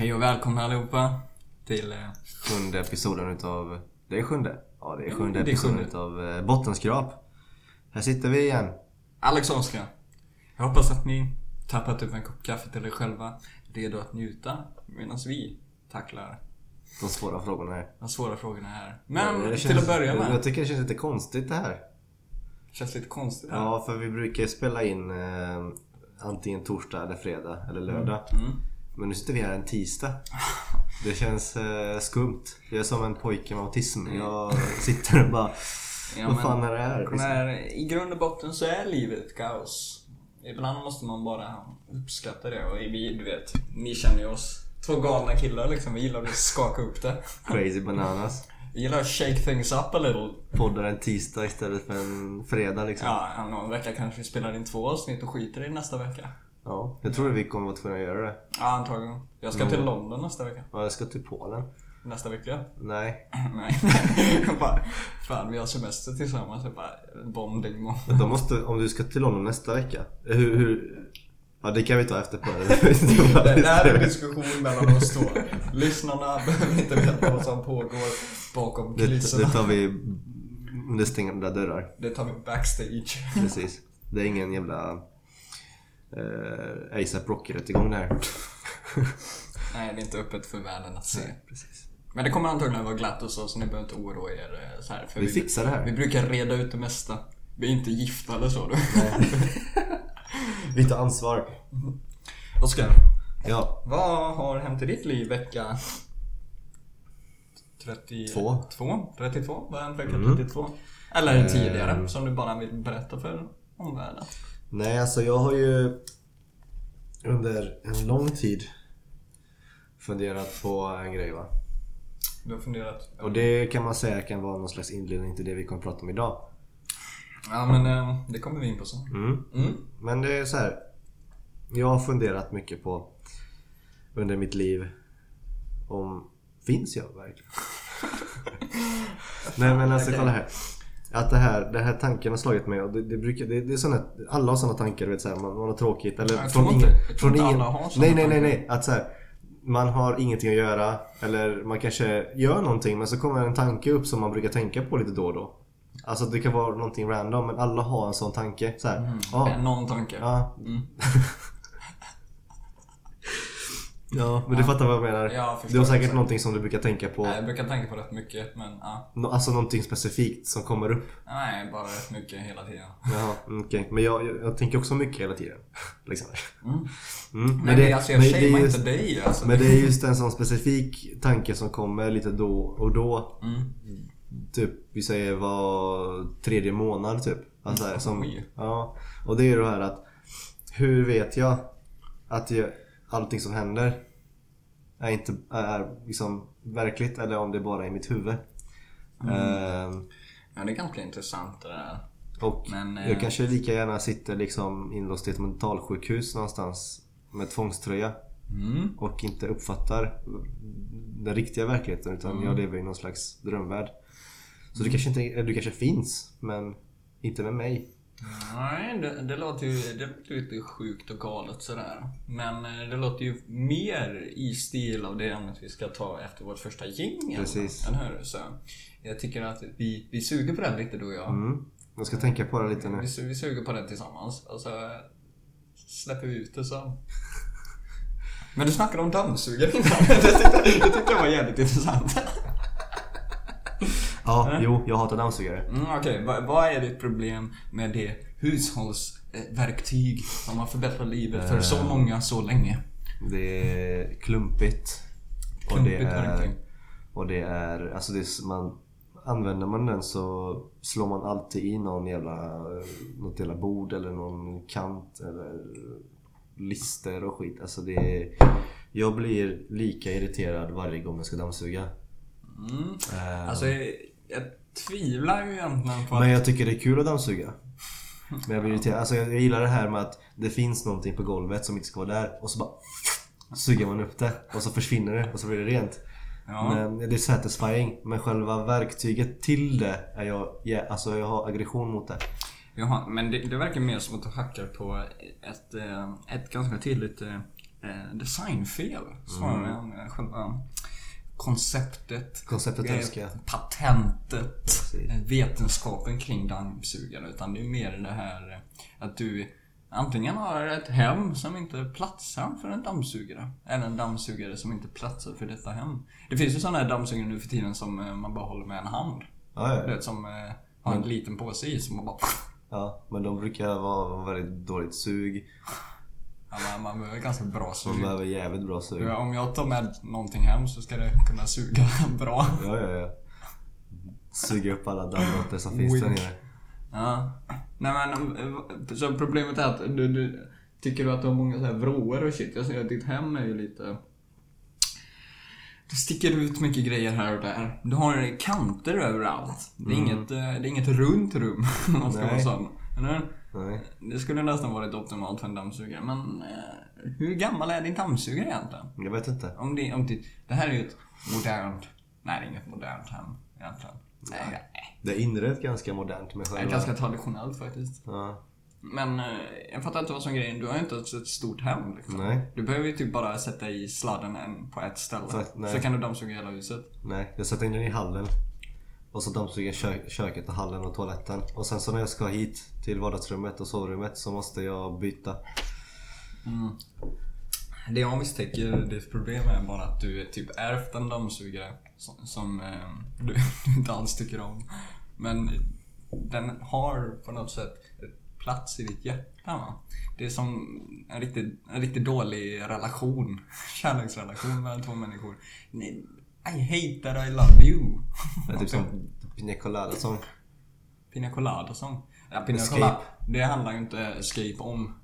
Hej och välkomna allihopa till... eh, Sjunde episoden utav... Det är sjunde? Ja, det är sjunde det är episoden sjunde. utav eh, Bottenskrap. Här sitter vi igen. Alex Oskar. Jag hoppas att ni tappat upp en kopp kaffe till er själva. Redo att njuta medan vi tacklar De svåra frågorna här. de svåra frågorna här. Men till känns- att börja Jag med. tycker det känns lite konstigt det här. Känns lite konstigt här. Ja, för vi brukar spela in eh, antingen torsdag eller fredag eller lördag. Mm. Men nu sitter vi här en tisdag. Det känns eh, skumt. Jag är som en pojke med autism. Jag sitter och bara... Ja, vad fan är det här? Men är, I grund och botten så är livet kaos. Ibland måste man bara uppskatta det och vi, du vet, ni känner ju oss. Två galna killar liksom, vi gillar att skaka upp det. Crazy bananas. Vi gillar att shake things up a little. Poddar en tisdag istället för en fredag liksom. Ja, någon vecka kanske vi spelar in två avsnitt och skiter i nästa vecka. Ja, jag tror vi kommer vara tvungna att göra det. Ja, antagligen. Jag ska till London nästa vecka. Ja, jag ska till Polen. Nästa vecka? Nej. Nej. Jag bara, fan vi har semester tillsammans. Jag bara, bonding. De måste, om du ska till London nästa vecka. Hur, hur... Ja, det kan vi ta efter på det. Det här är en diskussion mellan oss två. Lyssnarna behöver inte veta vad som pågår bakom Det, kulisserna. det tar vi under stängda dörrar. Det tar vi backstage. Precis. Det är ingen jävla eh, ASAP Rocky-rättegång det här. Nej, det är inte öppet för världen att se. Precis. Men det kommer antagligen vara glatt och så, så ni behöver inte oroa er eh, så här. För Vi fixar det här. Vi brukar reda ut det mesta. Vi är inte gifta eller så. Du. Vi tar ansvar. Oskar, Ja. vad har hänt i ditt liv vecka 32? Två. 32? Vad har hänt vecka Mm. 32? Eller tidigare, Ehm. som du bara vill berätta för omvärlden. Nej, alltså jag har ju under en lång tid funderat på en grej va. Du har funderat? Och det kan man säga kan vara någon slags inledning till det vi kommer att prata om idag. Ja men eh, det kommer vi in på sen. Mm. Mm. Men det är så här. Jag har funderat mycket på under mitt liv om finns jag verkligen? Nej men alltså kolla här. Att det här, den här tanken har slagit mig och det, det brukar, det, det är såna, alla har sådana tankar vet såhär, man, man har tråkigt eller Jag från tror ingen, inte- jag från inte ingen, alla har såna nej nej nej nej att så här, man har ingenting att göra eller man kanske gör någonting men så kommer en tanke upp som man brukar tänka på lite då och då. Alltså det kan vara någonting random men alla har en sån tanke. Så här, ja, Eh, Någon tanke. ja, Mm. Ja, men du fattar vad jag menar. Ja, du har säkert exakt. någonting som du brukar tänka på. Nej, Jag brukar tänka på rätt mycket men ja. Nå- Alltså någonting specifikt som kommer upp. Nej, bara rätt mycket hela tiden. Jaha, mm, okej. Men jag, jag, jag tänker också mycket hela tiden. liksom. Mm. Mm. Men det, alltså jag det shamear inte just, dig alltså. Men det är just en sån specifik tanke som kommer lite då och då. Mm. Typ, vi säger var tredje månad typ. Alltså, här, som, Oj. ja, och det är ju det här att Hur vet jag att jag, allting som händer är inte är liksom verkligt eller om det bara är i mitt huvud. Mm. Ehm, Ja, det är ganska intressant det där. och Men, eh, jag kanske lika gärna sitter liksom inlåst i ett mentalsjukhus någonstans med tvångströja Mm. och inte uppfattar den riktiga verkligheten utan Mm. jag lever i någon slags drömvärld. Så du kanske inte, du kanske finns men inte med mig. Nej, det, det låter ju det låter lite sjukt och galet sådär. Men eh, det låter ju mer i stil av det ämnet vi ska ta efter vårt första gäng. Precis. Eller hur? Så jag tycker att vi, vi suger på den lite du och jag. Mm. Jag ska tänka på det lite nu. Vi, vi suger på den tillsammans. Och så eh, släpper vi ut det sen. Men du snackade om dammsugare innan. det, tyckte, det tyckte jag var jävligt intressant. Ja, Eller? jo, jag hatar dammsugare. Mm, Okej, vad, vad är ditt problem med det hushållsverktyg som har förbättrat livet för så Eh. många så länge? Det är klumpigt. Och Klumpigt det är, och det är, alltså det är, man Använder man den så slår man alltid i någon jävla, något jävla bord eller någon kant eller lister och skit. Alltså det är, Jag blir lika irriterad varje gång jag ska dammsuga. Mm. Eh, Alltså, jag, tvivlar ju egentligen på att... Men jag tycker det är kul att dammsuga. Men jag blir irriterad. Alltså jag, gillar det här med att det finns någonting på golvet som inte ska vara där och så bara suger man upp det och så försvinner det och så blir det rent. Ja. Men det är satisfying. Men själva verktyget till det är jag, ja, alltså jag har aggression mot det. Jaha, men det, det verkar mer som att du hackar på ett, eh, ett ganska tydligt eh, eh, designfel snarare än eh, själva konceptet. Konceptet eh. Patentet. Precis. eh, Vetenskapen kring dammsugare. Utan det är mer det här eh, att du antingen har ett hem som inte platsar för en dammsugare. Eller en dammsugare som inte platsar för detta hem. Det finns ju sådana här dammsugare nu för tiden som eh, man bara håller med en hand. Ja, Du vet, som har en liten påse i som man bara... ja, men de brukar vara väldigt dåligt sug. Man, man behöver ganska bra sug. behöver jävligt bra sug. Ja, Om jag tar med någonting hem så ska det kunna suga bra. Ja, ja, ja. Suga upp alla dammråttor som finns där nere. Ja. Nej men, så problemet är att du, du tycker du att du har många så här vrår och shit. Jag ser att ditt hem är ju lite... Det sticker ut mycket grejer här och där. Du har kanter överallt. Det är, inget, eh, det är inget runt rum, om man ska Nej. vara sån. Eller? Nej. Det skulle nästan varit optimalt för en dammsugare. Men eh, hur gammal är din dammsugare egentligen? Jag vet inte. Om det, om det, det här är ju ett modernt... Nej, det är inget modernt hem egentligen. Nej, nej. Det är inrett ganska modernt med själva... ganska traditionellt faktiskt. Ja. Men eh, jag fattar inte vad som är grejen. Du har ju inte ett stort hem liksom. Nej. Du behöver ju typ bara sätta i sladden en på ett ställe. Nej. så kan du dammsuga hela huset. Nej, jag sätter in den i hallen. Och så dammsuger jag kö- köket och hallen och toaletten. Och sen så när jag ska hit till vardagsrummet och sovrummet så måste jag byta. Mm. Det jag misstänker, ditt problem är bara att du typ ärvt en dammsugare som, som eh, du, du inte alls tycker om. Men den har på något sätt ett plats i ditt hjärta va? Det är som en riktigt, en riktigt dålig relation. Kärleksrelation mellan två människor. Ni, i hate that I love you. Det är typ som Pina Colada sång. Pina Colada sång. Ja, Pina. Colada. Det handlar ju inte Escape om.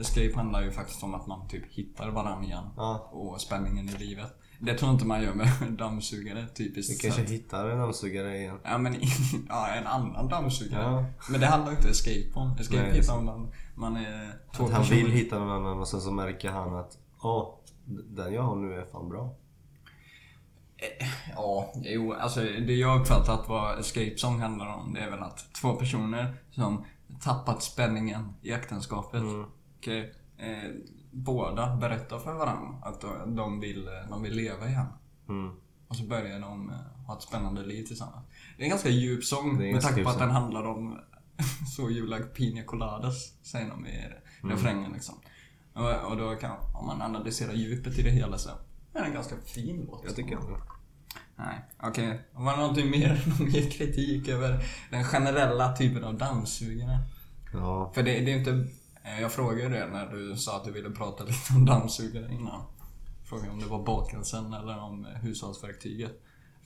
Escape handlar ju faktiskt om att man typ hittar varandra igen. Ja. Och spänningen i livet. Det tror jag inte man gör med dammsugare Vi typiskt kanske sett. hittar en dammsugare igen. Ja men ja, en annan dammsugare. Ja. Men det handlar inte Escape om. Escape Nej, hittar man, man är två Att han personer. vill hitta någon annan och sen så märker han att Åh, den jag har nu är fan bra. Ja, jo, alltså det jag uppfattat vad Escape Song handlar om, det är väl att två personer som tappat spänningen i äktenskapet. Mm. Okej, eh, båda berättar för varandra att de- vill, eh, de vill leva igen. Mm. Och så börjar de eh, ha ett spännande liv tillsammans. Det är en ganska djup sång med tanke på att den handlar om så you like pina coladas, säger de i Mm. refrängen liksom. Och, och då kan, om man analyserar djupet i det hela så är det en ganska fin låt. Jag tycker det. Nej, okej. Var det någonting mer, någon mer kritik över den generella typen av dammsugare? Ja. För det, det är inte... eh, Jag frågade det när du sa att du ville prata lite om dammsugare innan. Frågade om det var bakelsen eller om eh, hushållsverktyget.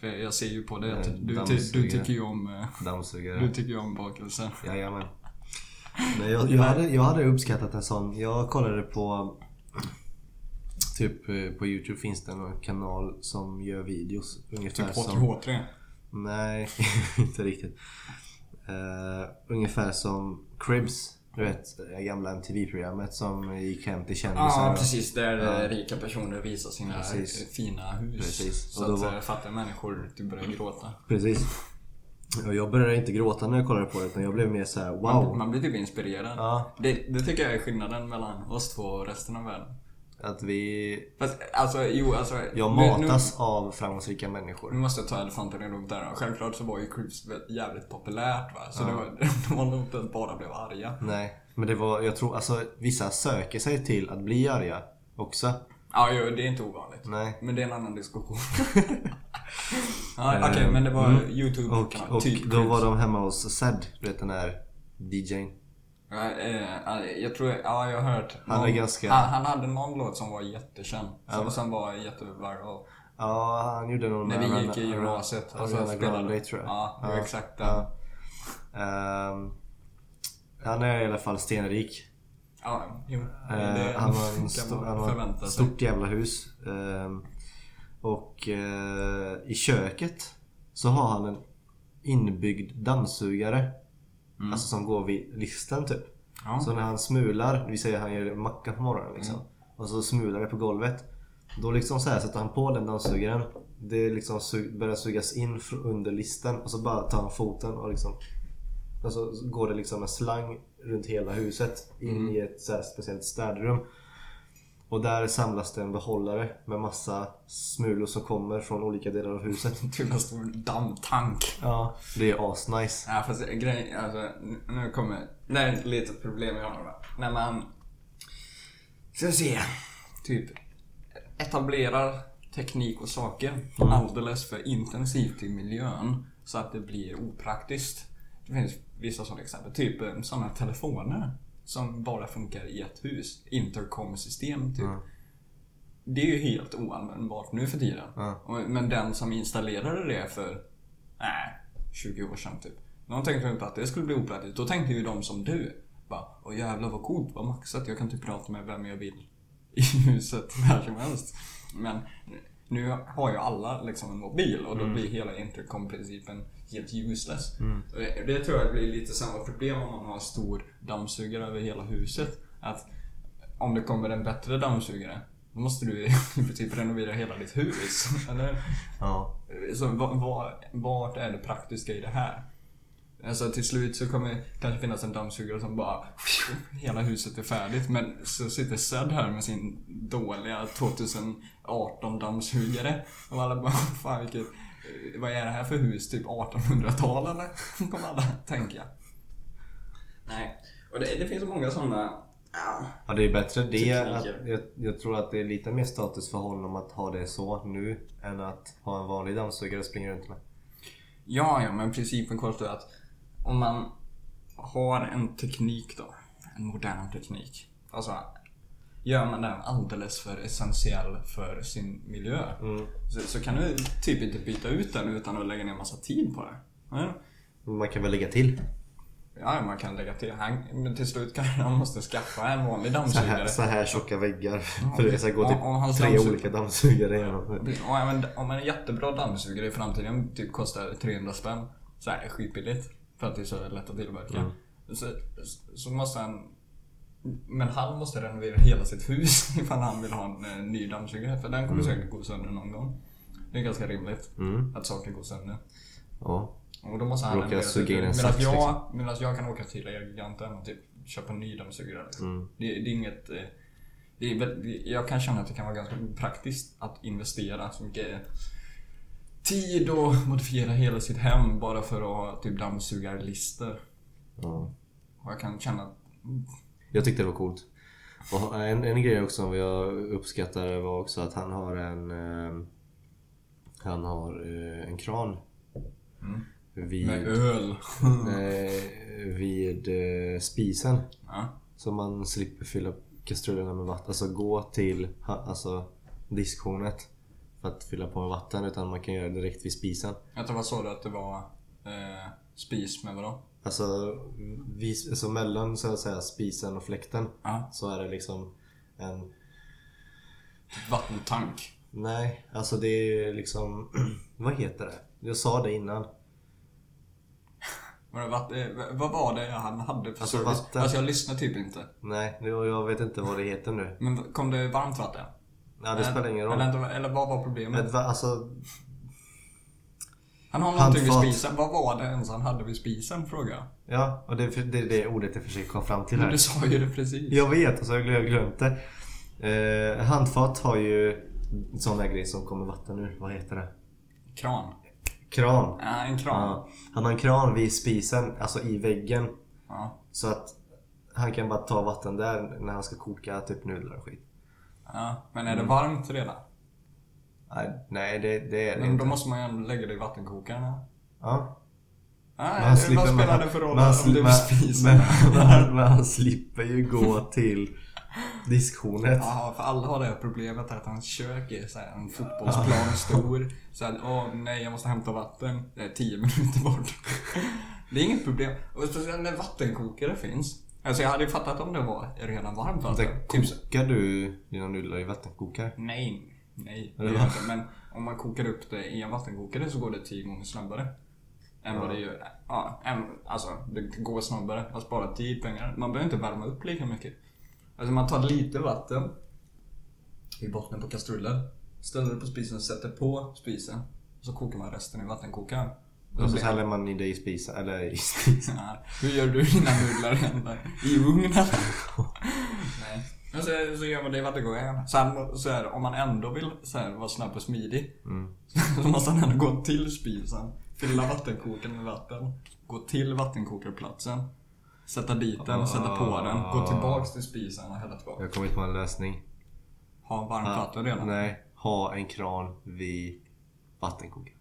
För jag ser ju på det att Eh, du, ty, du tycker ju om... Dammsugare. Du tycker ju om bakelsen. Jajamän. Nej, jag, jag, hade, jag hade uppskattat en sån. Jag kollade på Typ eh, på Youtube finns det en kanal som gör videos ungefär Typ som... H3H3. Nej, inte riktigt. Eh, ungefär som Cribs. Du vet, det gamla MTV-programmet som gick hem till kändisar. Ja, precis. Där Ja. eh, rika personer visar sina Precis. fina hus. Precis. Så Och då att var- fattiga människor typ börjar gråta. Precis. Och jag började inte gråta när jag kollade på det utan jag blev mer så här: Man, wow. man blir typ inspirerad. Ja, Det, det tycker jag är skillnaden mellan oss två och resten av världen. Att vi... Fast alltså, jo alltså. Jag nu- matas av framgångsrika människor. Nu måste jag ta elefanten i rummet där. Självklart så var ju Crips jävligt populärt va. Så Ja. det var, det var nog inte att bara blev arga. Nej, men det var, jag tror, alltså vissa söker sig till att bli arga också. Ja, jo, det är inte ovanligt. Nej. Men det är en annan diskussion. ja, Okej, men det var Mm. Youtube Och, och typ då var de hemma hos Zed, du vet den där DJn. Ja, eh, jag tror, ja jag har hört. Han någon- ganska- Han, han hade någon låt som var jättekänd. Som, Ja. som var jätteviral. Ja, han gjorde nog När vi gick i gymnasiet. Ariana Alltså, Grande tror jag. Ja, det var exakt den. ja. Ehm, han är i alla fall stenrik. Ja, jo. Eh, det han har en stor, han har ett stort jävla hus. Ehm, och eh, i köket så har han en inbyggd dammsugare. Alltså som går vid listen typ. Mm. Ja. Så när han smular, vi säger att han gör macka på morgonen liksom. Mm. Och så smular det på golvet. Då liksom så här sätter han på den dammsugaren. Det liksom su- börjar sugas in under listen och så bara tar han foten och liksom och så går det liksom en slang runt hela huset in Mm. i ett så speciellt städrum. Och där samlas det en behållare med massa smulor som kommer från olika delar av huset. Typ en stor dammtank. Ja, det är asnice. Ja fast grejen, alltså nu kommer, det är ett litet problem jag har va. När man, ska vi se, typ etablerar teknik och saker alldeles för intensivt i miljön så att det blir opraktiskt. Det finns vissa sådana exempel, typ eh, sådana telefoner som bara funkar i ett hus. Intercom-system typ. Det är ju helt oanvändbart nu för tiden. Och- Men den som installerade det för, nej, 20 år sedan typ. De tänkte inte att det skulle bli opraktiskt. Då tänkte ju de som du. Bara, åh jävlar vad coolt, vad maxat. Jag kan typ prata med vem jag vill i huset när som helst. Men nu har ju alla liksom en mobil och då blir hela intercom-principen helt useless. Och Det, tror jag blir lite samma problem om man har stor dammsugare över hela huset. Att om det kommer en bättre dammsugare då måste du typ renovera hela ditt hus. Eller? Ja. Så vart är det praktiska i det här? Alltså till slut så kommer det kanske finnas en dammsugare som bara Hela huset är färdigt men så sitter Zed här med sin dåliga 2018 dammsugare och alla bara fan vilket Vad är det här för hus? Typ 1800-tal eller? Kommer alla tänka. Nej. Och det, det finns så många sådana ja, det är bättre det. Att, Tekniker. jag, jag tror att det är lite mer status för honom att ha det så nu än att ha en vanlig dammsugare och springa runt med. Ja, ja, men principen kvarstår att om man har en teknik då, en modern teknik. Alltså, gör man den alldeles för essentiell för sin miljö. Så, så kan du typ inte byta ut den utan att lägga ner massa tid på det. Ja, Man kan väl lägga till. Ja, man kan lägga till. Han, men till slut kanske han måste skaffa en vanlig Så här, dammsugare. så här tjocka väggar. För det ska gå Ja, hans tre dammsug- olika dammsugare. Och även om en jättebra dammsugare i framtiden typ kostar 300 spänn så är det skitbilligt. För att det är så lätt att tillverka. Så, så måste han... Men han måste renovera hela sitt hus ifall han vill ha en eh, ny dammsugare. För den kommer säkert gå sönder någon gång. Det är ganska rimligt Mm. att saker går sönder. Ja. Och då måste han renovera sitt en hus. Medan jag, liksom. medans jag kan åka till Elgiganten och typ köpa en ny dammsugare. Liksom. Mm. Det, det är inget... eh, Det är, väl- jag kan känna att det kan vara ganska praktiskt att investera så mycket tid och modifiera hela sitt hem bara för att ha typ dammsugarlister. ja. Och jag kan känna att Jag tyckte det var coolt. Och en, en grej också som jag uppskattar var också att han har en... Eh, han har eh, en kran. Vid, med öl. eh, vid spisen. Ja. Så man slipper fylla kastrullerna med vatten. Alltså gå till alltså, diskhornet för att fylla på med vatten. Utan man kan göra det direkt vid spisen. Jag tror vad sa du att det var eh, spis med vadå? Alltså, vis, alltså mellan så att säga spisen och fläkten Ja. så är det liksom en... Vattentank. Nej, alltså det är liksom... vad heter det? Jag sa det innan. Var eh, vad var det han hade för Alltså service? vatten. Alltså jag lyssnar typ inte. Nej, jag vet inte vad det heter nu. Men kom det varmt vatten? Ja, det spelar ingen roll. Eller, eller vad var problemet? Ett, alltså, Han har någonting vid handfat. spisen. Vad var det ens han hade vid spisen frågar jag. ja, och det, det är det ordet jag försöker komma fram till Men här. du sa ju det precis. Jag vet, och så har jag glömt- det. Eh, handfat har ju sådana grejer som kommer vatten ur. Vad heter det? Kran. Kran. Ja, en kran. Ja. Han har en kran vid spisen, alltså i väggen. Ja. Så att han kan bara ta vatten där när han ska koka typ nudlar och skit. ja. Men Mm. är det varmt redan? Nej, det, det är det Men då inte. måste man ju ändå lägga det i vattenkokaren. Ja. Nej, han vad spelar det för roll men han om vid sli- spisen? men han slipper ju gå till diskhornet. Ja, för alla har det här problemet att hans kök är så här en fotbollsplan stor. Så att, åh nej, jag måste hämta vatten. Det är 10 minuter bort. Det är inget problem. Och speciellt när vattenkokare finns. Alltså jag hade ju fattat om det var redan varmt vatten. Där Typ så- kokar du dina nudlar i vattenkokare? Nej, nej. Det gör jag inte. Men om man kokar upp det i en vattenkokare så går det 10 gånger snabbare. Än vad det gör. Ja, än, alltså det går snabbare. Man sparar tid, pengar. Man behöver inte värma upp lika mycket. Alltså man tar lite vatten i botten på kastrullen. Ställer det på spisen, sätter på spisen. Och så kokar man resten i vattenkokaren. Och så häller man in det i spisen, eller i spisen. Ja, hur gör du dina nudlar? I ugnen? Nej. Och så, så gör man det gång igen. Sen så här, om man ändå vill så här, vara snabb och smidig. Så måste man ändå gå till spisen. Fylla vattenkokaren med vatten. Gå till vattenkokarplatsen. Sätta dit den, sätta på den. Gå tillbaks till spisen och hälla tillbaka. Jag har kommit på en lösning. Ha varmt vatten redan. Nej, ha en kran vid vattenkokaren.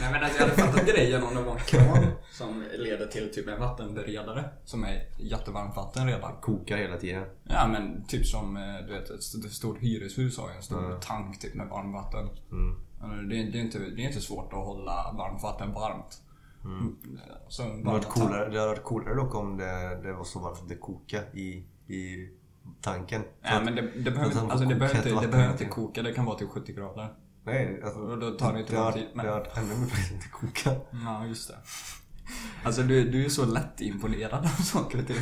Nej men alltså, jag hade fattat grejen om det var en kran som leder till typ en vattenberedare som är jättevarmt vatten redan. Kokar hela tiden. Ja men typ som eh, du vet ett st- ett stort hyreshus har ju en stor tank typ med varmvatten. Mm. Det, är, det, är inte, det är inte svårt att hålla varmt vatten varmt. Mm. Så Det hade coolare, det hade varit coolare dock om det, det var så varmt att det kokade i, i tanken. Ja men det, det, behöver, alltså, det, behöver inte, det behöver inte koka, det kan vara typ 70 grader. Nej, alltså, Och då tar det inte lång tid, men- det har ännu mer att inte koka. Ja just det. Alltså du, du är så lätt imponerad av saker och ting.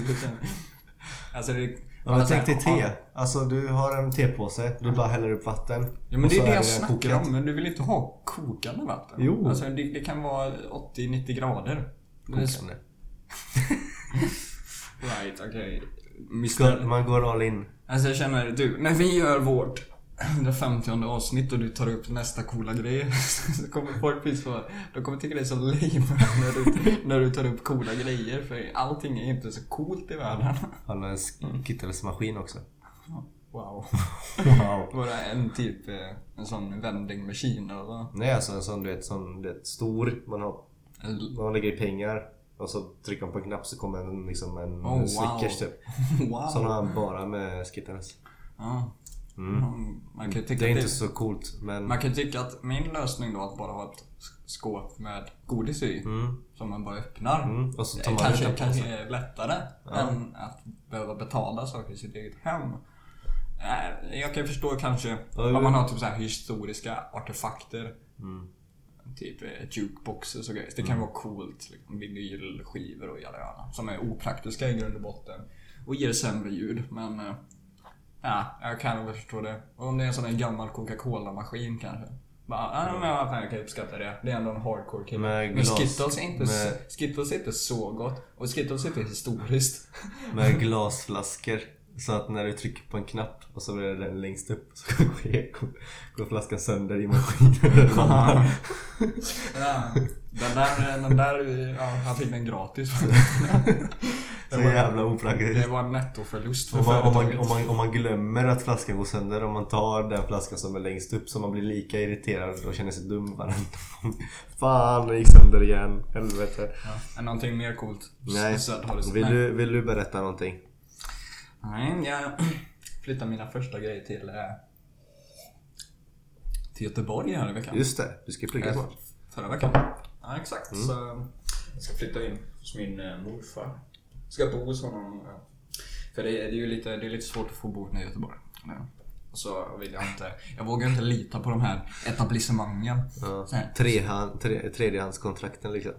Alltså det... Ja, men alltså, tänk dig te. Alltså du har en tepåse, du bara häller upp vatten. Ja men det är det jag snackar kokat. om, men du vill inte ha kokande vatten. Jo. Alltså det, det kan vara 80-90 grader. Kokande. Right, okej. Ska, Mr. man går all in. Alltså jag känner, du, när vi gör vårt 150 avsnitt och du tar upp nästa coola grej så kommer folk bli så, de kommer tycka det är så lame när du, när du tar upp coola grejer för allting är inte så coolt i världen. Han har en skittelsmaskin också. Wow. Wow. Bara en typ, eh, en sån vending machine eller? Nej alltså en sån du vet, sån, du vet stor. Man, har, man lägger i pengar. Och så trycker man på en knapp så kommer en, liksom en Oh, wow. Snickers typ. Wow. Sån har han bara med Skittles. Ja. Mm. Man kan tycka Det är att inte så coolt men... Man kan tycka att min lösning då att bara ha ett skåp med godis i Mm. som man bara öppnar. Mm. Och så tar man kanske, kanske är lättare än att behöva betala saker i sitt eget hem. Eh, Jag kan förstå kanske Ja, om man har typ så här historiska artefakter. Mm. Typ eh, jukeboxes och grejer. Det kan vara coolt. Liksom, vinylskivor och jada. Som är opraktiska i grund och botten. Och ger sämre ljud. Men eh, ja, jag kan väl förstå det. Och om det är en sån här gammal Coca-Cola-maskin kanske. Bara, ah, men vad fan, jag kan uppskatta det. Det är ändå en hardcore kille. Med Men Skittles är, inte, med- Skittles är inte så gott. Och Skittles är inte historiskt. Med glasflaskor. Så att när du trycker på en knapp och så blir den längst upp så går, går flaskan sönder i maskinen. Ja, den där, den där, ja, han fick den gratis. så jävla opraktiskt. Det var en nettoförlust för Om man, om, man, om, man, om man glömmer att flaskan går sönder, om man tar den flaskan som är längst upp så man blir lika irriterad och känner sig dum varenda gång. Fan, den gick sönder igen. Helvete. Ja, är någonting mer coolt? Nej. Vill du, vill du berätta någonting? Nej, jag flyttade mina första grejer till, eh, till Göteborg här i veckan. Just det, du ska plugga Eh, snart. Förra veckan. Ja, exakt. Så jag ska flytta in hos min eh, morfar. Ska bo hos honom. För det, är- ju lite, det är lite svårt att få bo i Göteborg. Så vill jag inte, jag vågar inte lita på de här etablissemangen. Ja. Trehand, tre, tredjehandskontrakten liksom.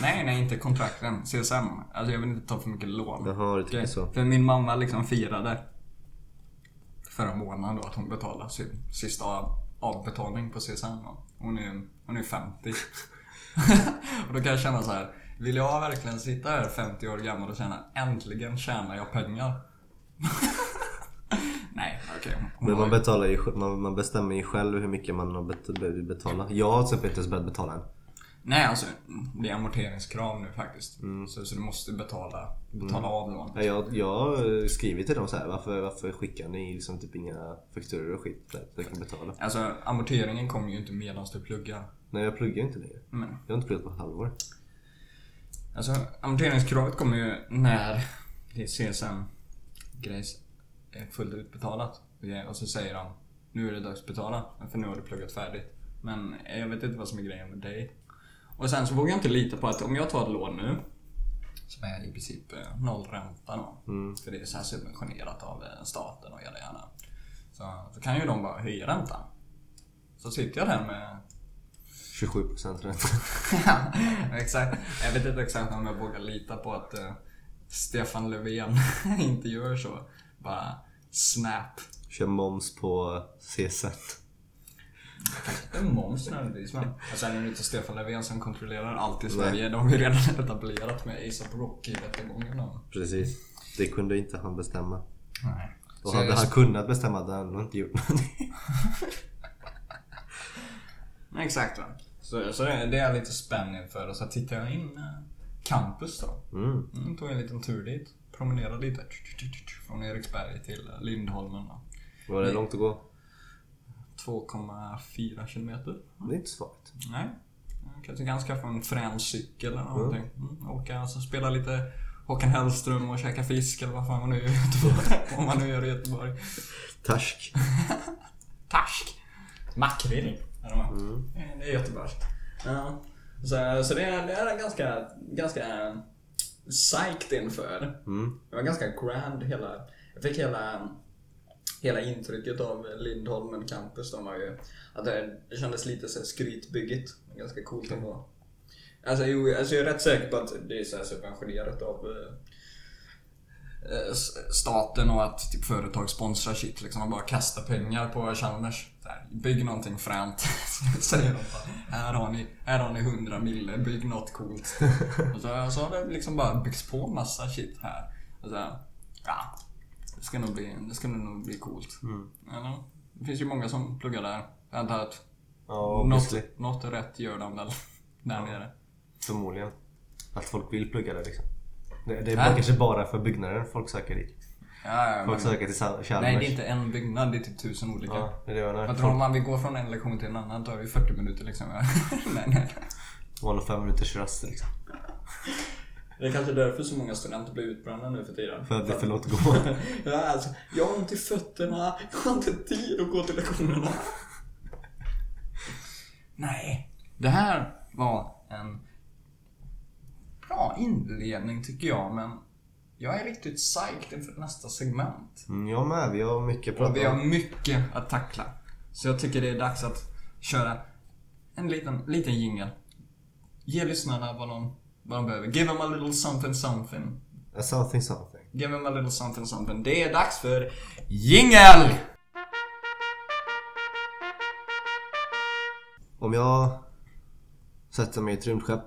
Nej, nej, inte kontrakten. CSN. Alltså jag vill inte ta för mycket lån. Jaha, du Okej, så. För min mamma liksom firade förra månaden då att hon betalade sin sista av, avbetalning på CSN. Hon är, hon är 50. och då kan jag känna så här. Vill jag verkligen sitta här 50 år gammal och känna äntligen tjänar jag pengar? Nej, okej. Hon Men man, betalar ju, man, man bestämmer ju själv hur mycket man har bet- vill betala. Jag har till exempel inte ens börjat betala än. Nej, alltså det är amorteringskrav nu faktiskt. Mm. Så, så du måste betala, betala av lånet. Ja, Jag, jag har skrivit till dem så här. Varför, varför skickar ni liksom typ inga fakturor och skit så att jag kan betala? Alltså amorteringen kommer ju inte medan du pluggar. Nej jag pluggar inte längre. Men, Jag har inte pluggat på ett halvår. alltså amorteringskravet kommer ju när det CSN-grejs är fullt utbetalat. Och så säger de nu är det dags att betala för nu har du pluggat färdigt. Men jag vet inte vad som är grejen med dig. Och sen så vågar jag inte lita på att om jag tar ett lån nu som är i princip eh, noll ränta då. Mm. För det är så här subventionerat av eh, staten och gärna gärna. Så, så kan ju de bara höja räntan. Så sitter jag där med 27% ränta. Ja, exakt. Jag vet inte exakt om jag vågar lita på att eh, Stefan Löfven inte gör så. Bara snap. Kör moms på CSN. Moms nödvändigtvis men. Och sen är det inte Stefan Löfven som kontrollerar allt i Sverige. De har ju redan etablerat med ASAP Rocky-rättegången. Precis. Det kunde inte han bestämma. Nej. Och Så hade jag- han kunnat bestämma hade han inte gjort någonting. Nej, Exakt va. Så, så det, det är lite spänd inför. Och så tittar jag in eh, campus då. Mm. Mm, tog en liten tur dit. Promenerade lite. Från Eriksberg till eh, Lindholmen. Då. Var det långt att gå? 2,4 kilometer. Det är inte svagt. Nej. Kanske kan skaffa en frän cykel eller någonting. Mm, åka och så spela lite Håkan Hellström och käka fisk eller vad fan man nu gör i Göteborg. Om man nu gör i Göteborg. Tarsk. Tarsk. Makrill. här. Eh, Det är Göteborg. Ja. Så, så det, är, det är ganska, ganska eh, psyched inför. Mm. Det var ganska grand hela... Jag fick hela, hela intrycket av Lindholmen campus. De var ju, att det, det kändes lite så här skrytbygget. Ganska coolt ändå. Alltså, jo, alltså jag är rätt säker på att det är så här subventionerat av eh, eh staten och att typ, företag sponsrar shit. Liksom, man bara kastar pengar på Chalmers. Där, Bygg någonting fränt. Säger de bara. Här har ni, här har ni 100 mille, bygg något coolt. och så, så har det liksom bara byggts på massa shit här. Och så, ja, ska nog bli, det ska nog bli coolt. Eller? Det finns ju många som pluggar där. Jag antar att Ja, något, något rätt gör de väl där nere. Förmodligen. Att folk vill plugga där liksom. Det, det är Nej. bara, kanske bara för byggnaden folk söker dit. Ja, ja, Folk men, söker till Chalmers. nej, det är inte en byggnad, det är typ tusen olika. Ja, det är det jag menar. tror om Folk- man vill gå från en lektion till en annan tar ju 40 minuter liksom. nej, nej. One och fem minuters rast liksom. Det är kanske därför så många studenter blir utbrända nu för tiden. För att det är för att gå. Ja, alltså, jag har ont i fötterna, jag har inte tid att gå till lektionerna. Nej. Det här var en bra inledning tycker jag, men jag är riktigt psyched inför nästa segment. Mm, jag med. Vi har mycket att prata vi har om. mycket att tackla. Så jag tycker det är dags att köra en liten, liten jingel. Ge lyssnarna vad de, vad de behöver. Give them a little something something. A Something something. Give them a little something something. Det är dags för jingel! Om jag sätter mig i ett rymdskepp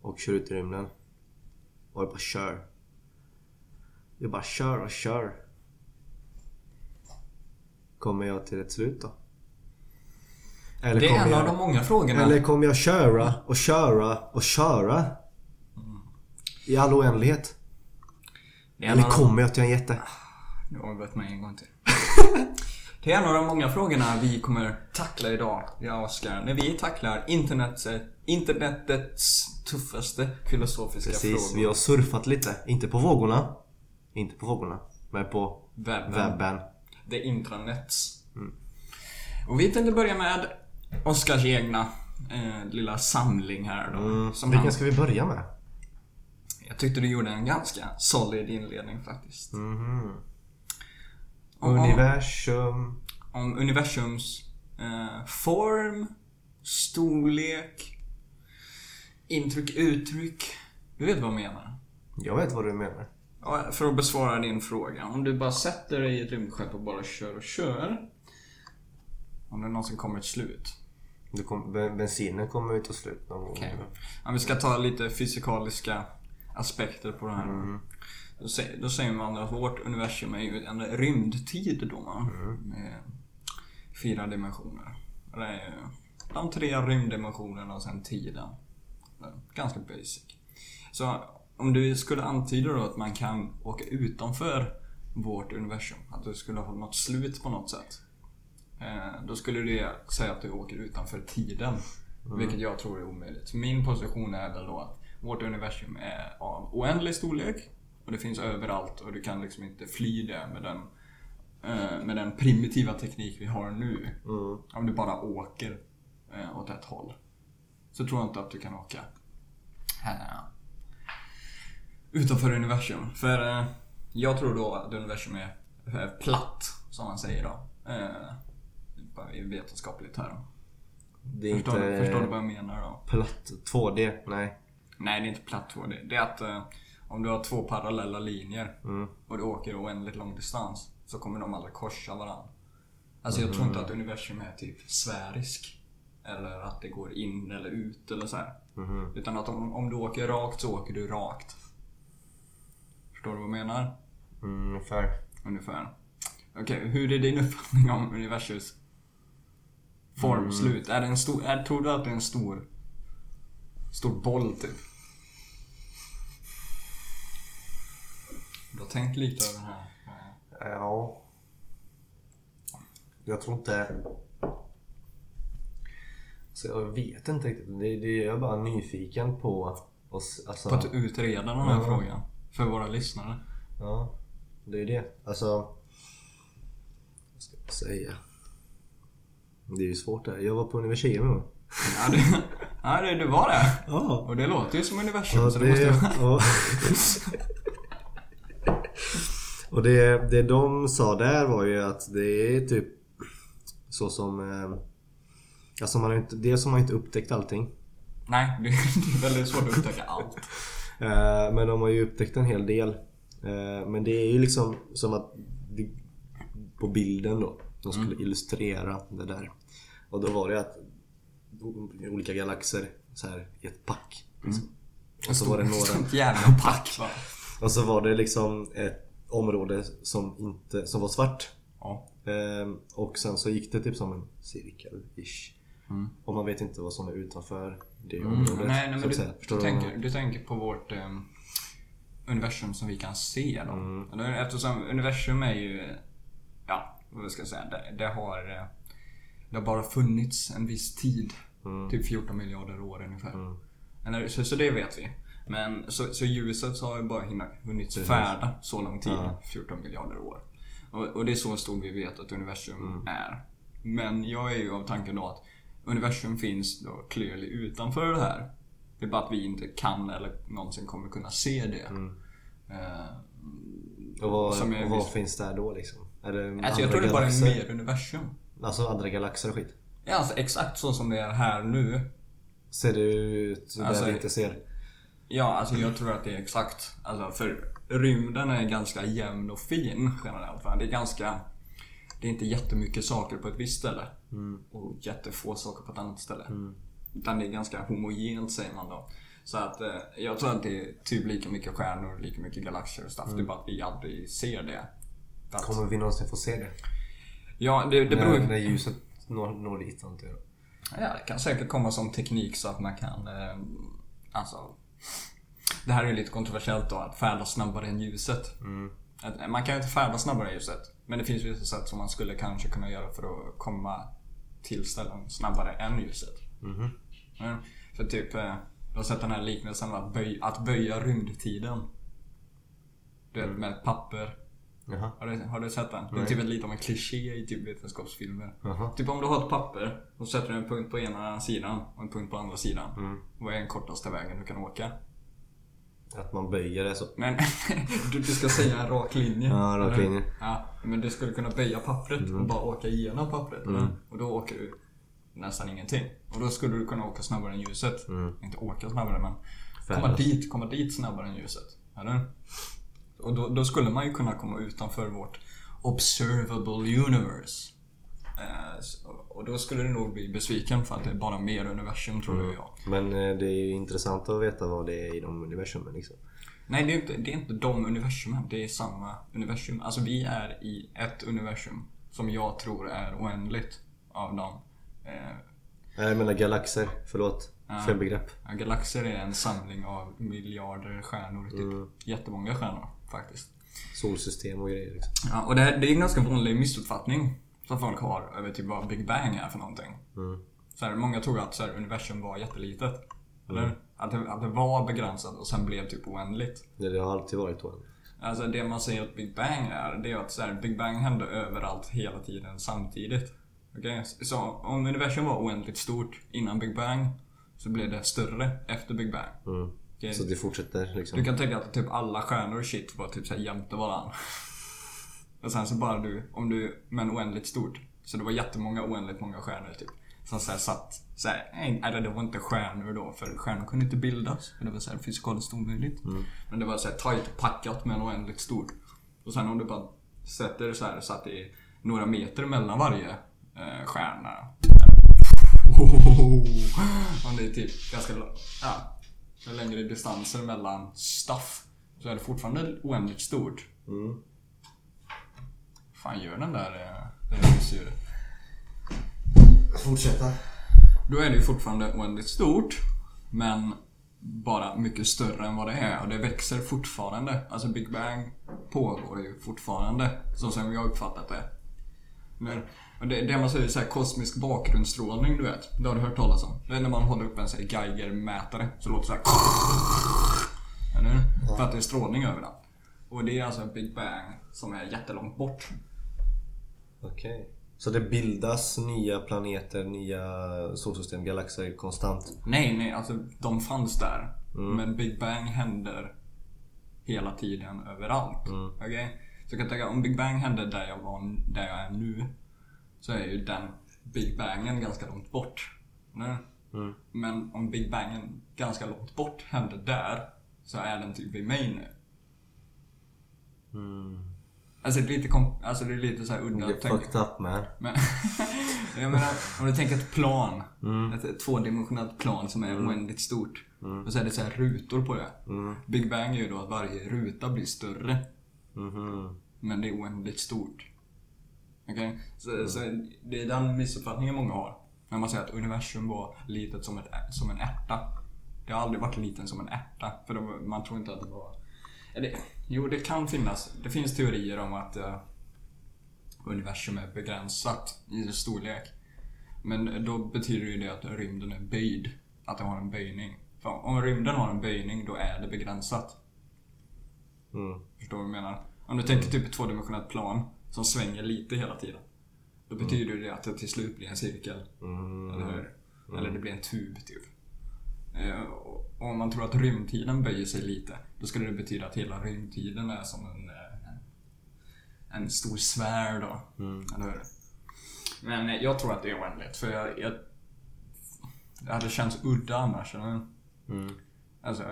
och kör ut i rymden och jag bara kör. Jag bara kör och kör. Kommer jag till ett slut då? Eller Det är en jag, av de många frågorna. Eller kommer jag köra och köra och köra? I all oändlighet? Det Eller av kommer jag till en jätte? Nu har börjat med en gång till. Det är en av de många frågorna vi kommer tackla idag, jag och Oskar. När vi tacklar internets, internetets tuffaste filosofiska Precis, frågor. vi har surfat lite. Inte på vågorna. Inte på vågorna. Men på Webben. webben. The intranets. Mm. Och vi tänkte börja med Oskars egna eh, lilla samling här då. Mm. Som Vilken han, ska vi börja med? jag tyckte du gjorde en ganska solid inledning faktiskt. Mhm. Om- Universum. Om universums eh, form, storlek, intryck, uttryck. Du vet vad jag menar? Jag vet vad du menar. Ja, För att besvara din fråga. Om du bara sätter dig i ett rymdskepp och bara kör och kör. Om det någonsin kommer ett slut. Kom, ben- bensinen kommer ju ta slut någon gång. Okej. Om vi ska ta lite fysikaliska aspekter på det här. Då, säger, då säger man att vårt universum är ju en rymdtid då. va? Med fyra dimensioner. Det är ju de tre rymddimensionerna och sen tiden. Ganska basic. Så om du skulle antyda då att man kan åka utanför vårt universum. Att du skulle ha något slut på något sätt. Eh, Då skulle det säga att du åker utanför tiden. Vilket jag tror är omöjligt. Min position är väl då att vårt universum är av oändlig storlek. Och det finns överallt och du kan liksom inte fly det med den, eh, med den primitiva teknik vi har nu. Mm. Om du bara åker eh, åt ett håll. Så tror jag inte att du kan åka utanför universum. För jag tror då att universum är platt, som man säger då. I vetenskaplig term. Det är Förstår, inte du, förstår du vad jag menar då? platt 2D. Nej. Nej, det är inte platt 2D. Det är att eh, om du har två parallella linjer Mm. och du åker oändligt lång distans så kommer de aldrig korsa varandra. Alltså jag tror inte att universum är typ sfärisk. Eller att det går in eller ut eller så här. Utan att om, om du åker rakt så åker du rakt. Förstår du vad jag menar? Mm, ungefär. Ungefär. Okej, hur är din uppfattning om universums formslut? Är det en stor, är, tror du att det är en stor, stor boll typ? Du har tänkt lite över den här? Ja. Jag tror inte... Så jag vet inte riktigt. Det, det, jag är bara nyfiken på oss. Alltså, På att utreda den här Ja. frågan. För våra lyssnare. Ja, det är det. Alltså... Vad ska jag säga? Det är ju svårt där. Jag var på universitet med Ja, det, ja det, det var det. Ja. Och det låter ju som universum Ja, så det måste det, vara... ja. Och det, det de sa där var ju att det är typ så som... Alltså man har inte, dels har man inte upptäckt allting. Nej, det, det är väldigt svårt att upptäcka allt. Eh, Men de har ju upptäckt en hel del. Eh, Men det är ju liksom som att det, på bilden då. De skulle Mm. illustrera det där. Och då var det att olika galaxer så här i ett pack. Liksom. Och så var det några jävla pack va? Och så var det liksom ett område som, inte, som var svart. Ja. Ehm, och sen så gick det typ som en cirkel-ish. Mm. Och man vet inte vad som är utanför det Mm. området. Nej, nej men du, du, jag tänker, du tänker på vårt ehm, universum som vi kan se då. Mm. Eftersom universum är ju, ja, vad ska jag säga, det, det har eh, det har bara funnits en viss tid. Mm. Typ 14 miljarder år ungefär. Mm. Eller, så, så det vet vi. Men så, så ljuset så har ju bara hunnit färda så lång tid. Ja. 14 miljarder år. Och, och det är så stort vi vet att universum Mm. är. Men jag är ju av tanken då att universum finns då clearly utanför det här. Det är bara att vi inte kan eller någonsin kommer kunna se det. Mm. Eh, Och vad, och vad finns där då liksom? Är det alltså jag tror det bara är mer universum. Alltså andra galaxer och skit? Ja, alltså exakt så som det är här nu. Ser det ut där Alltså, vi inte ser? Ja, alltså jag tror att det är exakt. Alltså för rymden är ganska jämn och fin generellt. Det är ganska... Det är inte jättemycket saker på ett visst ställe. Mm. Och jättefå saker på ett annat ställe. Utan det är ganska homogent säger man då. Så att eh, jag tror att det är typ lika mycket stjärnor, lika mycket galaxer och stuff. Det är bara att vi aldrig ser det. Att- Kommer vi någonsin få se det? Ja, det, det beror ju... när ljuset når, når dit antar jag. Ja, det kan säkert komma som teknik så att man kan... Eh, alltså... Det här är ju lite kontroversiellt då, att färdas snabbare än ljuset. Mm. Att Man kan ju inte färdas snabbare än ljuset. Men det finns vissa sätt som man skulle kanske kunna göra för att komma till ställen snabbare än ljuset. Mhm. Mm. För typ, eh, du har sett den här liknelsen att, böj, att böja rymdtiden. Du vet, med ett papper. Jaha. Har du, har du sett den? Det är typ lite av en kliché i typ vetenskapsfilmer. Jaha. Typ om du har ett papper och sätter du en punkt på ena sidan och en punkt på andra sidan. Mm. Vad är den kortaste vägen du kan åka? Att man böjer det så. Men du, du ska säga en rak linje. Ja, rak eller? linje. Ja, men du skulle kunna böja pappret och bara åka igenom pappret. Mm. Och då åker du nästan ingenting. Och då skulle du kunna åka snabbare än ljuset. Mm. Inte åka snabbare men komma dit, komma dit snabbare än ljuset. Eller? Och då, då skulle man ju kunna komma utanför vårt observable universe. Eh, och då skulle du nog bli besviken för att det är bara mer universum tror Mm. jag. Men eh, det är ju intressant att veta vad det är i de universumen liksom. Nej, det är, inte, det är inte de universumen. Det är samma universum. Alltså vi är i ett universum som jag tror är oändligt av dem. Eh, jag menar galaxer. Förlåt. Ja. Fel begrepp. ja, galaxer är en samling av miljarder stjärnor. Typ Mm. jättemånga stjärnor faktiskt. Solsystem och grejer liksom. Ja, och det, här- det är en ganska vanlig missuppfattning som folk har över typ vad Big Bang är för någonting. Mm. Så här, många tror att så här, universum var jättelitet. Eller? Att, det, att det var begränsat och sen blev typ oändligt. Det, det har alltid varit oändligt. Alltså det man säger att Big Bang är, det är att så här, Big Bang hände överallt hela tiden samtidigt. Okej? Så om universum var oändligt stort innan Big Bang så blev det större efter Big Bang. Mm. Okej? Så det fortsätter liksom. Du kan tänka att typ alla stjärnor och shit var typ såhär jämte varandra. Och sen så bara du, om du, men oändligt stort. Så det var jättemånga oändligt många stjärnor typ. Som såhär satt, såhär, eller det var inte stjärnor då för stjärnor kunde inte bildas. För det var såhär fysikaliskt omöjligt. Men det var såhär tajt packat men oändligt stort. Och sen om du bara sätter så här så att det är några meter mellan varje eh, stjärna. Om det är typ ganska långt. Ja, längre distanser mellan stuff. Så är det fortfarande oändligt stort. Mm. fan gör den där eh, det? Fortsätta. Då är det ju fortfarande oändligt stort. Men bara mycket större än vad det är och det växer fortfarande. Alltså Big Bang pågår ju fortfarande. Så som jag uppfattat det. Men, och det, det man säger så här kosmisk bakgrundsstrålning du vet. Det har du hört talas om. Det är när man håller upp en så här Geiger-mätare så låter det så här. Eller hur? För att det är strålning överallt. Och det är alltså Big Bang som är jättelångt bort. Okej. Så det bildas nya planeter, nya solsystem, galaxer konstant? Nej, nej, alltså de fanns där. Men Big Bang händer hela tiden överallt. Okej? Så jag kan tänka, om Big Bang hände där jag, var, där jag är nu. Så är ju den Big Bangen ganska långt bort. Nej? Men om Big Bangen ganska långt bort hände där. Så är den typ vid mig nu. Alltså det är lite, kom, alltså det är lite så här udda Det är fucked up man. Men, jag menar, om du tänker ett plan. Ett tvådimensionellt plan som är oändligt stort. Och så är det så här rutor på det. Big Bang är ju då att varje ruta blir större. Mhm. Men det är oändligt stort. Okej? Så, så det är den missuppfattningen många har. När man säger att universum var litet som, ett, som en ärta. Det har aldrig varit liten som en ärta. För då, man tror inte att det var... Eller, jo, det kan finnas. Det finns teorier om att eh, universum är begränsat i storlek. Men då betyder ju det att rymden är böjd. Att det har en böjning. För om rymden har en böjning, då är det begränsat. Mm. Förstår du vad jag menar? Om du tänker typ ett tvådimensionellt plan som svänger lite hela tiden. Då betyder det att det till slut blir en cirkel. Mm. Eller hur? Eller det blir en tub typ. Eh, Om man tror att rymdtiden böjer sig lite, då skulle det betyda att hela rymdtiden är som en, eh, en stor sfär då. Eller hur? Men eh, jag tror att det är oändligt, för jag, jag det hade känts udda annars. Mm. Alltså,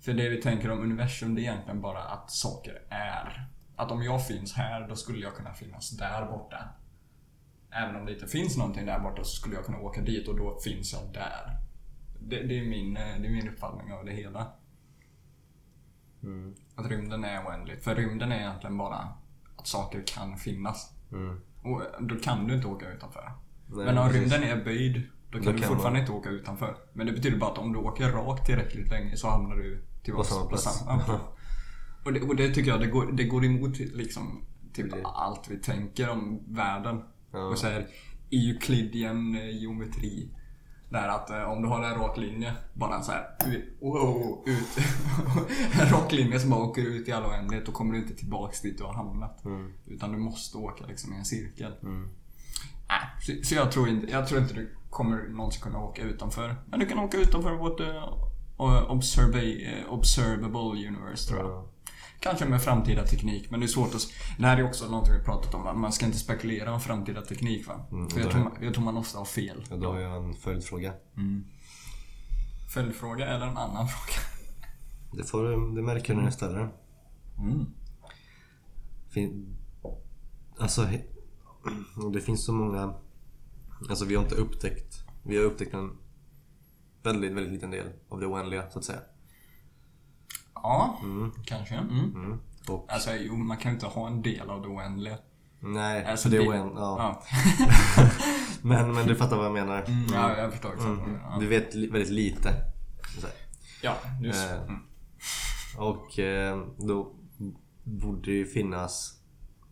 för det vi tänker om universum, det är egentligen bara att saker är. Att om jag finns här, då skulle jag kunna finnas där borta. Även om det inte finns någonting där borta så skulle jag kunna åka dit och då finns jag där. Det, det, är, min, eh, det är min uppfattning av det hela. Mm. Att rymden är oändlig. För rymden är egentligen bara att saker kan finnas. Mm. Och då kan du inte åka utanför. Nej, Men om precis. rymden är böjd, då kan Då du kan fortfarande man. inte åka utanför. Men det betyder bara att om du åker rakt tillräckligt länge så hamnar du tillbaka På samma plats. samma-. och, det, och det tycker jag, det går, det går emot liksom, typ Det- allt vi tänker om världen. Ja. Och så här, Euclidean eh, geometri. Där att eh, om du har en rak linje, bara så här, wow, ut. en rak linje som bara åker ut i all oändlighet, då kommer du inte tillbaks dit du har hamnat. Mm. Utan du måste åka liksom i en cirkel. Äh, så, så jag, tror inte, jag tror inte du kommer någonsin kunna åka utanför. Men du kan åka utanför vårt uh, observa, observable universe tror jag. Ja. Kanske med framtida teknik, men det är svårt att... Det här är också någonting vi pratat om, man ska inte spekulera om framtida teknik va? Mm, För jag tror, man, jag tror man ofta har fel. Ja, då har jag en följdfråga. Följdfråga eller en annan fråga? Det, får, det märker du när jag ställer den. Mm. Fin, alltså, det finns så många... Alltså vi har inte upptäckt... Vi har upptäckt en väldigt, väldigt liten del av det oändliga, så att säga. Ja, kanske. Mm. Mm. Och, Alltså, jo, man kan ju inte ha en del av det oändliga. nej, Alltså, för det är oändligt. Ja. Ja, Men, men du fattar vad jag menar. mm, ja jag förstår exakt. vad du Mm. menar. Vi vet väldigt lite. Ja, just Eh, mm. Och eh, då borde det ju finnas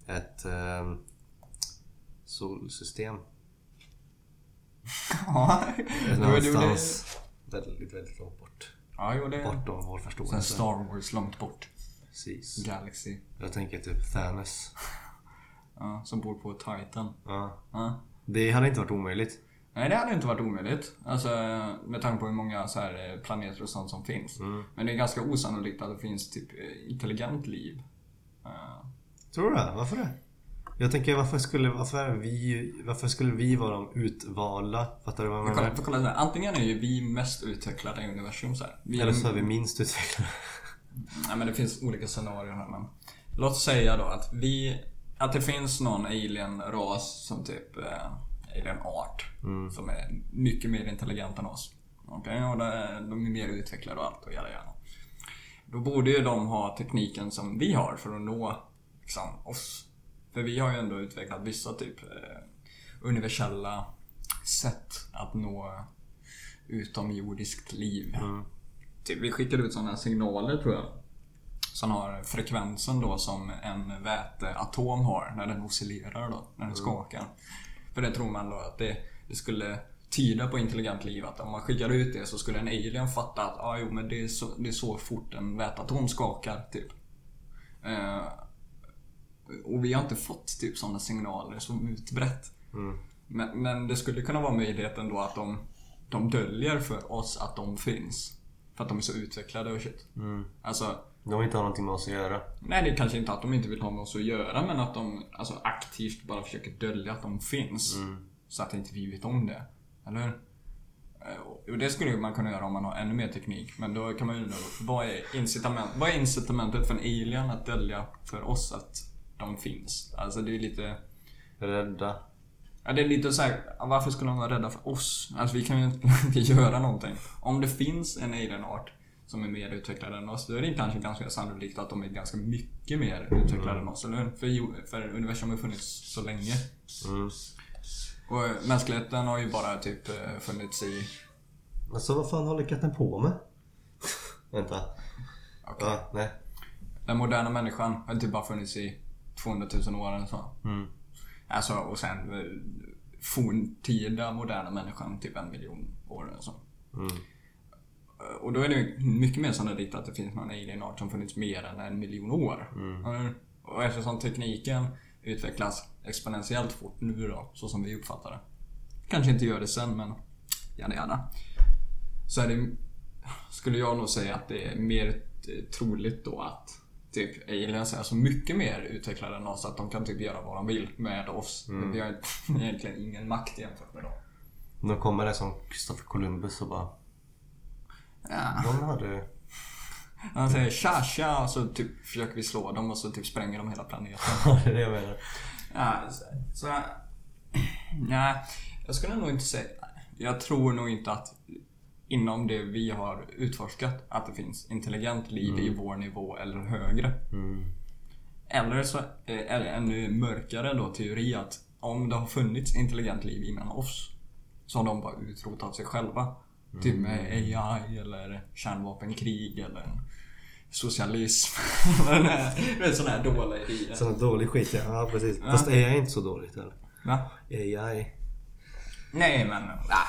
ett eh, solsystem. Ja, var det. Någonstans väldigt, väldigt långt bort. Ja, jo, det Bortom vår Sen förståelse. Star Wars långt bort. Precis. Galaxy. Jag tänker typ Thanos. Ja, som bor på Titan. Ja. Ja. Det hade inte varit omöjligt. Nej, det hade inte varit omöjligt. Alltså, med tanke på hur många så här, eh, planeter och sånt som finns. Mm. Men det är ganska osannolikt att det finns typ eh, intelligent liv. Tror du det? Varför det? Jag tänker varför skulle, varför är vi, varför skulle vi vara de utvalda? Fattar du vad jag Men kolla, menar? kolla så här, antingen är ju vi mest utvecklade i universum så. Vi Eller så är vi minst utvecklade. Nej men det finns olika scenarier här men. Låt säga då att vi... Att det finns någon alien-ras som typ... Eh, alien-art. Som är mycket mer intelligent än oss. Okej, och det, de är mer utvecklade och allt och jada jada. Då borde ju de ha tekniken som vi har för att nå liksom, oss. För vi har ju ändå utvecklat vissa typ eh, universella sätt att nå utomjordiskt liv. Mm. Typ, vi skickar ut sådana signaler tror jag. Som har frekvensen då som en väteatom har när den oscillerar då, när den skakar. För det tror man då att det, det skulle tyda på intelligent liv. Att om man skickar ut det så skulle en alien fatta att ah, jo, men det, är så, det är så fort en väteatom skakar. Typ. Eh, och vi har inte fått typ sådana signaler så utbrett. Mm. Men, men det skulle kunna vara möjligheten då att de, de döljer för oss att de finns. För att de är så utvecklade och shit. Mm. Alltså, De vill inte ha någonting med oss att göra. nej det är kanske inte att de inte vill ha med oss att göra men att de alltså, aktivt bara försöker dölja att de finns. Mm. Så att inte vi vet om det. Eller hur? Eh, Och det skulle man kunna göra om man har ännu mer teknik. Men då kan man ju undra, vad är, incitament, vad är incitamentet för en alien att dölja för oss att de finns? Alltså det är lite... Rädda. Ja, det är lite så här, varför skulle de vara rädda för oss? Alltså vi kan ju inte göra någonting. Om det finns en alienart som är mer utvecklad än oss, då är det kanske ganska sannolikt att de är ganska mycket mer utvecklade än oss, eller hur? För, för universum har funnits så länge. Mm. Och eh, mänskligheten har ju bara typ eh, funnits i... Alltså vad fan håller katten på med? Vänta. Okej. Ja, nej. Den moderna människan har typ bara funnits i 200 000 år eller så. Mm. Alltså, och sen eh, forntida moderna människan typ en miljon år eller så. Mm. Och då är det mycket mer sannolikt att det finns någon alienart som funnits mer än en miljon år. Mm. Och eftersom tekniken utvecklas exponentiellt fort nu då, så som vi uppfattar det. Kanske inte gör det sen, men gärna gärna. Så är det, skulle jag nog säga att det är mer eh, troligt då att typ aliens är så mycket mer utvecklade än oss att de kan typ göra vad de vill med oss. Men vi har egentligen ingen makt jämfört med dem. Då kommer det som Kristoffer Columbus och bara... Ja. De hade... Han säger tja tja och så typ försöker vi slå dem och så typ spränger de hela planeten. Ja, det är det jag menar. Ja, så, så nej, jag skulle nog inte säga... Jag tror nog inte att inom det vi har utforskat att det finns intelligent liv i vår nivå eller högre. Mm. Eller så är det ännu mörkare då teori att om det har funnits intelligent liv innan oss så har de bara utrotat sig själva. Typ med AI eller kärnvapenkrig eller socialism. eller sådana här dåliga idéer. Sån här dålig skit ja. ja precis. Fast AI är inte så dåligt eller? Va? AI. Nej men, nej.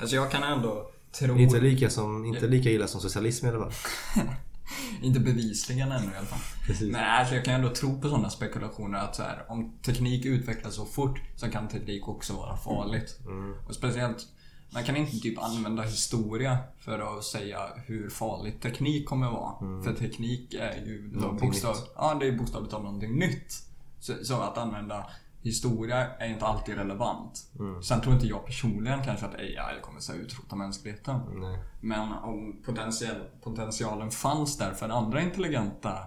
Alltså jag kan ändå tro... Inte lika, som, inte lika illa som socialism i alla fall. Inte bevisligen ännu i alla fall. Precis. Men alltså jag kan ändå tro på sådana spekulationer att så här, om teknik utvecklas så fort så kan teknik också vara farligt. Mm. Och speciellt, man kan inte typ använda historia för att säga hur farligt teknik kommer vara. För teknik är ju Mm. Bokstav, ja, det är bokstavligt talat någonting nytt. Så, så att använda historia är inte alltid relevant. Mm. Sen tror inte jag personligen kanske att AI kommer att utrota mänskligheten. Nej. Men om potentiell, potentialen fanns där för andra intelligenta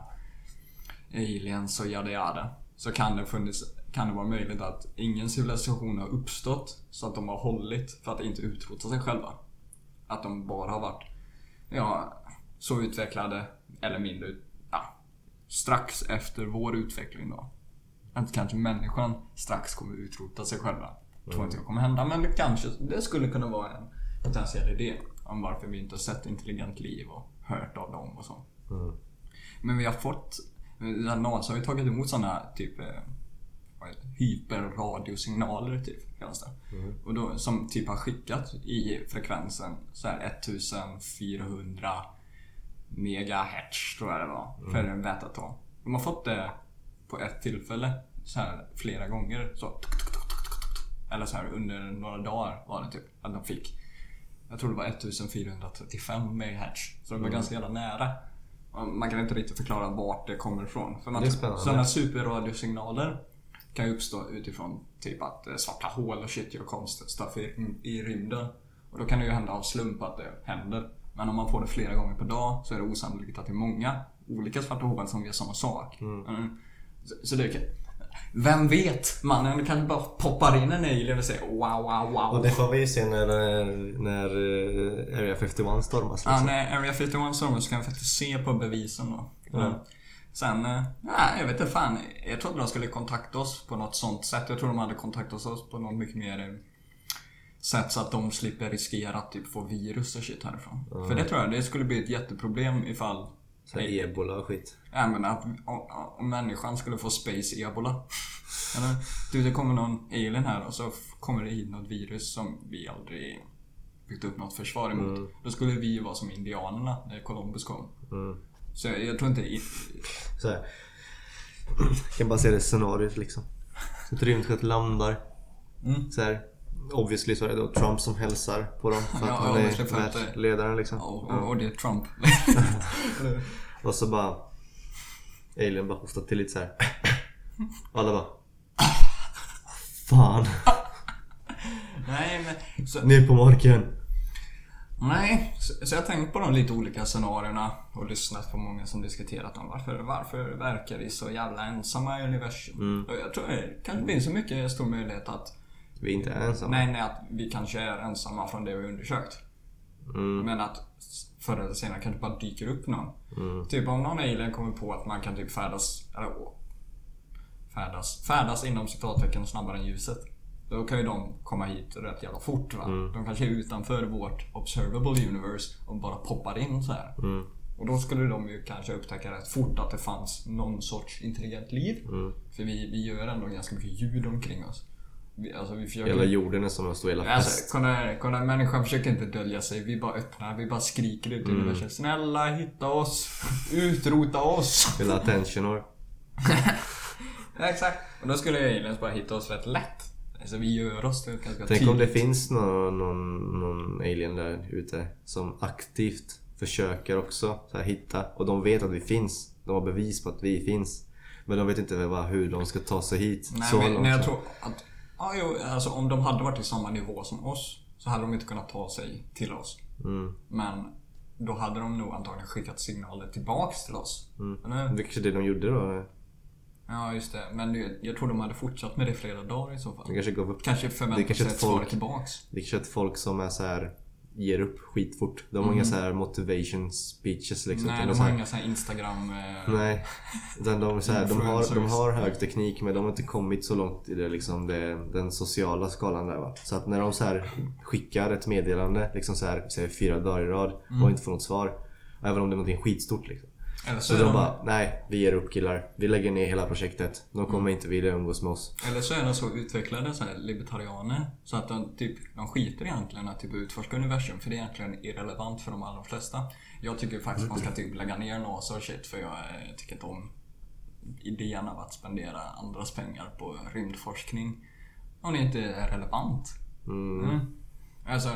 aliens och yada yada. Så kan det, funnits, kan det vara möjligt att ingen civilisation har uppstått så att de har hållit för att inte utrota sig själva. Att de bara har varit ja, så utvecklade, eller mindre, ja, strax efter vår utveckling då. Att kanske människan strax kommer utrota sig själva. Tror inte jag kommer hända, men det kanske det skulle kunna vara en potentiell idé om varför vi inte har sett intelligent liv och hört av dem och så. Mm. Men vi har fått, NASA har ju tagit emot sådana typ eh, det? hyperradiosignaler typ kallas det. Och då, som typ har skickat i frekvensen så här 1400 megahertz tror jag det var. För en vätatom. De har fått det på ett tillfälle så här flera gånger. Så, tuk, tuk, tuk, eller så här under några dagar var det typ att de fick. Jag tror det var 1435 megahertz. Så det var ganska jävla nära. Man kan inte riktigt förklara vart det kommer ifrån. För man, spännande. sådana superradiosignaler kan ju uppstå utifrån typ att eh, svarta hål och shit gör konstigt stuff i, i rymden. Och då kan det ju hända av slump att det händer. Men om man får det flera gånger per dag så är det osannolikt att det är många olika svarta hål som gör samma sak. Mm. Så, så det kan, Vem vet? Mannen kanske bara poppar in en alien och säger wow, wow, wow. Och det får vi se när, när eh, Area 51 stormas Ja, liksom. när Area 51 stormar så kan vi faktiskt se på bevisen då. Ja. Sen, eh, nej jag vet inte fan. Jag trodde de skulle kontakta oss på något sånt sätt. Jag tror de hade kontaktat oss på något mycket mer eh, sätt så att de slipper riskera att typ få virus och shit härifrån. För det tror jag, det skulle bli ett jätteproblem ifall Så ebola och skit. Ja men att om, om människan skulle få space ebola. Eller, du det kommer någon alien här och så kommer det hit något virus som vi aldrig byggt upp något försvar emot. Då skulle vi ju vara som indianerna när Columbus kom. Mm. Så jag, jag tror inte... I, Så här. Jag kan bara se det scenariot liksom. Ett rymdskepp landar. Mm. Så här. Obviously så är det då Trump som hälsar på dem. För att Ja, han är världsledaren liksom. och, och, och det är Trump. Och så bara Alien bara hostar till lite så här. Och alla bara Fan, nej men... Så, ner på marken. nej, så, så jag har tänkt på de lite olika scenarierna och lyssnat på många som diskuterat om varför, varför verkar vi så jävla ensamma i universum? Och jag tror det kanske finns så mycket stor möjlighet att Vi inte är ensamma. Nej, nej, att vi kanske är ensamma från det vi undersökt. Mm. Men att förr eller senare kanske bara dyker upp någon. Mm. Typ om någon alien kommer på att man kan typ färdas, eller färdas, färdas inom citattecken snabbare än ljuset. Då kan ju de komma hit rätt jävla fort va. Mm. De kanske är utanför vårt observable universe och bara poppar in så här. Mm. Och då skulle de ju kanske upptäcka rätt fort att det fanns någon sorts intelligent liv. Mm. För vi, vi gör ändå ganska mycket ljud omkring oss. Vi, alltså vi försöker Hela jorden är som en stor jävla fest. Alltså, kolla, kolla, människan försöker inte dölja sig. Vi bara öppnar, vi bara skriker ut i Mm. universum. Snälla, hitta oss! Utrota oss! Hela attentionor. Ja, exakt. Och då skulle aliens bara hitta oss rätt lätt. Alltså vi gör oss det ganska Tänk om det tydligt. finns någon, någon, någon alien där ute som aktivt försöker också så här, hitta och de vet att vi finns. De har bevis på att vi finns. Men de vet inte vad, hur de ska ta sig hit. Nej, men, nej, jag tror att... Ja, jo, alltså om de hade varit i samma nivå som oss så hade de inte kunnat ta sig till oss. Mm. Men då hade de nog antagligen skickat signaler tillbaks till oss. Mm. Eller? Det är kanske det de gjorde då. Ja, just det. Men det- jag tror de hade fortsatt med det flera dagar i så fall. De kanske gav upp. Kanske Det förväntar kanske sig ett ett svar folk- tillbaks. Det är kanske ett folk som är så här ger upp skitfort. De har inga så här motivation speeches liksom. Nej, de så har här- inga här Instagram... Eh, Nej. Utan de, så här, de, har, de har hög teknik men de har inte kommit så långt i det, liksom, det, den sociala skalan där va. Så att när de så här skickar ett meddelande liksom så här, säger fyra dagar i rad och inte får något svar. Även om det är någonting skitstort liksom. Eller så, Så de de, bara, nej vi ger upp killar. Vi lägger ner hela projektet. De kommer inte vilja umgås med oss. eller så är de så utvecklade så här, libertarianer så att de, typ, de skiter egentligen att typ, utforska universum för det är egentligen irrelevant för de allra flesta. Jag tycker faktiskt att man ska typ lägga ner NASA och shit för jag eh, tycker inte om idén av att spendera andras pengar på rymdforskning om det inte är relevant. Mm. Alltså,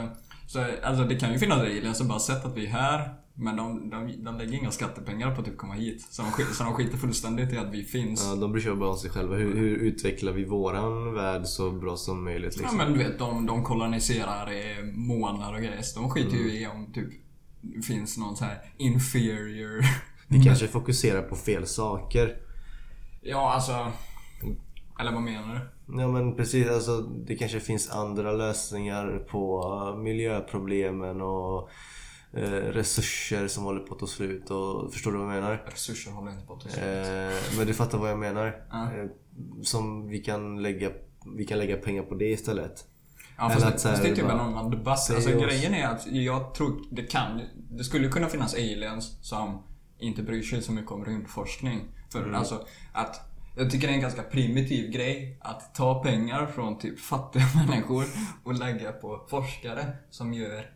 så, alltså det kan ju finnas aliens som bara sett att vi är här men de, de, de lägger inga skattepengar på att typ komma hit. Så de, så de skiter fullständigt i att vi finns. Ja, de bryr sig bara om sig själva. Hur, hur utvecklar vi våran värld så bra som möjligt Ja liksom? men du vet, de, de koloniserar månar och grejer. Så de skiter ju i om typ finns någon så här inferior... Vi kanske fokuserar på fel saker. Ja, alltså... Eller vad menar du? Ja men precis, alltså, det kanske finns andra lösningar på miljöproblemen och resurser som håller på att ta slut. Och, förstår du vad jag menar? Resurser håller inte på att ta slut. Eh, men du fattar vad jag menar? Ja. Eh, som vi kan, lägga, vi kan lägga pengar på det istället. Ja, fast, att det, fast det är typ bara- en annan debatt. Alltså grejen är att jag tror det kan... Det skulle kunna finnas aliens som inte bryr sig så mycket om rymdforskning. För Mm. alltså att... Jag tycker det är en ganska primitiv grej att ta pengar från typ fattiga människor och lägga på forskare som gör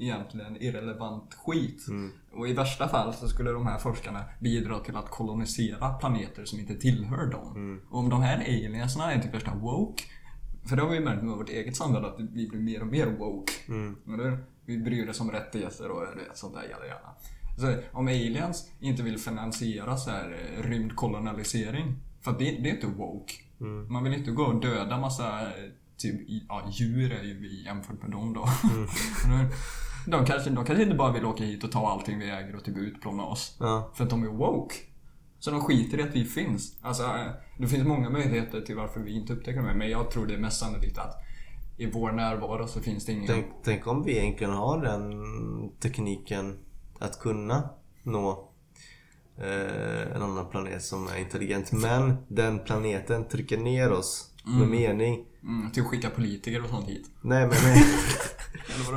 egentligen irrelevant skit. Mm. Och i värsta fall så skulle de här forskarna bidra till att kolonisera planeter som inte tillhör dem. Mm. Och om de här aliensarna är typ värsta woke för det har vi ju märkt med vårt eget samhälle att vi blir mer och mer woke. Mm. Eller? Vi bryr oss om rättigheter och sånt där jada jada. Så om aliens inte vill finansiera så här eh, rymdkolonialisering. För det, det är inte woke. Mm. Man vill inte gå och döda massa eh, typ, ja, djur är ju vi jämfört med dem då. Mm. de, kanske, de kanske inte bara vill åka hit och ta allting vi äger och typ utplåna oss. Ja. För att de är woke. Så de skiter i att vi finns. Alltså, eh, det finns många möjligheter till varför vi inte upptäcker det. Men jag tror det är mest sannolikt att i vår närvaro så finns det ingen... Tänk, tänk om vi egentligen har den tekniken att kunna nå eh, en annan planet som är intelligent. Men den planeten trycker ner oss med mening. Mm, till att skicka politiker och sånt hit. Nej men, nej?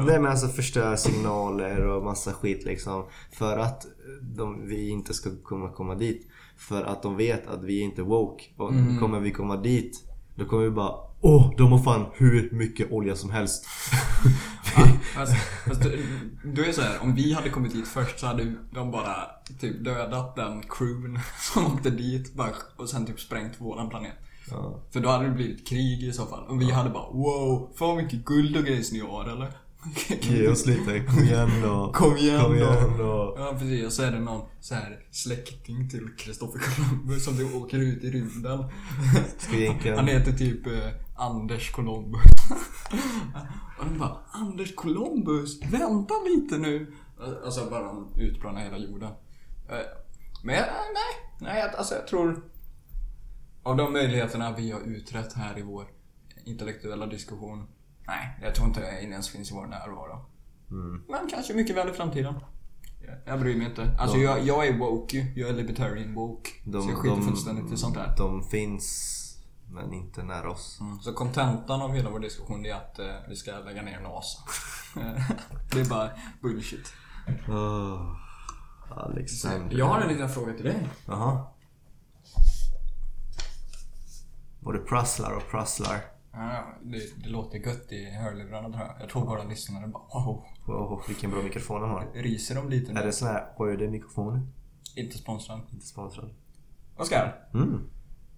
nej men alltså förstör signaler och massa skit liksom. För att de, vi inte ska kunna komma dit. För att de vet att vi är inte woke. Och kommer vi komma dit, då kommer vi bara Åh, de har fan hur mycket olja som helst. Fast, fast du, är så här, om vi hade kommit dit först så hade de bara typ dödat den crewn som åkte dit och sen typ sprängt våran planet. Ja. För då hade det blivit krig i så fall. Och vi hade bara wow, fan vad mycket guld och grejs ni har eller? Ge oss lite, kom igen då. Kom igen, Kom då. igen då. Ja precis, och så är det någon så här släkting till Kristoffer Columbus som du åker ut i rymden. Egentligen... Han heter typ eh, Anders Columbus. och de bara Anders Columbus, vänta lite nu. Alltså bara utplånar hela jorden. Eh, Men nej, nej alltså jag tror av de möjligheterna vi har utrett här i vår intellektuella diskussion. Nej, jag tror inte det ens finns i vår närvaro. Men kanske mycket väl i framtiden. Jag- bryr mig inte. Alltså De- jag, jag är woke ju. Jag är libertarian woke. så jag skiter fullständigt i sånt där. De finns, men inte nära oss. Mm. Så kontentan av hela vår diskussion är att eh, vi ska lägga ner NASA. det är bara bullshit. Oh, Alexander. Jag har en liten fråga till dig. Jaha. Både prasslar och prasslar. Ja, det, det låter gött i hörlurarna tror jag. Jag tror våra lyssnare bara wow. Wow, vilken bra mikrofon han har. Ryser de lite Är nu? det sån här Röde-mikrofon? Inte sponsrad. Inte sponsrad. Oskar, Mm.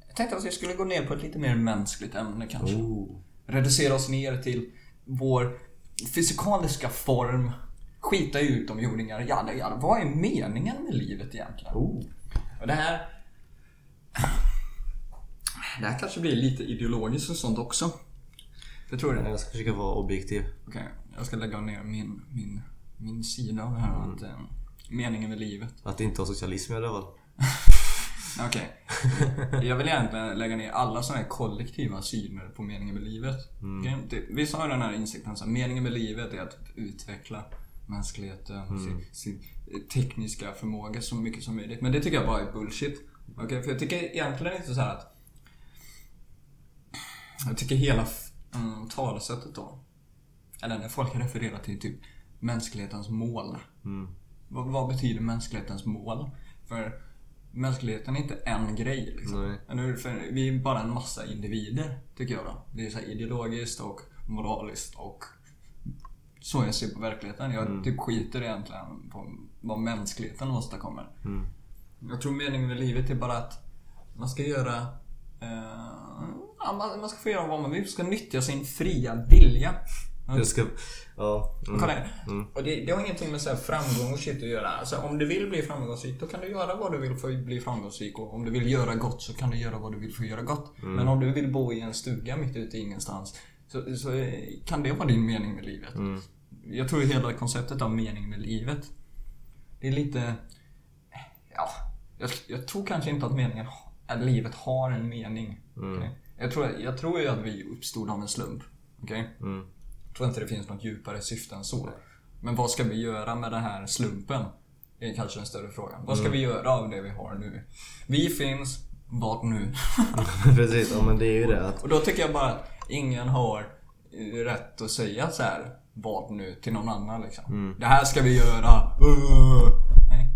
jag tänkte att jag skulle gå ner på ett lite mer mänskligt ämne kanske. Oh. Reducera oss ner till vår fysikaliska form. Skita i utomjordingar. Jada, jada. Vad är meningen med livet egentligen? Oh. Och det här... Det här kanske blir lite ideologiskt och sånt också. Jag tror det. Jag ska försöka vara objektiv. Okej, jag ska lägga ner min, min, min sida av det här. Att, eh, meningen med livet. Att inte ha socialism i alla fall. Okej. Jag vill egentligen lägga ner alla sådana här kollektiva syner på meningen med livet. Okej? Det- Vi har den här insikten att meningen med livet är att utveckla mänskligheten, sin, sin tekniska förmåga så mycket som möjligt. Men det tycker jag bara är bullshit. Okej, För jag tycker egentligen inte så här att... Jag tycker hela mm, talesättet då. Eller när folk refererar till typ mänsklighetens mål. Vad, vad betyder mänsklighetens mål? För mänskligheten är inte en grej liksom. För vi är bara en massa individer, tycker jag då. Det är så ideologiskt och moraliskt och så jag ser på verkligheten. Jag typ skiter egentligen på vad mänskligheten åstadkommer. Jag tror meningen med livet är bara att man ska göra eh, ja, man, man ska få göra vad man vill. Man ska nyttja sin fria vilja. Jag ska... Ja. Mm. Kolla här. Och det, det har ingenting med så här framgång och shit att göra. Alltså, om du vill bli framgångsrik, då kan du göra vad du vill för att bli framgångsrik. Och om du vill göra gott, så kan du göra vad du vill för att göra gott. Men om du vill bo i en stuga mitt ute i ingenstans, så, så eh, kan det vara din mening med livet. Jag tror hela konceptet av mening med livet, det är lite... Ja, jag, jag tror kanske inte att meningen, att livet har en mening. okej? Jag, tror, jag tror ju att vi uppstod av en slump. Okej? Jag tror inte det finns något djupare syfte än så. Men vad ska vi göra med den här slumpen? Det är kanske den större frågan. Vad ska vi göra av det vi har nu? Vi finns, vad nu? Precis, ja men det är ju det att... Och då tycker jag bara att ingen har eh, rätt att säga så här vad nu till någon annan liksom. Det här ska vi göra. Uh. Nej.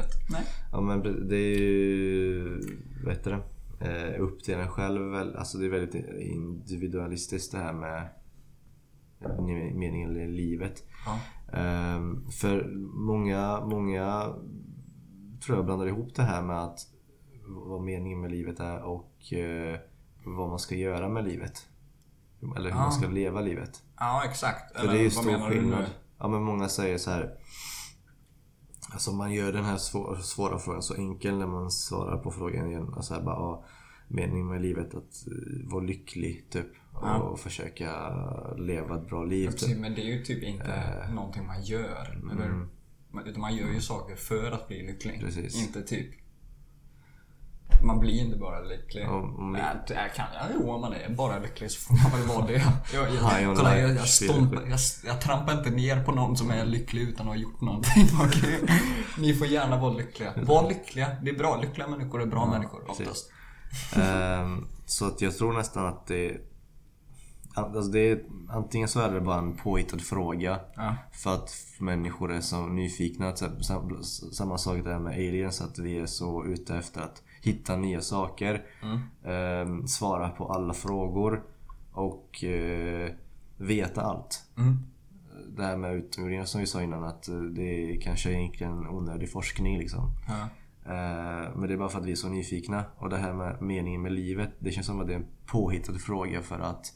Ett, nej. Ja men det är ju... Vad heter det? Eh, upp till en själv. Alltså det är väldigt individualistiskt det här med meningen i livet. Ja. Ehm, för många, många tror jag blandar ihop det här med att vad meningen med livet är och eh, vad man ska göra med livet. Eller hur man ska leva livet. Ja, exakt. För det är ju stor skillnad. Ja men många säger så här. Alltså man gör den här svåra, svåra frågan så enkel när man svarar på frågan igen. Alltså här bara, ja, meningen med livet att eh, vara lycklig typ. Och försöka leva ett bra liv. Precis, Typ. men det är ju typ inte Eh. någonting man gör. Eller? Man- Utan man gör ju saker för att bli lycklig. Precis. Inte typ... Man blir inte bara lycklig. Om- om- Nej, det är kan jag. Jo, om man är bara lycklig så får man väl vara det. Jag, jag, kolla, jag, jag, skit. jag, jag trampar inte ner på någon som är lycklig utan att ha gjort någonting. okej? Ni får gärna vara lyckliga. Var lyckliga. Det är bra. Lyckliga människor är bra människor precis. oftast. Ehm, så att jag tror nästan att det... Alltså det är, antingen så är det bara en påhittad fråga. Ja. För att människor är så nyfikna. Samma sak där med aliens. Att vi är så ute efter att hitta nya saker. ehm, svara på alla frågor. Och eh, veta allt. Mm. Det här med utomjordingar som vi sa innan. Att eh, det är kanske egentligen onödig forskning liksom. Eh, Men det är bara för att vi är så nyfikna. Och det här med meningen med livet. Det känns som att det är en påhittad fråga för att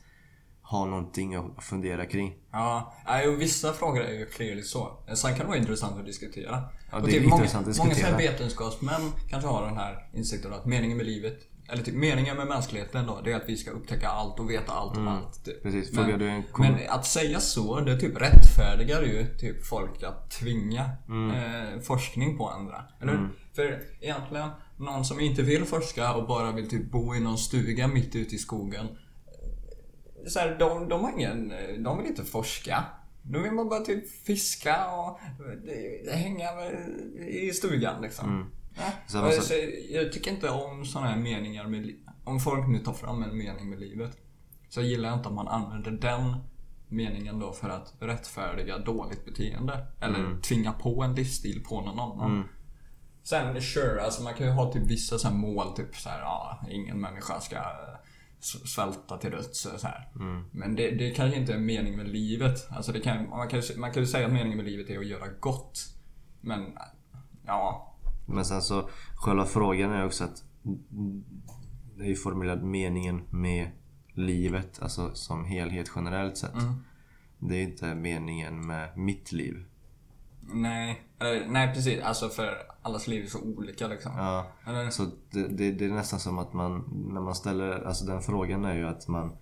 ha någonting att fundera kring. Ja, och vissa frågor är ju clearly så. Sen kan det vara intressant att diskutera. Ja, det är typ många, intressant att Många här diskutera. vetenskapsmän kanske har den här insikten att meningen med livet, eller typ meningen med mänskligheten då, det är att vi ska upptäcka allt och veta allt om allt. Typ. Mm. Precis, Men, du en kom- men att säga så, det typ rättfärdigar ju typ folk att tvinga Mm. eh, forskning på andra. Eller hur? För egentligen, någon som inte vill forska och bara vill typ bo i någon stuga mitt ute i skogen så här, de, de har ingen, de vill inte forska. Då vill man bara typ fiska och hänga i stugan liksom. Ja. Så Och man så- jag tycker inte om sådana här meningar med li- Om folk nu tar fram en mening med livet. Så gillar jag inte om man använder den meningen då för att rättfärdiga dåligt beteende. Eller tvinga på en livsstil på någon annan. Sen sure, alltså man kan ju ha typ vissa så mål, typ så här, ja, ingen människa ska svälta till döds så här. Men det, det kanske inte är meningen med livet. Alltså det kan, man, kan, man kan ju säga att meningen med livet är att göra gott. Men, ja. Men sen så, själva frågan är också att det är ju formulerat meningen med livet, alltså som helhet generellt sett. Det är inte meningen med mitt liv. Nej, eller, nej precis. Alltså för allas liv är så olika liksom. Ja, Eller, så det, det, det är nästan som att man, när man ställer, alltså den frågan är ju att man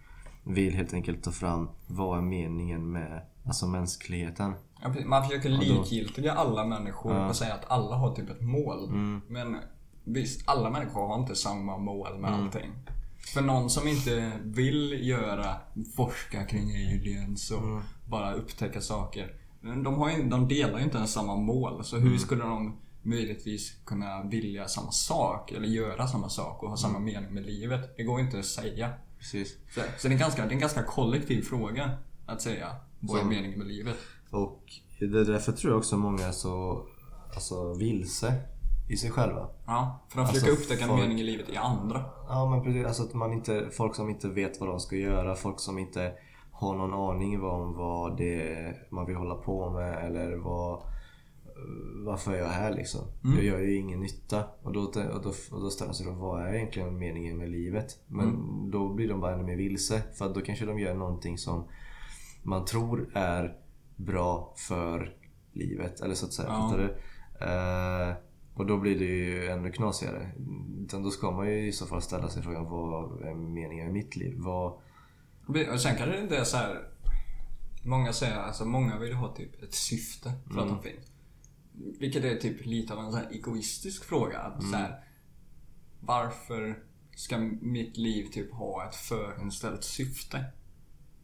vill helt enkelt ta fram vad är meningen med, alltså mänskligheten. Ja. Man försöker likgiltiga alla människor och säga att alla har typ ett mål. Mm. Men visst, alla människor har inte samma mål med Mm. allting. För någon som inte vill göra, forska kring aliens och Mm. bara upptäcka saker. De, har ju, de delar ju inte ens samma mål. Så hur Mm. skulle de möjligtvis kunna vilja samma sak? Eller göra samma sak och ha samma Mm. mening med livet? Det går inte att säga. Precis. Så, så det, är en ganska, det är en ganska kollektiv fråga att säga. Vad är meningen med livet? Och det är därför tror jag också många är så alltså, vilse i sig själva. Ja, för de Alltså, försöker upptäcka en folk- mening i livet i andra. Ja men precis, alltså att man inte, folk som inte vet vad de ska göra, folk som inte har någon aning om vad det är man vill hålla på med eller vad varför är jag här liksom? Jag gör ju ingen nytta. Och då, och då, och då ställer sig de vad är egentligen meningen med livet? Men då blir de bara ännu mer vilse. För att då kanske de gör någonting som man tror är bra för livet. Eller så att säga. Ja. Eh, och då blir det ju ännu knasigare. Utan då ska man ju i så fall ställa sig frågan vad är meningen med mitt liv? Vad... Och sen kan det inte så här. Många säger, alltså många vill ha typ ett syfte för att de finns. Vilket är typ lite av en så egoistisk fråga. Att så här, varför ska mitt liv typ ha ett förinställt syfte?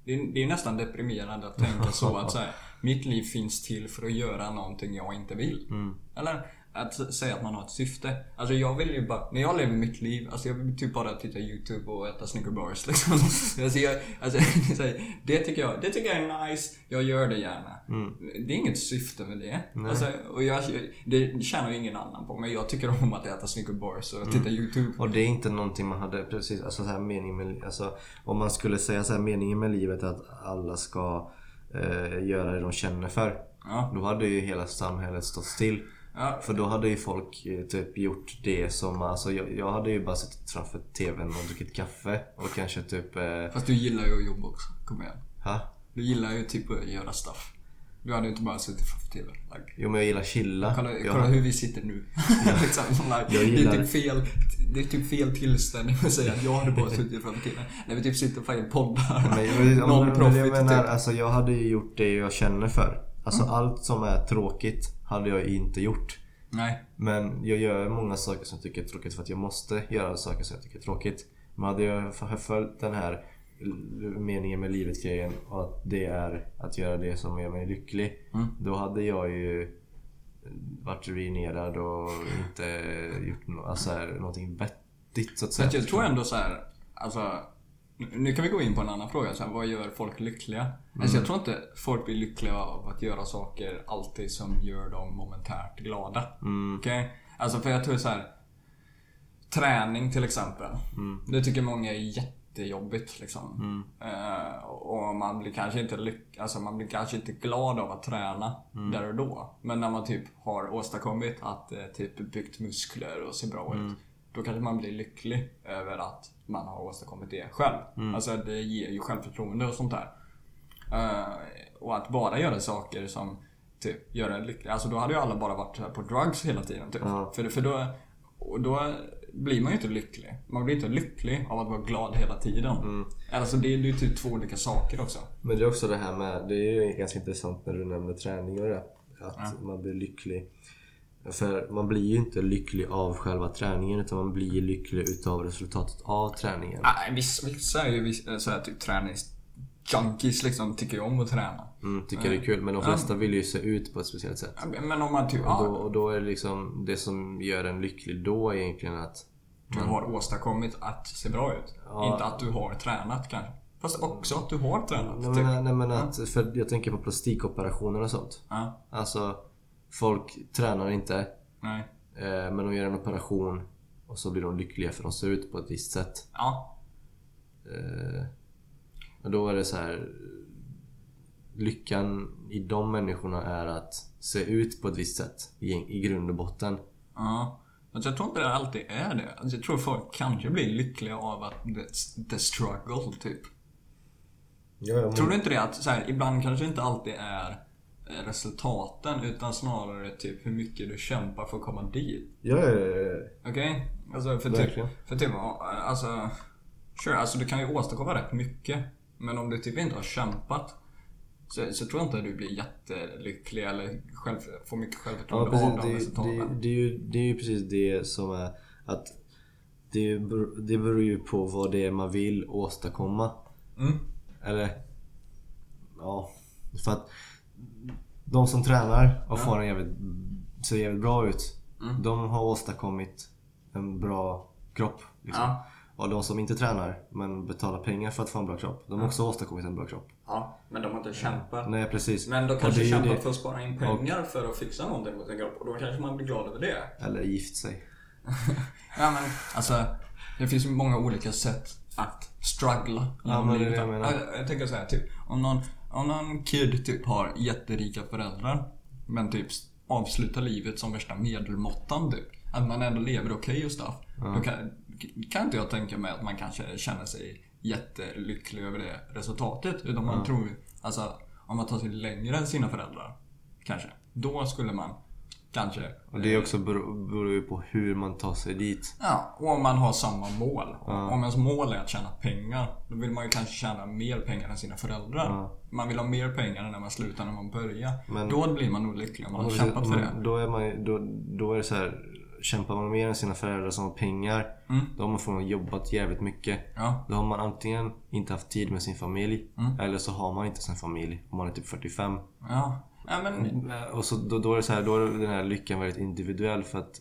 Det är, det är nästan deprimerande att tänka så att så här, mitt liv finns till för att göra någonting jag inte vill. Eller att säga att man har ett syfte. Alltså jag vill ju bara, när jag lever mitt liv, alltså jag vill typ bara titta YouTube och äta Snickerbars liksom. alltså jag, alltså, det, tycker jag, det tycker jag är nice, jag gör det gärna. Det är inget syfte med det. Alltså, och jag, det tjänar ju ingen annan på, men jag tycker om att äta Snickerbars och titta YouTube. Och det är inte någonting man hade precis, alltså så här meningen med, alltså om man skulle säga så här meningen med livet är att alla ska eh, göra det de känner för. Ja. Då hade ju hela samhället stått still. Ja. För då hade ju folk eh, typ gjort det som, alltså jag, jag hade ju bara suttit framför TVn och druckit kaffe och kanske typ... Eh, Fast du gillar ju att jobba också, kom igen. ha? Du gillar ju typ att göra stuff. Du hade ju inte bara suttit framför TV. Like. Jo men jag gillar chilla. Kolla, jag, kolla hur vi sitter nu. liksom, like, Jag det, gillar- är typ fel, det är typ fel tillställning att säga att jag hade bara suttit framför TV. När vi typ sitter och poddar. Men, men, jag menar, typ. alltså jag hade ju gjort det jag känner för. Alltså Mm. allt som är tråkigt hade jag inte gjort. Nej. Men jag gör många saker som jag tycker är tråkigt för att jag måste göra saker som jag tycker är tråkigt. Men hade jag följt den här meningen med livet-grejen och att det är att göra det som gör mig lycklig. Mm. Då hade jag ju varit ruinerad och inte gjort no alltså här, någonting vettigt så att säga. Jag tror ändå så här, alltså nu kan vi gå in på en annan fråga. Så här, vad gör folk lyckliga? Mm. Alltså jag tror inte folk blir lyckliga av att göra saker alltid som gör dem momentärt glada. Mm. Okej? Alltså för jag tror så här. Träning till exempel. Mm. Det tycker många är jättejobbigt liksom. Eh, och man blir kanske inte lyck alltså man blir kanske inte glad av att träna Mm. där och då. Men när man typ har åstadkommit att eh, typ byggt muskler och ser bra Mm. ut. Då kanske man blir lycklig över att man har åstadkommit det själv. Mm. Alltså det ger ju självförtroende och sånt där. Eh, och att bara göra saker som typ gör en lycklig. Alltså då hade ju alla bara varit på drugs hela tiden typ. Ja. För, för då, och då blir man ju inte lycklig. Man blir inte lycklig av att vara glad hela tiden. Mm. Alltså det är ju typ två olika saker också. Men det är också det här med, det är ju ganska intressant när du nämner träning och det. Att man blir lycklig. För man blir ju inte lycklig av själva träningen utan man blir lycklig utav resultatet av träningen. Nej, vissa, vissa är ju vissa, så här, typ träningsjunkies liksom, tycker ju om att träna. Mm, tycker det är kul men de flesta vill ju se ut på ett speciellt sätt. Men om man typ, Och då, och då är det liksom, det som gör en lycklig då egentligen att du har åstadkommit att se bra ut. Ja. Inte att du har tränat kanske. Fast också att du har tränat. Nej typ. men, nej, men att, för jag tänker på plastikoperationer och sånt. Ja, Alltså, folk tränar inte nej. eh, men de gör en operation och så blir de lyckliga för de ser ut på ett visst sätt. Ja, Eh, och då är det så här. Lyckan i de människorna är att se ut på ett visst sätt i, i grund och botten. ja. Alltså jag tror inte det alltid är det. Alltså jag tror folk kanske blir lyckliga av att the, the struggle, typ. Ja, Tror du inte det att så här, ibland kanske inte alltid är resultaten utan snarare typ hur mycket du kämpar för att komma dit? Ja, ja, ja, Okej? Alltså för typ, Verkligen. för typ, alltså... Sure, alltså du kan ju åstadkomma rätt mycket. Men om du typ inte har kämpat så, så tror jag inte att du blir jättelycklig eller själv, får mycket Ja, självförtroende precis. av de resultaten. det, det, är ju, det är ju precis det som är att det, det beror ju på vad det är man vill åstadkomma. Mm. Eller... Ja. För att de som tränar och får en jävligt, ser jävligt bra ut. Mm. De har åstadkommit en bra kropp. Liksom. Ja. Och de som inte tränar men betalar pengar för att få en bra kropp. De har också åstadkommit en bra kropp. ja, men de har inte kämpat. Nej precis. Men de Och kanske kämpar det- för att spara in pengar för att fixa någonting mot sin kropp. Och då kanske man blir glad över det. Eller gift sig. Ja men alltså, det finns ju många olika sätt att struggla genom men det är det jag menar. Jag, jag tänker så här, typ, om någon, om någon kid typ har jätterika föräldrar men typ avslutar livet som värsta medelmåttan typ. Att man ändå lever okej och stuff. Då kan, kan inte jag tänka mig att man kanske känner sig jättelycklig över det resultatet. Utan man tror, alltså om man tar sig längre än sina föräldrar. Kanske. Då skulle man kanske Och det är också beror, beror ju på hur man tar sig dit. Ja, och om man har samma mål. Om ens mål är att tjäna pengar, då vill man ju kanske tjäna mer pengar än sina föräldrar. Ja. Man vill ha mer pengar när man slutar när man börjar. Men- då blir man nog lycklig om man har kämpat för det. Då är, man, då, då är det så här. Kämpar man mer än sina föräldrar som har pengar. Mm. Då har man förmodligen jobbat jävligt mycket. Ja, Då har man antingen inte haft tid med sin familj. Mm. Eller så har man inte sin familj. Om man är typ 45. ja. Ja men... Och så, då, då är det så här, då är den här lyckan väldigt individuell för att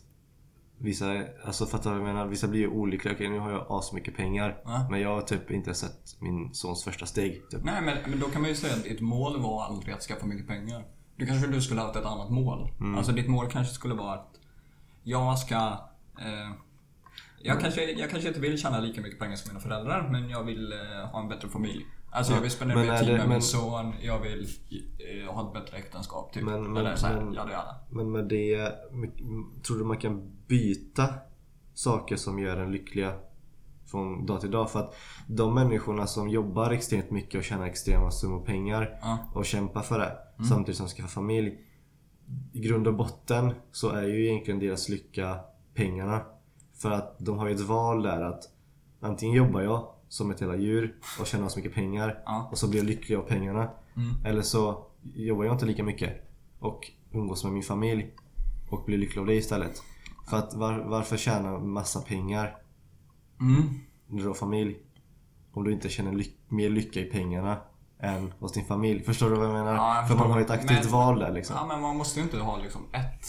Vissa, alltså fattar du vad jag menar? Vissa blir ju olyckliga. Okej nu har jag asmycket pengar. Ja. Men jag har typ inte sett min sons första steg. Typ. Nej men, men då kan man ju säga att ditt mål var aldrig att skaffa mycket pengar. Du kanske du skulle ha haft ett annat mål. Mm. Alltså ditt mål kanske skulle vara att jag ska... Eh, jag, kanske, jag kanske inte vill tjäna lika mycket pengar som mina föräldrar men jag vill eh, ha en bättre familj. Alltså jag vill spendera mer tid det- med men- min son. Jag vill eh, ha ett bättre äktenskap typ. Men- men- Eller så här, men- jada jada. Men med det, tror du man kan byta saker som gör en lyckliga från dag till dag? För att de människorna som jobbar extremt mycket och tjänar extrema summor pengar Ja. och kämpar för det samtidigt som de ska ha familj. I grund och botten så är ju egentligen deras lycka pengarna. För att de har ju ett val där att antingen jobbar jag som ett jävla djur och tjänar så mycket pengar Ja. och så blir jag lycklig av pengarna. Mm. Eller så jobbar jag inte lika mycket och umgås med min familj och bli lycklig av det istället. För att var, varför tjäna massa pengar Mm. när du har familj? Om du inte känner ly- mer lycka i pengarna än hos din familj. Förstår du vad jag menar? Ja, jag För man har ett aktivt Men- val där liksom. Ja, men man måste ju inte ha liksom ett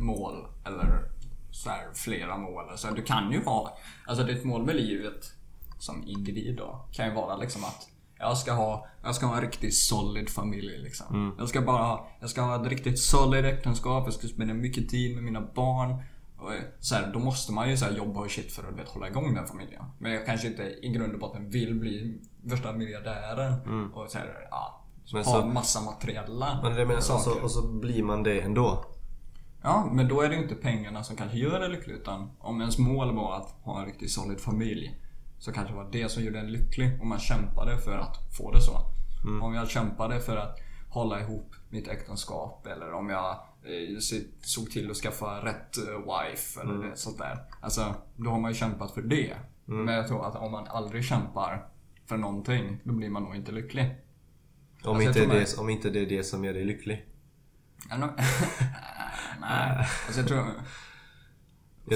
mål eller så här flera mål. Så du kan ju ha, alltså ditt mål med livet som individ då kan ju vara liksom att jag ska ha, jag ska ha en riktigt solid familj liksom. Mm. Jag ska bara ha, jag ska ha ett riktigt solid äktenskap, jag ska spendera mycket tid med mina barn. Och så här, då måste man ju så jobba och shit för att vet, hålla igång den familjen. Men jag kanske inte i grund och botten vill bli värsta miljardären. Och så här, ja, Mm. Men ha så- massa materiella Men det menar, och, så, saker. och så blir man det ändå. Ja, men då är det inte pengarna som kanske gör det lycklig utan om ens mål var att ha en riktigt solid familj så kanske det var det som gjorde en lycklig och man kämpade för att få det så. Om jag kämpade för att hålla ihop mitt äktenskap eller om jag eh, såg till att skaffa rätt eh, wife eller det, sånt där. Alltså, då har man ju kämpat för det. Men jag tror att om man aldrig kämpar för någonting, då blir man nog inte lycklig. Om, Alltså, inte det, man- om inte det är det som gör dig lycklig. Nej, alltså. Jag tror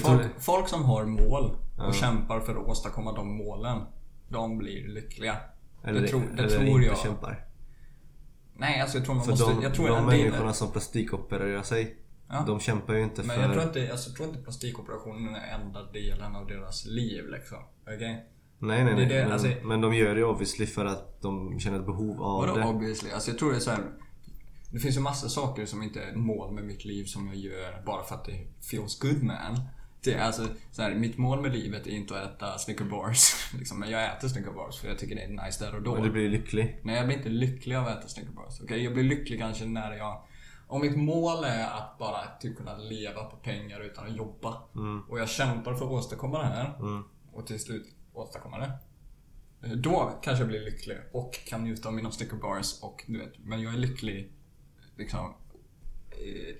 folk, folk som har mål och kämpar för att åstadkomma de målen, de blir lyckliga. Eller, det tror, det eller tror inte jag. kämpar. Nej, alltså jag tror man För måste... de, jag tror de en del- människorna som plastikopererar sig, Ja. de kämpar ju inte Men för... jag tror inte, alltså, jag tror inte plastikoperationen är enda delen av deras liv liksom. Okej? Nej, nej, är nej. det, men, alltså- men de gör det obviously för att de känner ett behov av Vadå det. obviously? Alltså jag tror det är så här. Det finns ju massa saker som inte är mål med mitt liv som jag gör bara för att det feels good man. Det är alltså, så här, mitt mål med livet är inte att äta Snicker bars. Liksom, men jag äter Snicker bars för jag tycker det är nice där och då. Och du blir lycklig. Nej, jag blir inte lycklig av att äta Snicker bars. Okej, jag blir lycklig kanske när jag... Om mitt mål är att bara typ kunna leva på pengar utan att jobba. Och jag kämpar för att åstadkomma det här. Och till slut åstadkomma det. eh, Då kanske jag blir lycklig och kan njuta av mina Snicker bars och du vet, men jag är lycklig liksom eh,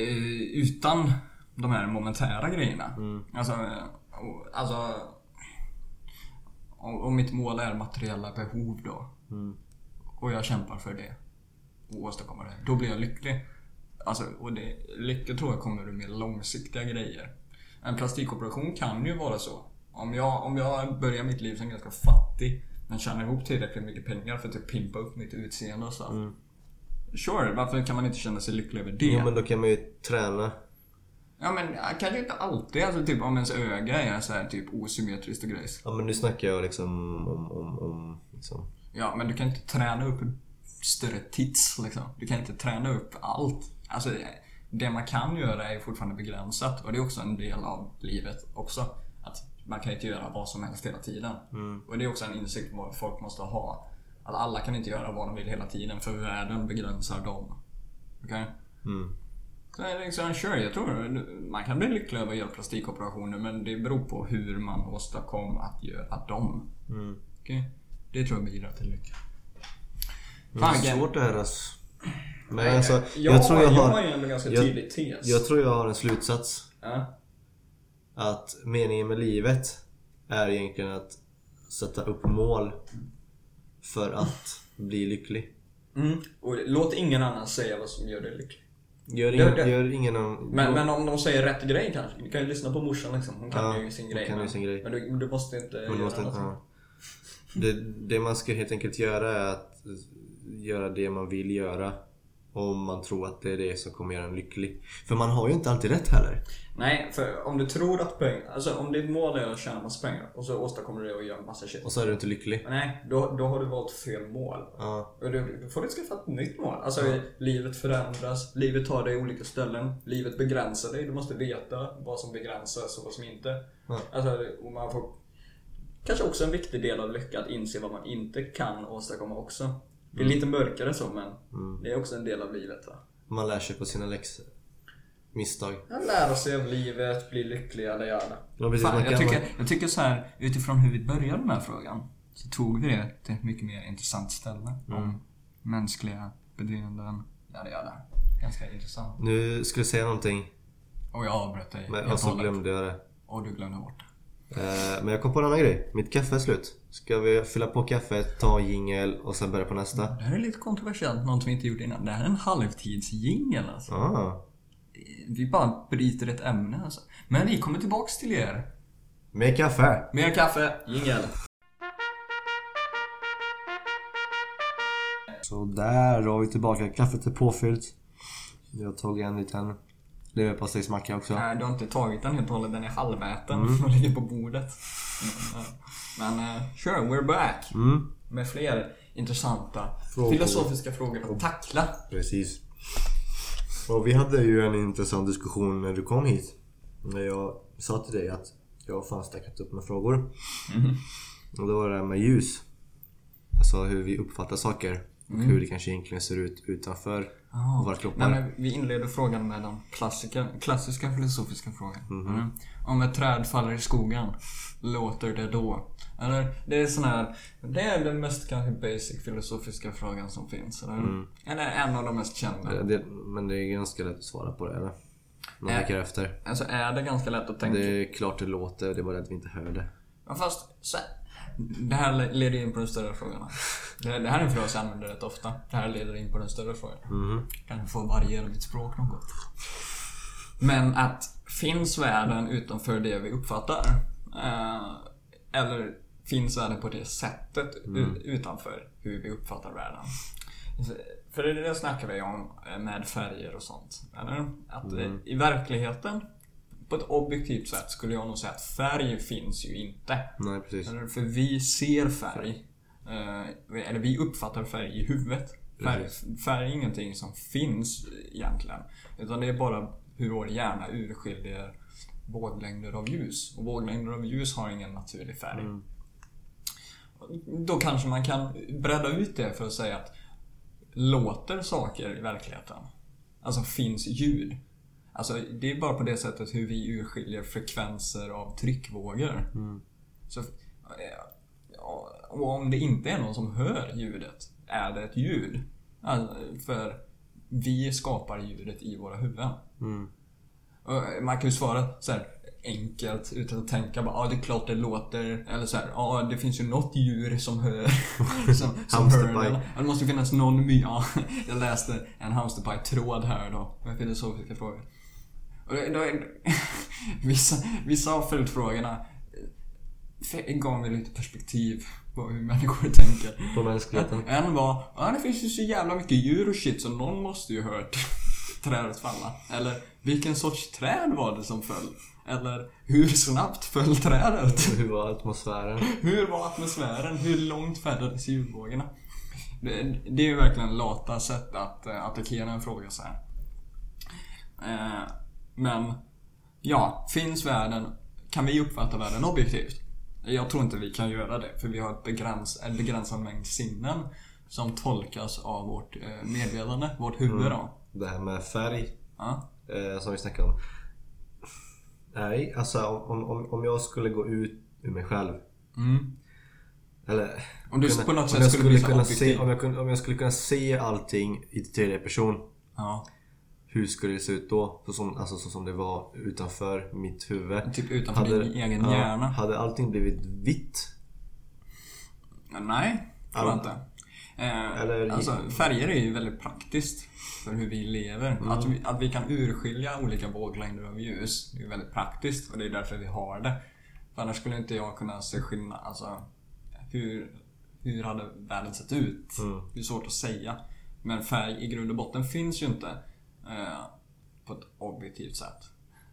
eh, utan de här momentära grejerna. Alltså, eh, och- alltså om, om mitt mål är materiella behov då. Och jag kämpar för det. Och åstadkommer det. Då blir jag lycklig. Alltså, och det, lycka tror jag kommer ur mer långsiktiga grejer. En plastikoperation kan ju vara så. Om jag, om jag börjar mitt liv som ganska fattig men tjänar ihop tillräckligt mycket pengar för att typ pimpa upp mitt utseende och så. Sure, varför kan man inte känna sig lycklig över det? Jo men då kan man ju träna. Ja men kanske inte alltid. Alltså typ om ens öga är så här typ osymmetriskt och grejs. Ja men nu snackar jag liksom om, om, om liksom. Ja, men du kan inte träna upp större tits liksom. Du kan inte träna upp allt. Alltså, det man kan göra är fortfarande begränsat och det är också en del av livet också. Att man kan inte göra vad som helst hela tiden. Och det är också en insikt vad folk måste ha. Att alla kan inte göra vad de vill hela tiden för världen begränsar dem. Okej? Så är det liksom, sure, jag tror man kan bli lycklig över att göra plastikoperationer men det beror på hur man åstadkom att göra dem. Okej? Det tror jag bidrar till lycka. Det Fan, är vilken- svårt det här alltså. Men alltså, jag, jag, tror jag jag har... har ju ändå ganska jag- tydlig tes. Jag tror jag har en slutsats. ja. Att meningen med livet är egentligen att sätta upp mål för att bli lycklig. mm. Och låt ingen annan säga vad som gör dig lycklig. Gör, ing, det- gör ingen annan... Men, men om de säger rätt grej kanske. Du kan ju lyssna på morsan liksom. Hon kan Ja, ju sin hon grej. kan ju men, sin grej. men du, du måste inte du göra måste, något. ja. det, det man ska helt enkelt göra är att göra det man vill göra. Om man tror att det är det som kommer göra en lycklig. För man har ju inte alltid rätt heller. Nej, för om du tror att pengar... Alltså om ditt mål är att tjäna massa pengar och så åstadkommer du det och gör massa shit. Och så är du inte lycklig. Nej, då, då har du valt fel mål. Ja. Och du, då får du skaffa ett nytt mål. Alltså livet förändras, livet tar dig olika ställen, livet begränsar dig. Du måste veta vad som begränsas och vad som inte. Ja. Alltså, och man får kanske också en viktig del av lycka att inse vad man inte kan åstadkomma också. Det är lite mörkare så men det är också en del av livet va. Man lär sig på sina läxor. Misstag. Jag lära sig av livet, bli lycklig, alla jävla. Ja, precis, Fan, man jag, tycker, jag tycker så här utifrån hur vi började den här frågan så tog vi det till ett mycket mer intressant ställe. Om mänskliga beteenden, jada jada. Ganska intressant. Nu skulle jag säga någonting. Och jag avbröt dig Men, och så glömde jag det. Och du glömde bort det. Eh, Men jag kom på en annan grej. Mitt kaffe är slut. Ska vi fylla på kaffet, ta jingel och sen börja på nästa? Det här är lite kontroversiellt, något vi inte gjort innan. Det här är en halvtidsjingel alltså. Ah, vi bara bryter ett ämne alltså. Men vi kommer tillbaks till er. Med kaffe! Mer kaffe, jingel. Så där har vi tillbaka. Kaffet är påfyllt. Jag tog en liten leverpastejsmacka också. Nej, du har inte tagit den helt och hållet. Den är halväten och ligger på bordet. Men, men uh, sure, we're back. Mm, Med fler intressanta Frågor. filosofiska frågor att tackla. precis. Och vi hade ju en intressant diskussion när du kom hit. När jag sa till dig att jag har fan stackat upp med frågor. Och då var det här med ljus. Alltså hur vi uppfattar saker. Och hur det kanske egentligen ser ut utanför Ah. våra kroppar. Nej, men vi inleder frågan med den klassiska, klassiska filosofiska frågan. Mm. Om ett träd faller i skogen, låter det då? Eller, det är sån här, det är den mest kanske basic filosofiska frågan som finns. Eller, eller en av de mest kända. Det, det, men det är ganska lätt att svara på det eller? Man tänker efter. Alltså är det ganska lätt att tänka. Det är klart det låter, det är bara att vi inte hör det. Ja, fast så, det här leder in på den större frågan. Det, det här är en fråga jag använder rätt ofta. Det här leder in på den större frågan. Mhm. Kanske får variera mitt språk något. Men att finns världen utanför det vi uppfattar? Eh, eller finns världen på det sättet u- utanför hur vi uppfattar världen? För det, det snackar vi om eh, med färger och sånt. Eller? Att eh, i verkligheten, på ett objektivt sätt, skulle jag nog säga att färg finns ju inte. Nej precis. För vi ser färg. eh, Eller vi uppfattar färg i huvudet. Färg, färg är ingenting som finns egentligen. Utan det är bara hur vår hjärna urskiljer våglängder av ljus. Och våglängder av ljus har ingen naturlig färg. Då kanske man kan bredda ut det för att säga att låter saker i verkligheten? Alltså finns ljud? Alltså det är bara på det sättet hur vi urskiljer frekvenser av tryckvågor. Så, eh, och om det inte är någon som hör ljudet, är det ett ljud? Alltså, för vi skapar ljudet i våra huvuden. Mm. Och man kan ju svara så här enkelt utan att tänka bara ja det är klart det låter eller så ja det finns ju något djur som hör som, som hör Det måste ju finnas någon my ja, Jag läste en hamsterpaj-tråd här då med filosofiska frågor. Och då är, vissa, vissa av följdfrågorna eh, gav mig lite perspektiv på hur människor tänker. På mänskligheten. En var, ja det finns ju så jävla mycket djur och shit så någon måste ju hört trädet falla. Eller vilken sorts träd var det som föll? Eller hur snabbt föll trädet? Hur var atmosfären? Hur var atmosfären? Hur långt färdades ljudvågorna? Det, det är ju verkligen lata sätt att eh, attackera en fråga så här. Men, ja, finns världen, kan vi uppfatta världen objektivt? Jag tror inte vi kan göra det, för vi har ett begräns, en begränsad mängd sinnen som tolkas av vårt eh, medvetande, vårt huvud då. Det här med färg Ja. eh, som vi snackade om. Nej, alltså om, om, om jag skulle gå ut ur mig själv. Mm. Eller Om du kunna- på något sätt skulle bli så kunna objektiv. se, om, jag kunde, om jag skulle kunna se allting i tredje person. Ja. Hur skulle det se ut då? Så som, alltså så som det var utanför mitt huvud. Typ utanför din egen ja, hjärna. Hade allting blivit vitt? Nej, tror jag Ja. inte. Eh, Eller- alltså, färger är ju väldigt praktiskt för hur vi lever. Att, vi, att vi kan urskilja olika våglängder av ljus, det är väldigt praktiskt och det är därför vi har det. För annars skulle inte jag kunna se skillnad, alltså hur, hur hade världen sett ut? Det är svårt att säga. Men färg i grund och botten finns ju inte eh, på ett objektivt sätt.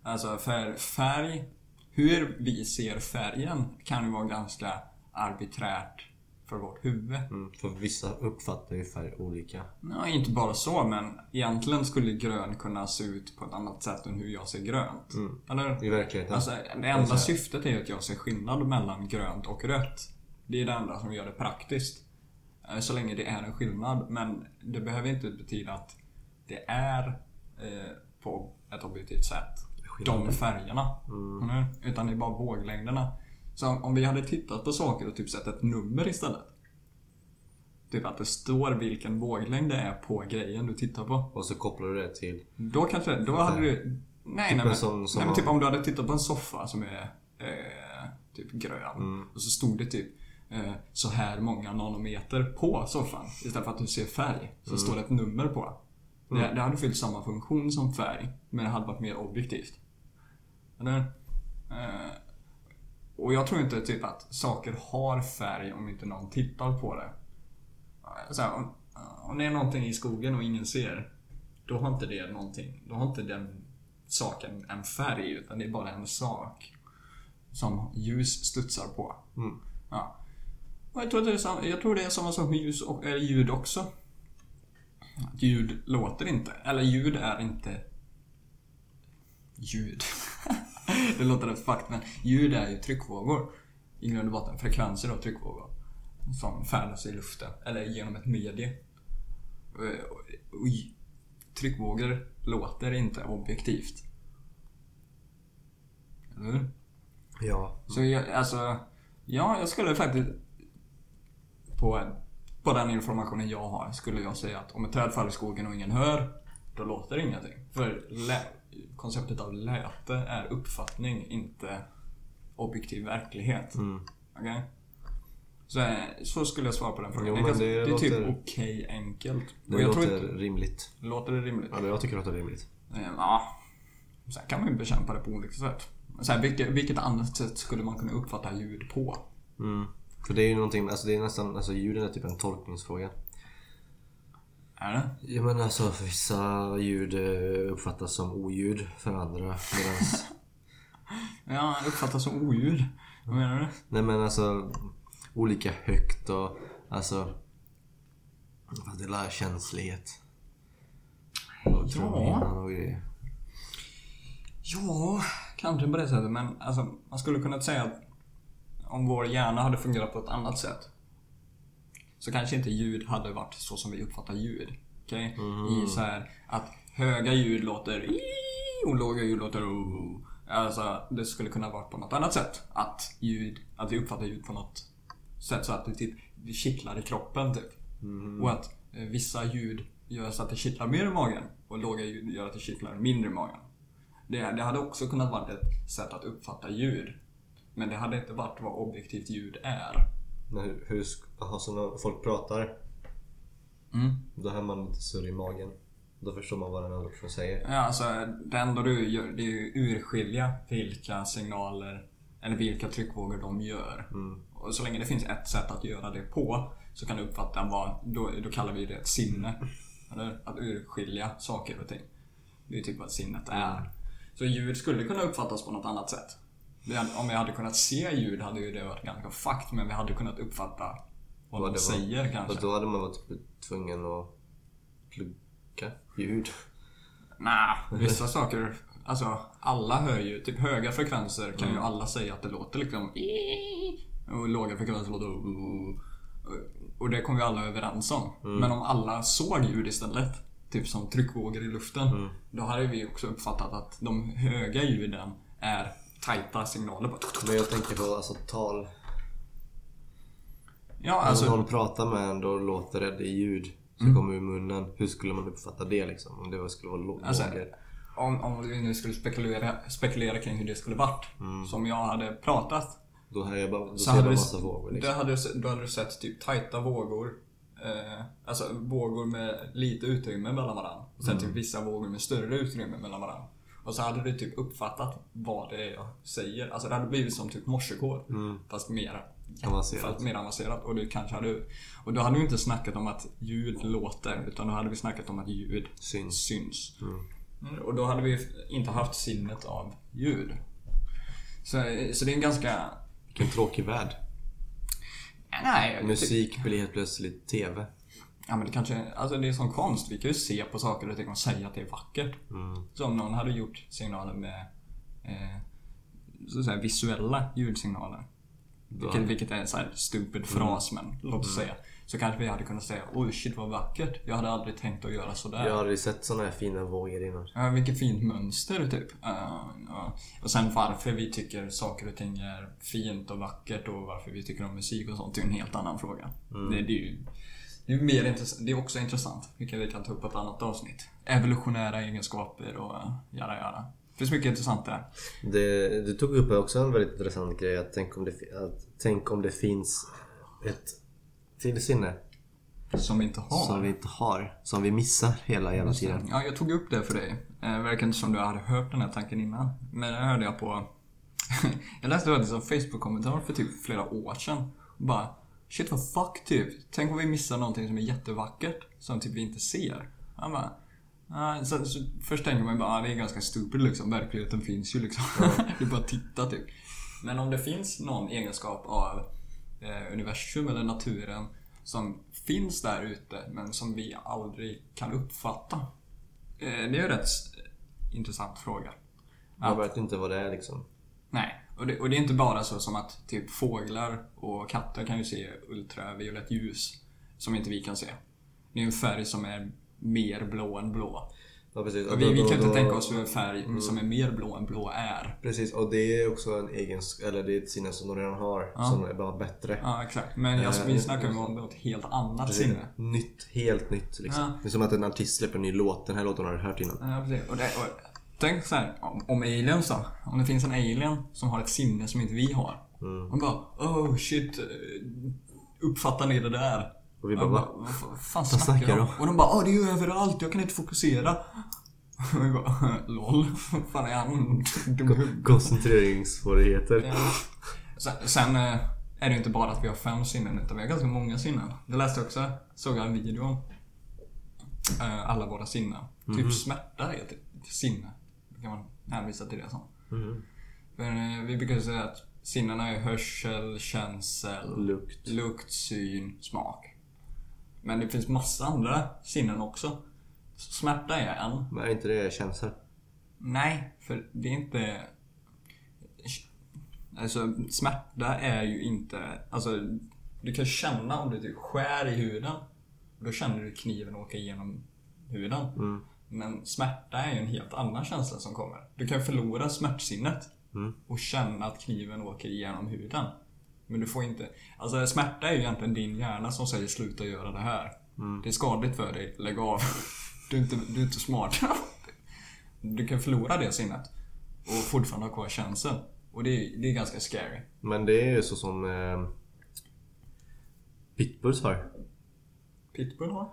Alltså för färg, hur vi ser färgen kan ju vara ganska arbiträrt för vårt huvud. Mm, för vissa uppfattar ju färg olika. Nej, inte bara så, men egentligen skulle grön kunna se ut på ett annat sätt än hur jag ser grönt. Eller? I verkligheten. Alltså, det enda syftet är ju att jag ser skillnad mellan grönt och rött. Det är det enda som gör det praktiskt. Eh, Så länge det är en skillnad. Men det behöver inte betyda att det är eh, på ett objektivt sätt. De färgerna. Mm. Utan det är bara våglängderna. Så om- vi hade tittat på saker och typ sett ett nummer istället. Typ att det står vilken våglängd det är på grejen du tittar på. Och så kopplar du det till... Då kanske, då hade du... Nej, Typ nej, en men, sån som nej men typ om du hade tittat på en soffa som är eh, typ grön. Mm. Och så stod det typ eh, så här många nanometer på soffan. Istället för att du ser färg. Så Mm. står det ett nummer på. Det, det hade fyllt samma funktion som färg, men det hade varit mer objektivt. Eller? Eh, och jag tror inte typ att saker har färg om inte någon tittar på det. Så här, om, om det är någonting i skogen och ingen ser, då har inte det någonting. Då har inte den saken en färg, utan det är bara en sak. Som ljus studsar på. Mm. Ja. Och jag, tror det är samma, jag tror det är samma sak med ljus och, eller ljud också. Ljud låter inte. Eller ljud är inte... Ljud. det låter rätt fucked men ljud är ju tryckvågor. I grund och botten frekvenser och tryckvågor. Som färdas i luften. Eller genom ett medie. Och Tryckvågor låter inte objektivt. Eller hur? Ja. Så jag, alltså, ja, jag skulle faktiskt på, på den informationen jag har skulle jag säga att om ett träd faller i skogen och ingen hör, då låter det ingenting. För konceptet av läte är uppfattning, inte objektiv verklighet. Mm. Okej? Så, så skulle jag svara på den frågan. Jo, det, det det är typ låter- okej enkelt. Det Och jag låter tror inte, rimligt. låter det rimligt? Ja, jag tycker det låter rimligt. Eh, Ja. Sen kan man ju bekämpa det på olika sätt. Så här, vilket, vilket annat sätt skulle man kunna uppfatta ljud på? Mm. För det är ju någonting, alltså det är nästan, alltså ljuden är typ en tolkningsfråga. Är det? Ja men alltså för vissa ljud eh, uppfattas som oljud för andra. Medans, Ja, uppfattas som oljud. Vad menar du? nej men alltså olika högt och alltså fast det är känslighet. Och grejer. Ja, kanske på det sättet. Men alltså, man skulle kunna säga att om vår hjärna hade fungerat på ett annat sätt så kanske inte ljud hade varit så som vi uppfattar ljud. Okej? I så här att höga ljud låter i och låga ljud låter. Alltså, det skulle kunna vara på något annat sätt. Att ljud, att vi uppfattar ljud på något sätt så att det typ det kittlar i kroppen typ. Och att eh, vissa ljud gör så att det kittlar mer i magen och låga ljud gör att det kittlar mindre i magen. Det, det hade också kunnat vara ett sätt att uppfatta ljud. Men det hade inte varit vad objektivt ljud är. Men hur, hur sk- aha, så när folk pratar Mm. då hör man lite surr i magen. Då förstår man vad den andra personen säger. Ja, alltså, det enda du gör det är ju urskilja vilka signaler eller vilka tryckvågor de gör. Mm. Och så länge det finns ett sätt att göra det på så kan du uppfatta vad, då, då kallar vi det ett sinne. Eller att urskilja saker och ting. Det är typ vad sinnet är. Så ljud skulle kunna uppfattas på något annat sätt. Om vi hade kunnat se ljud hade ju det varit ganska fucked men vi hade kunnat uppfatta vad, Vad de det var. säger kanske. Och då hade man varit typ tvungen att plugga ljud. Nej, vissa saker. Alltså alla hör ju, typ höga frekvenser kan ju alla säga att det låter liksom och låga frekvenser låter och det kom vi alla överens om. Men om alla såg ljud istället, typ som tryckvågor i luften, då hade vi också uppfattat att de höga ljuden är tajta signaler. Bara Men jag tänker på alltså tal. Ja, Alltså, Om någon pratar med en då låter det i ljud som kommer ur munnen. Hur skulle man uppfatta det liksom? Om det skulle vara lågor? Alltså, om, om vi nu skulle spekulera, spekulera kring hur det skulle varit. Som jag hade pratat. då hör jag bara, då Så hade du, massa vågor liksom. då, hade då hade du sett typ tajta vågor. Eh, alltså vågor med lite utrymme mellan varandra. Och sen Mm. typ vissa vågor med större utrymme mellan varandra. Och så hade du typ uppfattat vad det är jag säger. Alltså det hade blivit som typ morsekod. Fast mer Mm. Avancerat. Mer avancerat. Och du kanske hade... Och då hade vi inte snackat om att ljud låter. Utan då hade vi snackat om att ljud Syns. syns. Mm, Och då hade vi inte haft sinnet av ljud. Så, så det är en ganska... Vilken tråkig värld. Nej, Musik blir helt plötsligt TV. Ja men det kanske, alltså det är som konst. Vi kan ju se på saker och ting och säga att det är vackert. Så om någon hade gjort signaler med eh, så att säga, visuella ljudsignaler. Vilket, vilket är en sån här stupid fras men låt oss säga. Så kanske vi hade kunnat säga oj shit vad vackert. Jag hade aldrig tänkt att göra sådär. Jag har aldrig sett såna här fina vågor innan. Ja, vilket fint mönster typ. Uh, ja. Och sen varför vi tycker saker och ting är fint och vackert och varför vi tycker om musik och sånt är en helt annan fråga. Det, det är ju det är, mer intressant. det är också intressant, vilket vi kan ta upp på ett annat avsnitt. Evolutionära egenskaper och uh, jada jada. Det finns mycket intressant där. Det, du tog upp också en väldigt intressant grej. Att tänk, om det, att, tänk om det finns ett till sinne. som vi inte har. Som vi inte har. Som vi missar hela jävla det. tiden. Ja, jag tog upp det för dig. Eh, verkar inte som du hade hört den här tanken innan. Men det hörde jag på... jag läste faktiskt en Facebook-kommentar för typ flera år sedan. Bara, shit vad fuck typ. Tänk om vi missar någonting som är jättevackert. Som typ vi inte ser. Han bara, ah, så, så, först tänker man ju bara, ah, det är ganska stupid liksom. Verkligheten finns ju liksom. det är bara att titta typ. Men om det finns någon egenskap av eh, universum eller naturen som finns där ute men som vi aldrig kan uppfatta. Eh, det är ju en rätt intressant fråga. Jag vet inte vad det är liksom. Nej, och det, och det är inte bara så som att typ fåglar och katter kan ju se ultraviolett ljus som inte vi kan se. Det är en färg som är mer blå än blå. Ja, precis. Och vi, vi kan Då- inte då- tänka oss hur en färg som är mer blå än blå är. Precis, och det är också en egenskap, eller det är ett sinne som de redan har. Som är bara bättre. Ja, exakt. Men alltså, vi snackar om något helt annat Precis. sinne. Nytt, helt nytt liksom. Ja. Det är som att en artist släpper en ny låt. Den här låten har du hört innan. Ja, precis. Och det, och, tänk så här, om, aliens då. Om det finns en alien som har ett sinne som inte vi har. Mm. Och bara, oh shit. eh, Uppfattar ni det där? Och vi bara, bara, vad fan- snackar de om? Och de bara, ah det är ju överallt, jag kan inte fokusera. Och vi bara, LOL. Fan är han dum? Koncentreringsvårigheter. Ja. Sen, sen eh, är det ju inte bara att vi har fem sinnen utan vi har ganska många sinnen. Det läste jag också, såg jag en video om. Eh, Alla våra sinnen. Mhm. Typ smärta är ett sinne. Kan man hänvisa till det som. Mhm. För, eh, vi brukar säga att sinnena är hörsel, känsel, Lukt. lukt, syn, smak. Men det finns massa andra sinnen också. Smärta är en. Men är inte det känslor? Nej, för det är inte... Alltså smärta är ju inte... Alltså du kan känna om du typ skär i huden. Då känner du kniven åka igenom huden. Mm. Men smärta är ju en helt annan känsla som kommer. Du kan förlora smärtsinnet Mm. och känna att kniven åker igenom huden. Men du får inte... Alltså smärta är ju egentligen din hjärna som säger sluta göra det här. Mm. Det är skadligt för dig, lägg av. Du är inte, du är inte smart. Du kan förlora det sinnet och fortfarande ha kvar känseln. Och det är, det är ganska scary. Men det är ju så som eh, Pitbulls har. Pitbull har?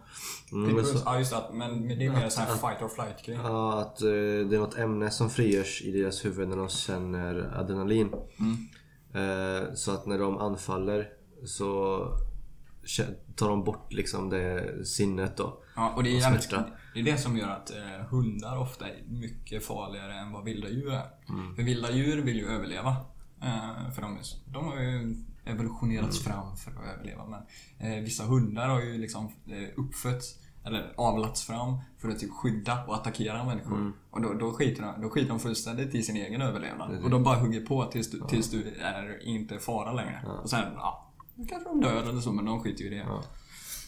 Mm, Pitbull, men så, ja just det. Men det är mer här fight or flight grej. ja, att eh, det är något ämne som frigörs i deras huvud när de känner adrenalin. Mm. Eh, så att när de anfaller så tar de bort liksom det sinnet då. Ja, och det är, Och jävligt, det är det som gör att eh, hundar ofta är mycket farligare än vad vilda djur är. Mm. För vilda djur vill ju överleva. Eh, för de, de har ju evolutionerats Mm. fram för att överleva. Men eh, vissa hundar har ju liksom eh, uppfötts eller avlats fram för att typ skydda och attackera människor. Mm. Och då, då, skiter de, då skiter de fullständigt i sin egen överlevnad. Och de bara hugger på tills du, tills du är inte fara längre. Och sen, ja, kanske de dör eller så men de skiter ju i det.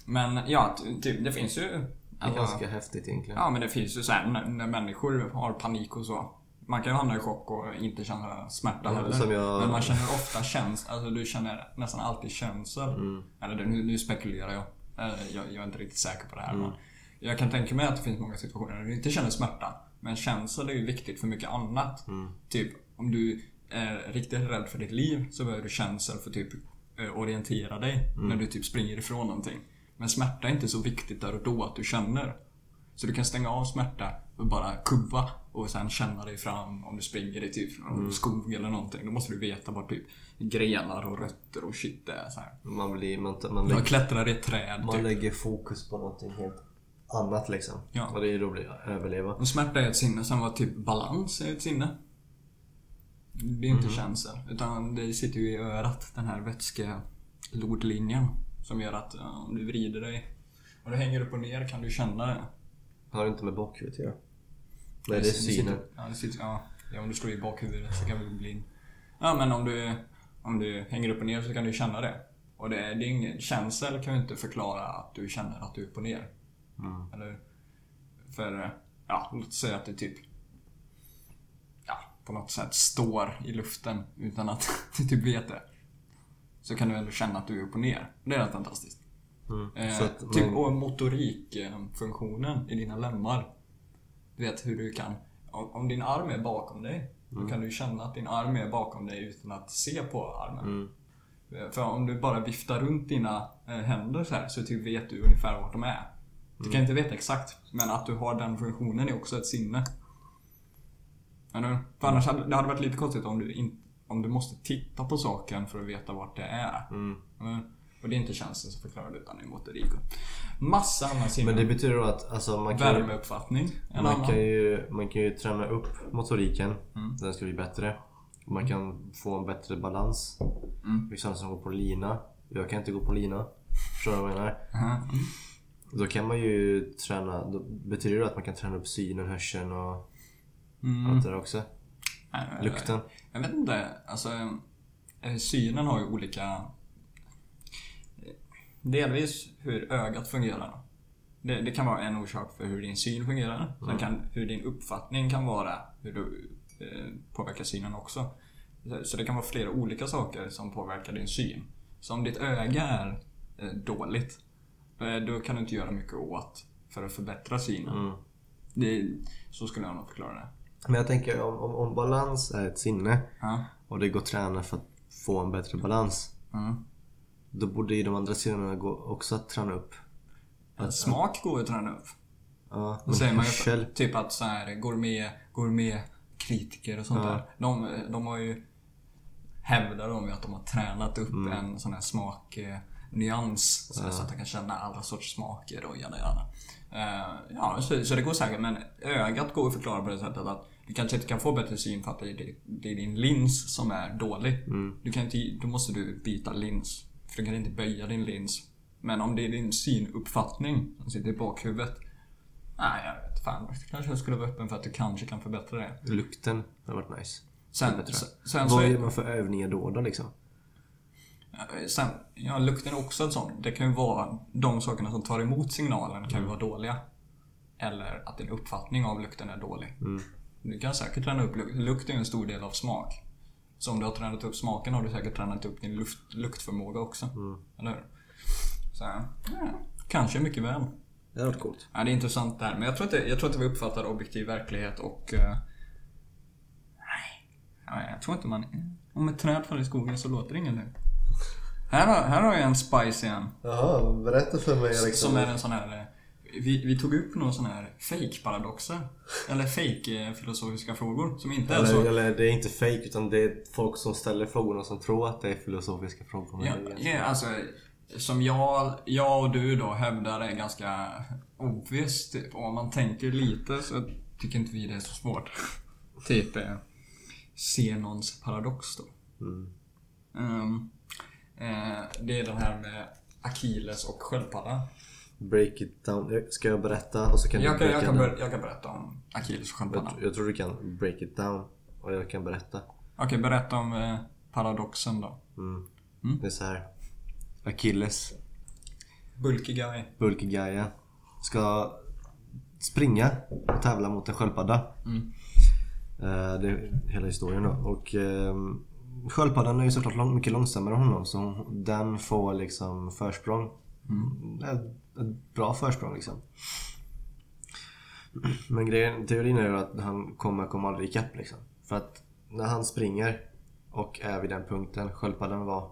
Men ja, ty- typ, det finns ju... Det är ganska häftigt egentligen. Ja men det finns ju så här när, när människor har panik och så. Man kan ju hamna i chock och inte känna smärta heller. jag- Men man känner ofta känsla, alltså du känner nästan alltid känsel. Mm. Eller nu, nu spekulerar jag. Eh, jag. Jag är inte riktigt säker på det här. Mm. Men jag kan tänka mig att det finns många situationer där du inte känner smärta. Men känsel är ju viktigt för mycket annat. Mm. Typ om du är riktigt rädd för ditt liv så behöver du känsel för typ eh, orientera dig Mm. när du typ springer ifrån någonting. Men smärta är inte så viktigt där och då att du känner. Så du kan stänga av smärta och bara kubba och sen känna dig fram om du springer i typ Mm. skog eller någonting. Då måste du veta var typ grenar och rötter och shit det är. Så här. Man, blir, man, man, lägger, klättrar i ett träd man typ. lägger fokus på någonting helt annat liksom. Ja. Och det är då blir överleva. Och smärta är ett sinne, sen var typ balans är ett sinne. Det är inte Mhm. känsel. Utan det sitter ju i örat, den här vätskelodlinjen. Som gör att om du vrider dig och du hänger upp och ner kan du känna det. Har inte med bakhuvudet att göra. Nej, det är synen. Ja, det sitter, ja, ja, om du slår i bakhuvudet så kan du bli blind. Ja, men om du, om du hänger upp och ner så kan du känna det. Och det, är- det är ingen, känsel kan ju inte förklara att du känner att du är upp och ner. Mm. Eller, för, ja, låt säga att det typ ja, på något sätt står i luften utan att du typ vet det. Så kan du ändå känna att du är upp och ner. Det är rätt fantastiskt. Mm. Eh, Så att typ, och motorikfunktionen i dina lemmar. Du vet hur du kan... Om, om din arm är bakom dig, då kan du känna att din arm är bakom dig utan att se på armen. Mm. För om du bara viftar runt dina eh, händer så här så typ vet du ungefär vart de är. Du kan inte veta exakt, men att du har den funktionen är också ett sinne. Eller? För annars hade det hade varit lite konstigt om du, in, om du måste titta på saken för att veta vart det är. Mm. Och det är inte tjänsten som förklarar det utan det är motorik. och Massa andra sinnen. Men det betyder då att alltså, man kan Värmeuppfattning. Man annan. kan ju, man kan ju träna upp motoriken. Mm. Den ska bli bättre. Man kan få en bättre balans. Mm. Vissa som går på lina. Jag kan inte gå på lina. Förstår du vad jag menar? Aha. Då kan man ju träna, då betyder det att man kan träna upp synen, hörseln och Mm. allt det där också? Nej, nej, Lukten? Jag vet inte. Alltså, eh, synen har ju olika... Delvis hur ögat fungerar. Det, det kan vara en orsak för hur din syn fungerar. Sen kan, hur din uppfattning kan vara hur du eh, påverkar synen också. Så- Så det kan vara flera olika saker som påverkar din syn. Så om ditt öga är eh, dåligt, eh, då kan du inte göra mycket åt för att förbättra synen. Mm. Det, så skulle jag nog förklara det. Men jag tänker om, om, om balans är ett sinne Ja. och det går att träna för att få en bättre balans. Mm. Då borde ju de andra sinnena gå också att träna upp. Smak går ju att träna upp. Ja, Då säger man ju hörsel. typ att så här gourmet, gourmet kritiker och sånt Ja. där. De, de har ju hävdar de ju att de har tränat upp Mm. en sån här smaknyans. Så, så att de kan känna alla sorts smaker och jada jada. Eh, ja, så, så det går säkert. Men ögat går att förklara på det sättet att du kanske inte kan få bättre syn för att det är, det är din lins som är dålig. Mm. Du kan inte, då måste du byta lins. För du kan inte böja din lins. Men om det är din synuppfattning som sitter i bakhuvudet. Nej, jag vet fan. Kanske jag skulle vara öppen för att du kanske kan förbättra det. Lukten har varit nice. Sen, sen, Vad gör man för övningar då, då liksom? sen, ja, lukten är också en sån. Det kan ju vara de sakerna som tar emot signalen kan ju vara dåliga. Eller att din uppfattning av lukten är dålig. Mm. Du kan säkert träna upp lukt. Lukt är ju en stor del av smak. Så om du har tränat upp smaken har du säkert tränat upp din luft, luktförmåga också. Mm. Eller hur? Så, ja, kanske mycket väl. Det hade varit coolt. Ja, det är intressant där. Men jag tror att, det, jag tror att vi uppfattar objektiv verklighet och... eh, nej. Ja, jag tror inte man... Om ett träd faller i skogen så låter det ingenting. Här har, här har jag en spice igen. Jaha, berätta för mig Som är en sån här... Vi, vi tog upp några såna här fake-paradoxer. Eller fake-filosofiska frågor. Som inte är så... Eller, eller det är inte fake utan det är folk som ställer frågorna som tror att det är filosofiska frågor. Ja, det ja, alltså, som jag, jag och du då hävdar är ganska obvious. Typ. Om man tänker lite så tycker inte vi det är så svårt. typ eh, Zenons paradox då. Mm. Ehm, eh, det är den här med Achilles och sköldpaddan. Break it down. Ska jag berätta och så kan Jag du kan, jag, kan ber, jag kan berätta om Achilles och Jag, jag tror du kan break it down och jag kan berätta. Okej, berätta om eh, paradoxen då. Mm. Mm. Det är så här. Achilles, Bulky guy. Bulky Gaia, ska springa och tävla mot en sköldpadda. Mm. Eh, Det är hela historien då. Och ehm, sköldpaddan är ju såklart lång, mycket långsammare än honom så hon- den får liksom försprång. Mm. Ett, bra försprång liksom. Men grejen, teorin är ju att han kommer komma aldrig ikapp liksom. För att när han springer och är vid den punkten sköldpaddan var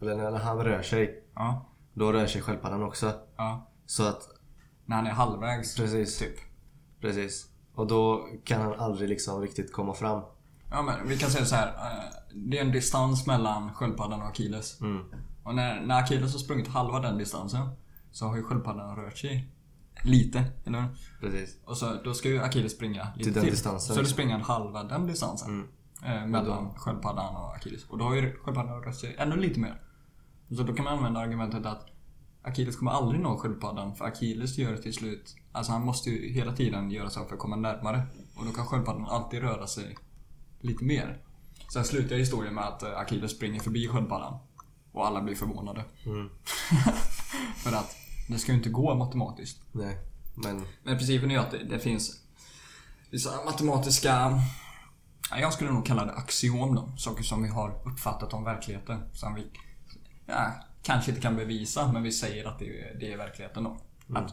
eller när han rör sig, Ja, då rör sig sköldpaddan också. ja. Så att, När han är halvvägs. precis. Typ. Precis. Och då kan han aldrig liksom riktigt komma fram. Ja men vi kan säga så här. eh, Det är en distans mellan sköldpaddan och Achilles. Mm. Och när, när Achilles har sprungit halva den distansen så har ju sköldpaddan rört sig lite, eller hur? Precis. Och så, då ska ju Achilles springa lite Till till. den distansen. Så då springer han halva den distansen. Mm. Eh, mellan sköldpaddan och Achilles. Och då har ju sköldpaddan rört sig ännu lite mer. Så då kan man använda argumentet att Achilles kommer aldrig nå sköldpaddan för Achilles gör det till slut Alltså han måste ju hela tiden göra så för att komma närmare. Och då kan sköldpaddan alltid röra sig lite mer. Sen slutar historien med att eh, Achilles springer förbi sköldpaddan. Och alla blir förvånade. Mm. för att det ska ju inte gå matematiskt. Nej. Men Men principen är ju att det, det finns vissa matematiska... Ja, jag skulle nog kalla det axiom då. Saker som vi har uppfattat om verkligheten. Som vi ja, kanske inte kan bevisa, men vi säger att det är, det är verkligheten då. Att,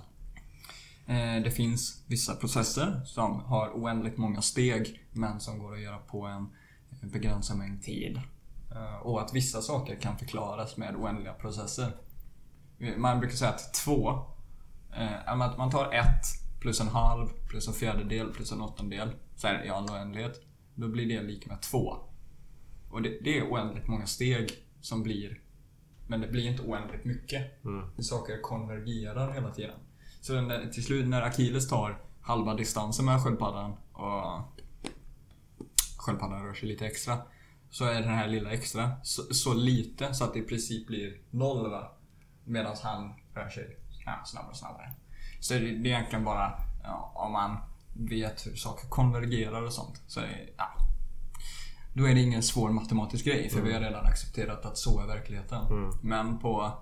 eh, det finns vissa processer som har oändligt många steg, men som går att göra på en begränsad mängd tid. Eh, Och att vissa saker kan förklaras med oändliga processer. Man brukar säga att två, eh, att man tar ett plus en halv plus en fjärdedel plus en åttondel så är det i all oändlighet. Då blir det lika med två. Och det, det är oändligt många steg som blir men det blir inte oändligt mycket. Mm. Saker konvergerar hela tiden. Så när, till slut när Achilles tar halva distansen med sköldpaddan och sköldpaddan rör sig lite extra. Så är den här lilla extra så, så lite så att det i princip blir noll va. Medan han rör sig ja, snabbare och snabbare. Så det, det är egentligen bara ja, om man vet hur saker konvergerar och sånt. Så är det, ja, då är det ingen svår matematisk grej för vi har redan accepterat att så är verkligheten. Men på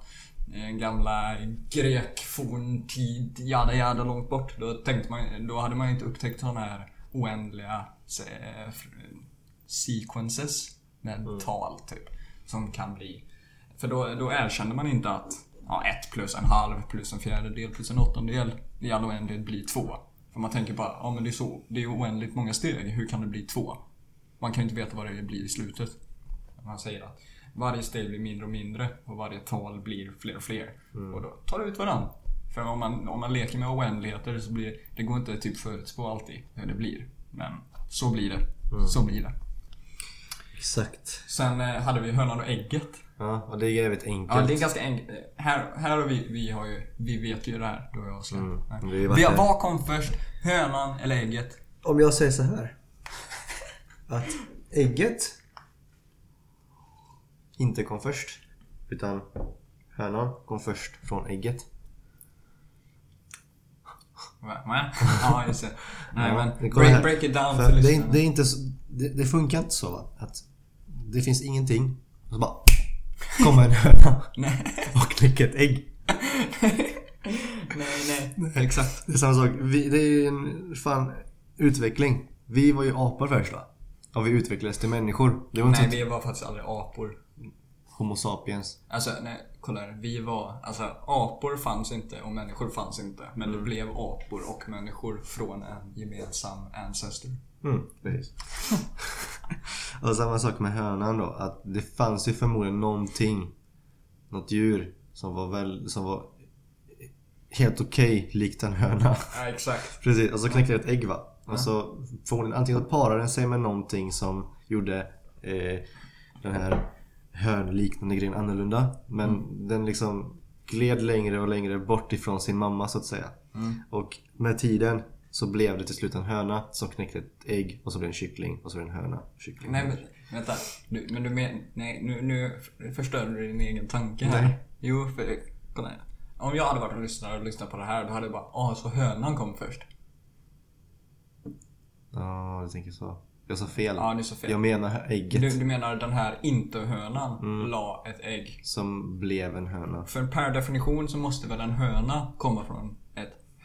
eh, gamla grek forntid, jada jada långt bort. Då, tänkte man, då hade man inte upptäckt sådana här oändliga eh, sequences med tal typ. Som kan bli... För då, då erkände man inte att ja, ett plus en halv plus en fjärdedel plus en åttondel i all oändlighet blir två. För man tänker bara, ja men det är så, det är oändligt många steg, hur kan det bli två? Man kan ju inte veta vad det blir i slutet. Man säger att varje steg blir mindre och mindre och varje tal blir fler och fler. Och då tar det ut varann. För om man, om man leker med oändligheter så blir det går inte typ förutspå alltid hur det blir. Men så blir det. Så blir det. Exakt. Sen eh, hade vi hönan och ägget. Ja, och det är jävligt enkelt. Ja, det är ganska enkelt. Här, här har vi, vi har ju, vi vet ju det här. Du och jag. Mm, vi Vi vad kom först? Hönan eller ägget? Om jag säger så här. Att ägget inte kom först. Utan hönan kom först från ägget. Va? Ja, just det. Nej Ja, men, break, it down För det, är, lyssnarna. det, är inte, så- det, det funkar inte så va? Att det finns ingenting. Och så bara kommer en höna och knäcker ett ägg. nej, nej. Exakt. Det är samma sak. Vi, det är ju en fan utveckling. Vi var ju apor först va? Och vi utvecklades till människor. Det var inte Nej, så att vi var faktiskt aldrig apor. Homo sapiens. Alltså, nej, kolla här. Vi var, alltså apor fanns inte och människor fanns inte. Men Mm. det blev apor och människor från en gemensam ancestor. Mm, precis. och samma sak med hönan då. Att det fanns ju förmodligen någonting. Något djur som var väl, som var helt okej likt en höna. Ja, exakt. Precis, och så knäckte det ett ägg va. Och så förmodligen antingen parade den sig med någonting som gjorde eh, den här hönliknande grejen annorlunda. Men den liksom gled längre och längre bort ifrån sin mamma så att säga. Och med tiden så blev det till slut en höna som knäckte ett ägg och så blev det en kyckling och så blev det en höna. Kyckling. Nej men vänta. Du, men du men, nej nu, nu förstör du din egen tanke här. Nej. Jo, för kolla här. Om jag hade varit och lyssnat och lyssnat på det här då hade jag bara ah så hönan kom först. Ja, du tänker så. Jag sa fel. Ja, är så fel. Jag menar ägget Du, du menar den här inte-hönan Mm. la ett ägg. som blev en höna. För per definition så måste väl en höna komma från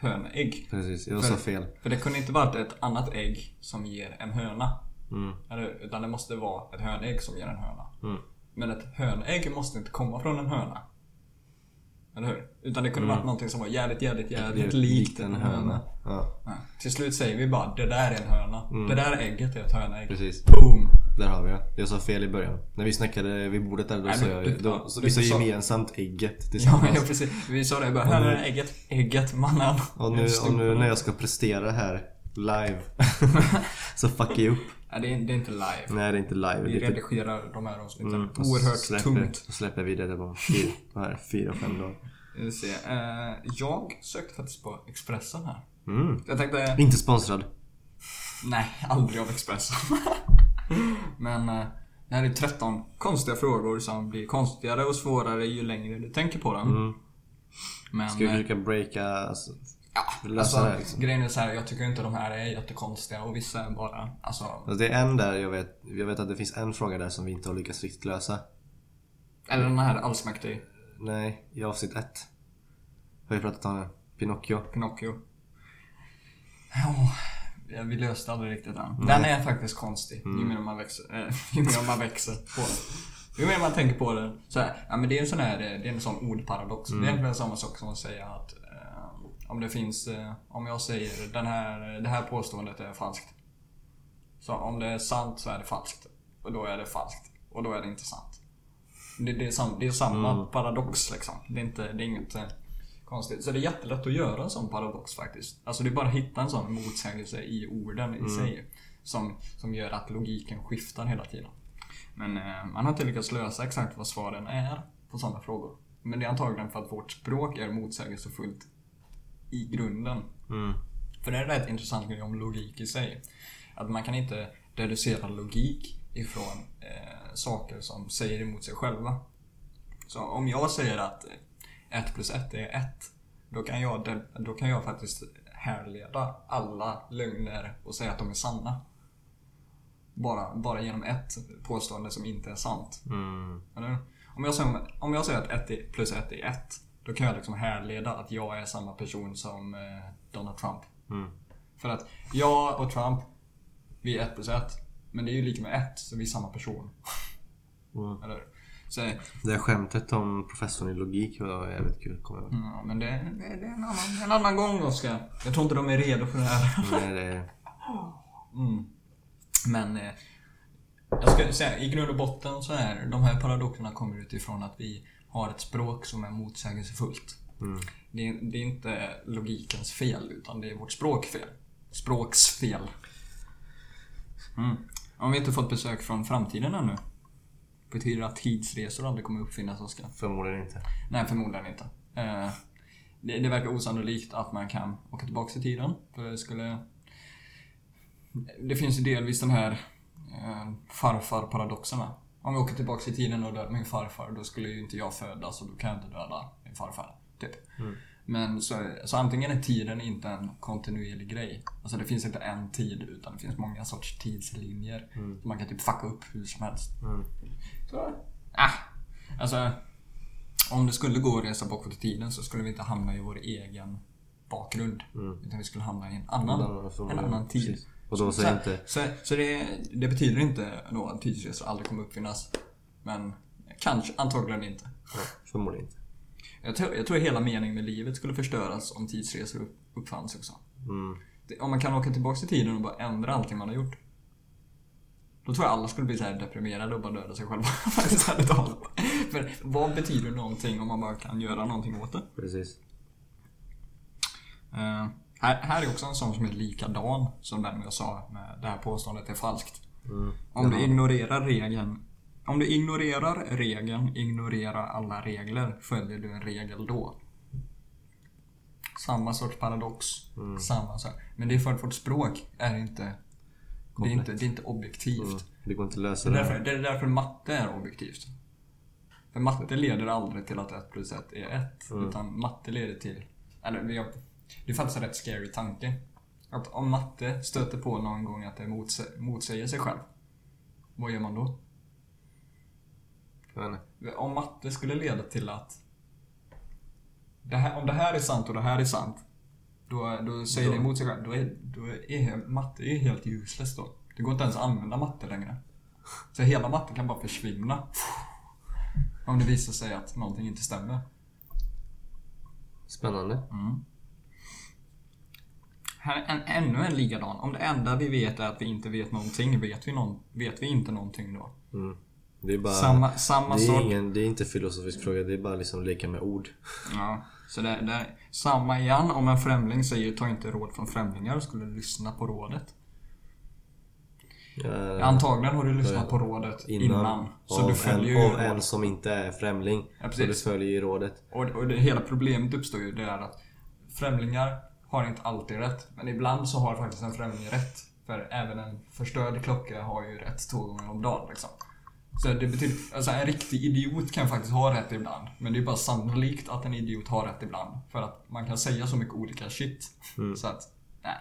hönägg. Precis, jag sa fel. För det kunde inte varit ett annat ägg som ger en höna. Mm. Utan det måste vara ett hönägg som ger en höna. Mm. Men ett hönägg måste inte komma från en höna. Eller hur? Utan det kunde varit någonting som var jävligt, jävligt, jävligt likt en höna. Ja, Ja. Till slut säger vi bara det där är en höna. Det där ägget är ett hönägg. precis. Boom! Där har vi det. Jag sa fel i början. När vi snackade vid bordet där, då Nej, sa jag du- då, ja, så Vi sa sa- gemensamt ägget Ja, tillsammans. ja, precis. Vi sa det bara, här är ägget. Ägget, mannen. och, nu, och nu när jag ska prestera här live så fuckar jag upp. Nej, det är, det är inte live. Nej, det är inte live. Vi det typ- redigerar de här avsnitten. Mm, Oerhört släpper, tungt. Så släpper vi det på fyra, vad är det, fyra, fem dagar. Vi se. Eh, jag sökte faktiskt på Expressen här. Mm. Jag tänkte, Inte sponsrad. nej, aldrig av Expressen. Men eh, det här är 13 konstiga frågor som blir konstigare och svårare ju längre du tänker på dem. Mm. Men, Ska vi eh, försöka breaka... Alltså, ja, lösa alltså, det liksom? grejen är så här, jag tycker inte de här är jättekonstiga och vissa är bara, alltså, alltså, det är en där jag vet, jag vet att det finns en fråga där som vi inte har lyckats riktigt lösa. eller den här allsmäktig Nej, i avsnitt ett. Har vi pratat om det? Pinocchio. Pinocchio. Ja, vi löste aldrig riktigt den. Den är faktiskt konstig. Ju mer man växer, äh, ju mer man växer på den. Ju mer man tänker på den. Så här, ja, men det är en sån här, eh, det är en sån ordparadox. Det är egentligen samma sak som att säga att eh, om det finns, eh, om jag säger den här, det här påståendet är falskt. Så om det är sant så är det falskt. Och då är det falskt. och då är det inte sant. Det, det, är, sam, det är samma Mm. paradox liksom. Det är, inte, det är inget eh, konstigt. Så det är jättelätt att göra en sån paradox faktiskt. Alltså det är bara att hitta en sån motsägelse i orden i sig. Som, som gör att logiken skiftar hela tiden. Men eh, man har inte lyckats lösa exakt vad svaren är på sådana frågor. Men det är antagligen för att vårt språk är motsägelsefullt i grunden. Mm. För det är en rätt intressant grej om logik i sig. Att man kan inte deducera logik ifrån eh, saker som säger emot sig själva. Så om jag säger att 1 plus 1 är 1. Då kan jag, då kan jag faktiskt härleda alla lögner och säga att de är sanna. Bara, bara genom ett påstående som inte är sant. Mm. Om, jag säger, om jag säger att 1 är- plus 1 är 1. Då kan jag liksom härleda att jag är samma person som eh, Donald Trump. Mm. För att jag och Trump, vi är 1 plus 1. Men det är ju lika med 1, så vi är samma person. Mm. Eller? Så, Det här skämtet om professorn i logik var jävligt kul, kommer jag ihåg. ja, men det, det, det är en annan, en annan gång Oskar. Jag tror inte de är redo för det här. Nej, det... Mm. Men eh, jag ska säga, i grund och botten så är de här paradoxerna kommer utifrån att vi har ett språk som är motsägelsefullt. Mm. Det, är, det är inte logikens fel, utan det är vårt språkfel. Språksfel. Mm. Om vi inte fått besök från framtiden ännu. Betyder det att tidsresor aldrig kommer uppfinnas, Oskar? Förmodligen inte. Nej, förmodligen inte. Eh, det, det verkar osannolikt att man kan åka tillbaka i tiden. För det skulle... Det finns ju delvis de här eh, farfar-paradoxerna. Om vi åker tillbaka i tiden och dödar min farfar, då skulle ju inte jag födas och då kan jag inte döda min farfar. Typ. Mm. Men så, så antingen är tiden inte en kontinuerlig grej. Alltså det finns inte en tid, utan det finns många sorts tidslinjer. Mm. Så man kan typ fucka upp hur som helst. Mm. Så, ah. Alltså, om det skulle gå att resa bakåt i tiden så skulle vi inte hamna i vår egen bakgrund. Mm. Utan vi skulle hamna i en annan, Annan- en annan tid. precis. Och då så, säger inte... så, så det, det betyder inte då att tidsresor aldrig kommer uppfinnas. Men kanske, antagligen inte. Ja, förmodligen inte. Jag tror, jag tror hela meningen med livet skulle förstöras om tidsresor upp- uppfanns också. Mm. Det- Om man kan åka tillbaka i tiden och bara ändra allting man har gjort. Då tror jag alla skulle bli så här deprimerade och bara döda sig själva. Faktiskt ärligt talat. För vad betyder någonting om man bara kan göra någonting åt det? Precis. Eh, här, här är också en sån som är likadan som den jag sa med det här påståendet är falskt. Mm. Om du ignorerar regeln Om du ignorerar regeln, ignorerar alla regler, följer du en regel då? Samma sorts paradox. Mm. Samma sak. Men det är för att vårt språk är inte det är inte, det är inte objektivt. Mm. Det går inte att lösa Det, är därför, det är därför matte är objektivt. För matte leder aldrig till att 1 plus 1 är 1. Mm. Utan matte leder till... Eller det är faktiskt en rätt scary tanke. Att om matte stöter på någon gång att det motse, motsäger sig själv. Vad gör man då? Om matte skulle leda till att... Det här, om det här är sant och det här är sant. Då, då säger det emot sig själv. Då är, då är matte är helt useless då. Det går inte ens att använda matte längre. Så hela matte kan bara försvinna. Om det visar sig att någonting inte stämmer. Spännande. Mm. Här är en, ännu en likadan. Om det enda vi vet är att vi inte vet någonting, vet vi, någon, vet vi inte någonting då? Mm. Det är bara... Samma, samma det, är ingen, det är inte filosofisk fråga, det är bara liksom leka med ord. Ja, så det, det är samma igen. Om en främling säger ta inte råd från främlingar, skulle du lyssna på rådet? Ja, Antagligen har du lyssnat på rådet innan. så av, du följer en, ju av en rådet. som inte är främling. Ja, så du följer ju rådet. Och, och det, hela problemet uppstår ju det är att främlingar har inte alltid rätt. Men ibland så har faktiskt en främling rätt. För även en förstörd klocka har ju rätt två gånger om dagen liksom. Så det betyder, alltså en riktig idiot kan faktiskt ha rätt ibland. Men det är bara sannolikt att en idiot har rätt ibland. För att man kan säga så mycket olika shit. Mm. Så att, nej.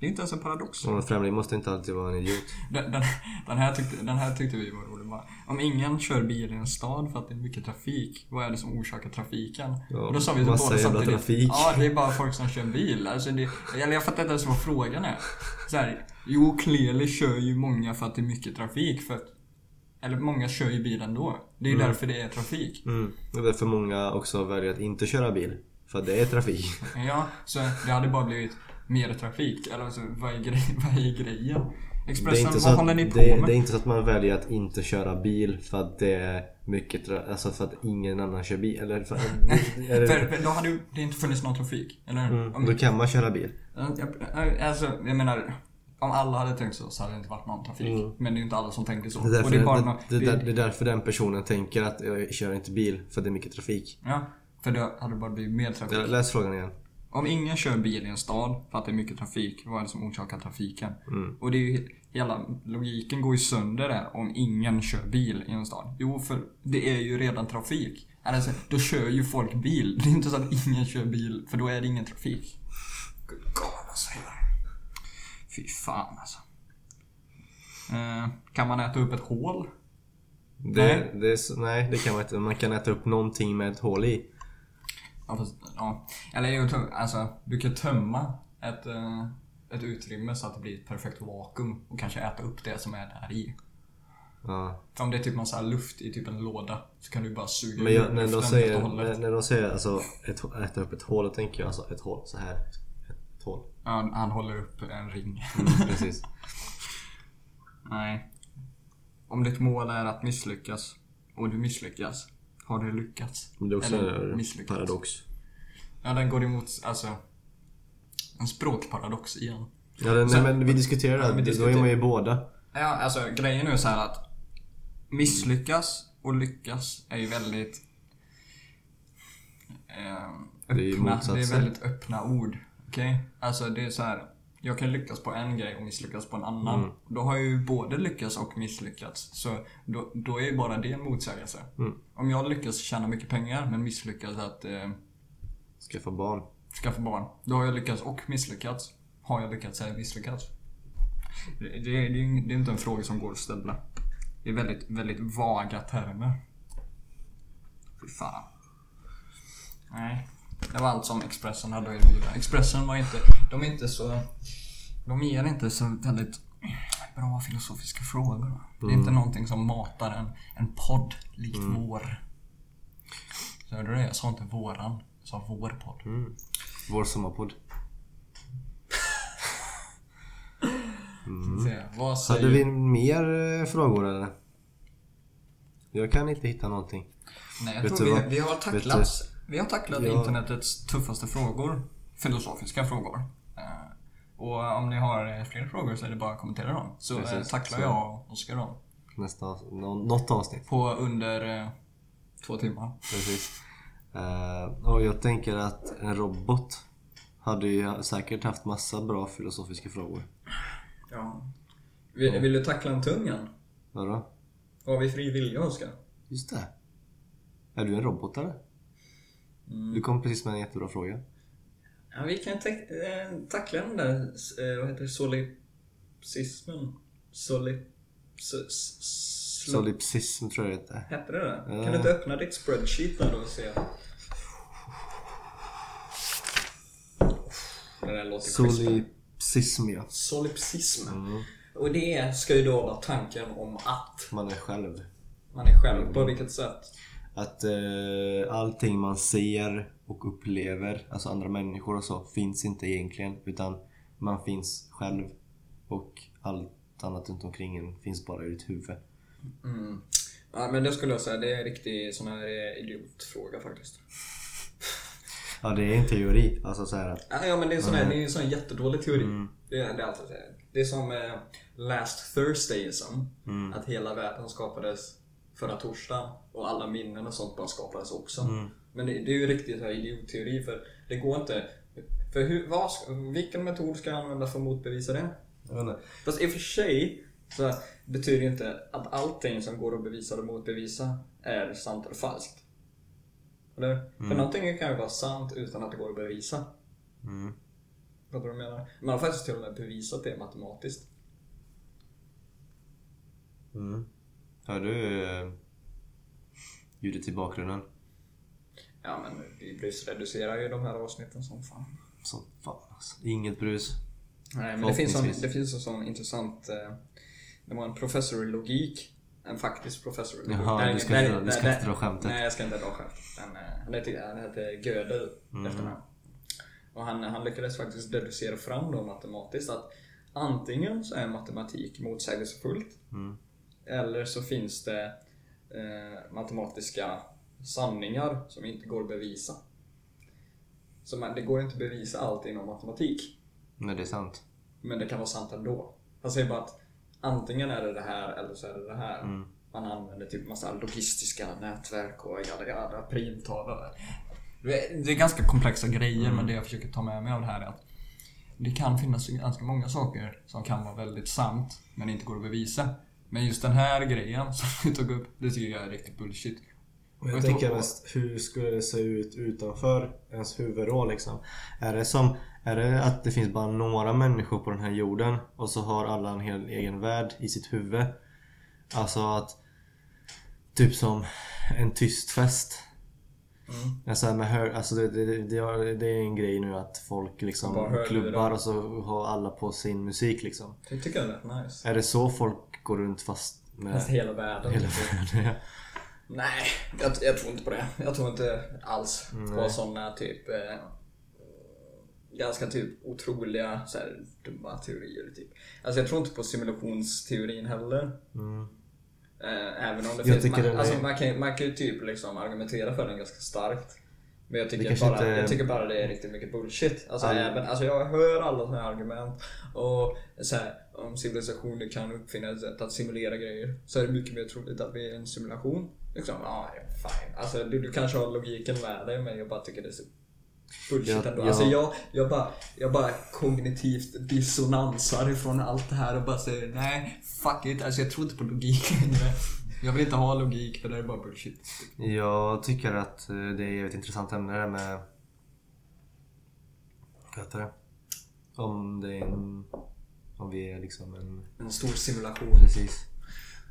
Det är inte ens en paradox. Och en främling måste inte alltid vara en idiot. Den, den, den, här tyckte, den här tyckte vi var rolig bara. Om ingen kör bil i en stad för att det är mycket trafik, vad är det som orsakar trafiken? Ja, och då sa vi massa båda jävla samtidigt. trafik. Ja, det är bara folk som kör bil. Alltså det, eller jag fattar inte ens vad frågan är. Så här, jo, clearly kör ju många för att det är mycket trafik. För att, eller många kör ju bil ändå. Det är ju Mm. därför det är trafik. Mm. Det är därför många också väljer att inte köra bil. För att det är trafik. Ja, så det hade bara blivit mer trafik. Eller alltså, vad är, grej, vad är grejen? Det är, Expressen, inte så vad att, håller ni på det, med? det är inte så att man väljer att inte köra bil för att det är mycket Alltså för att ingen annan kör bil. Eller för, eller, För, då hade det inte funnits någon trafik, eller mm, Om- då kan man köra bil. Alltså, jag menar, om alla hade tänkt så så hade det inte varit någon trafik. Mm. Men det är ju inte alla som tänker så. Det är, därför, det är det, det, det- det, det är därför den personen tänker att jag kör inte bil för det är mycket trafik. Ja, för då hade det bara blivit mer trafik. Läs frågan igen. Om ingen kör bil i en stad för att det är mycket trafik, vad är det som orsakar trafiken? Mm. Och det är ju, hela logiken går ju sönder där om ingen kör bil i en stad. Jo, för det är ju redan trafik. Alltså, då kör ju folk bil. Det är inte så att ingen kör bil, för då är det ingen trafik. Good God, alltså. Fy fan alltså. Eh, kan man äta upp ett hål? Det, Nej. det är, nej, det kan man inte. Man kan äta upp någonting med ett hål i. Ja, fast, ja. Eller alltså, du kan tömma ett, eh, ett utrymme så att det blir ett perfekt vakuum och kanske äta upp det som är där i. Ja. Om det är typ massa luft i typ en låda så kan du bara suga Men jag, när, de luften säger, hållet. när, när de säger alltså, ett, äta upp ett hål, då tänker jag alltså ett hål så här. Ett hål. Ja, han håller upp en ring. Mm, precis. Nej. Om ditt mål är att misslyckas och du misslyckas, har du lyckats? Men det är också Eller en paradox. Ja, den går emot, alltså, en språkparadox igen. Ja, det, Så- nej, men vi diskuterar det. Ja, vi Då är diskuterar- man ju båda. Ja, alltså grejen är så här att misslyckas och lyckas är ju väldigt eh, Det är öppna. Det är väldigt öppna ord. Okej? Alltså det är så här. Jag kan lyckas på en grej och misslyckas på en annan. Mm. Då har jag ju både lyckats och misslyckats. Så då, då är ju bara det en motsägelse. Mm. Om jag lyckas tjäna mycket pengar men misslyckas att eh, Skaffa barn. skaffa barn. Då har jag lyckats och misslyckats. Har jag lyckats eller misslyckats? Det, det, det, det är inte en fråga som går att ställa. Det är väldigt, väldigt vaga termer. Fy fan. Nej. Det var allt som Expressen hade att erbjuda. Expressen var inte... De är inte så... De ger inte så väldigt bra filosofiska frågor. Det är inte någonting som matar en, en podd likt vår. Så hörde du det? Jag sa inte våran. Jag sa vår podd. Mm. Vår sommarpodd. Se, vad säger... Hade vi mer eh, frågor eller? Jag kan inte hitta någonting. Nej, jag Vet tror vi, vad? vi har tacklat, vi har tacklat Ja. internetets tuffaste frågor. Filosofiska frågor. Eh, Och om ni har eh, fler frågor så är det bara att kommentera dem. Så eh, Precis, tacklar så. jag och Oskar dem. Nästa, något avsnitt. På under två timmar. Precis. Och jag tänker att en robot hade ju säkert haft massa bra filosofiska frågor. Ja. Vill, vill du tackla en tungan? Vadå? Har vi fri vilja Oskar? Just det. Är du en robot eller? Du kom precis med en jättebra fråga. Ja, vi kan eh, tackla den där, eh, vad heter det, solipsismen? Solip... Solipsism tror jag det heter. Hette det det? Ja. Kan du inte öppna ditt spreadsheet där då och se? Det där låter crispy. Solipsism ja. Solipsism. Mm. Och det ska ju då vara tanken om att Man är själv. man är själv. På vilket sätt? Att eh, allting man ser och upplever, alltså andra människor och så, finns inte egentligen. Utan man finns själv. Och allt annat runt omkring en finns bara i ditt huvud. Mm. Ja, men det skulle jag säga, det är en riktig sån här eh, idiotfråga faktiskt. Ja, det är en teori. Alltså så här. Ja, Ja men det är, sån här, det är en sån jättedålig teori. Mm. Det, är, det, är alltid, det är som eh, Last Thursdayism. Mm. Att hela världen skapades förra torsdagen och alla minnen och sånt bara skapades också. Mm. Men det, det är ju riktigt så här idiotteori för det går inte... För hur, vad, vilken metod ska jag använda för att motbevisa det? Jag vet inte. Fast i och för sig så betyder inte att allting som går att bevisa eller motbevisa är sant eller falskt. Eller? För någonting kan ju vara sant utan att det går att bevisa. Mm. Fattar du vad jag menar? Man har faktiskt till och med bevisat det matematiskt. Mm. Hör du eh, ljudet i bakgrunden? Ja men vi brusreducerar ju de här avsnitten som fan. Som fan alltså. Inget brus. Nej men det finns, en, det finns en sån intressant... Eh, det var en professor i logik. En faktisk professor i logik. Jaha, Nej, du ska nej, inte du ska nej, inte dra skämtet. Nej jag ska inte dra skämtet. Han, eh, han, heter, han heter Gödel Mm. efternamn. Och han, han lyckades faktiskt deducera fram då matematiskt att antingen så är matematik motsägelsefullt Mm. Eller så finns det eh, matematiska sanningar som inte går att bevisa. Så man, det går inte att bevisa allt inom matematik. Men det är sant. Men det kan vara sant ändå. Jag säger bara att antingen är det det här eller så är det det här. Mm. Man använder typ massa logistiska nätverk och jada jada, primtal och... Det är- ganska komplexa grejer men det jag försöker ta med mig av det här är att det kan finnas ganska många saker som kan vara väldigt sant men inte går att bevisa. Men just den här grejen som du tog upp, det tycker jag är riktigt bullshit. Och jag Jag tänker tror- mest, hur skulle det se ut utanför ens huvud då liksom? Är det som, är det att det finns bara några människor på den här jorden och så har alla en hel egen värld i sitt huvud? Alltså att Typ som en tyst fest. Mm. Alltså, med hör, alltså det, det, det, det är en grej nu att folk liksom klubbar och så har alla på sin musik liksom. Det tycker jag är rätt nice. Är det så folk går runt fast med Fast hela världen. hela världen? Nej, jag, jag tror inte på det. Jag tror inte alls på Nej. sådana typ eh, ganska typ otroliga så här, dumma teorier. Typ. Alltså jag tror inte på simulationsteorin heller. Mm. Eh, även om det Jag finns... Man, är- alltså, man, kan, man kan ju typ liksom argumentera för den ganska starkt. Men jag Det tycker, bara, inte- jag tycker bara det är riktigt mycket bullshit. Alltså, All- även, alltså jag hör alla såna här argument. Och så här, om civilisationer kan uppfinna ett sätt att simulera grejer så är det mycket mer troligt att vi är en simulation. Liksom, ja, ja, fine. Alltså du, du kanske har logiken med dig men jag bara tycker det är så bullshit Ja, ändå. ja. Alltså jag, jag, bara, jag bara kognitivt dissonansar ifrån allt det här och bara säger nej, fuck it. Alltså jag tror inte på logik längre. Jag vill inte ha logik för det är bara bullshit. Jag tycker att eh, det är ett intressant ämne det där med... Vad heter det? Om det är en... Om vi är liksom en... En stor simulation. Precis.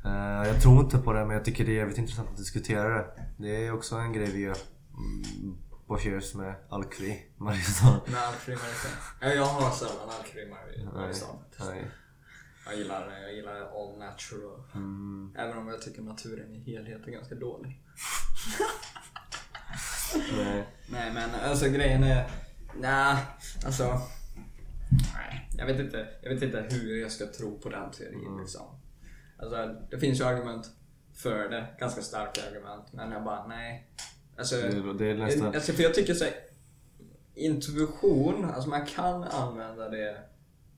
Eh, jag tror inte på det men jag tycker det är jävligt intressant att diskutera det. Det är också en grej vi gör. Mm, på Cheers med alkfri Mariestad. Med alkfri Mariestad. Ja, jag har sällan alkfri Mari- Mariestad. Nej. Jag gillar, jag gillar all natural. Mm, Även om jag tycker naturen i helhet är ganska dålig. nej. Nej men alltså grejen är... Nej, alltså... Nej, jag vet inte, jag vet inte hur jag ska tro på den teorin liksom. Alltså det finns ju argument för det, ganska starka argument. Men jag bara nej. Alltså, Det, det är nästan... alltså för jag tycker så här, Intuition, alltså man kan använda det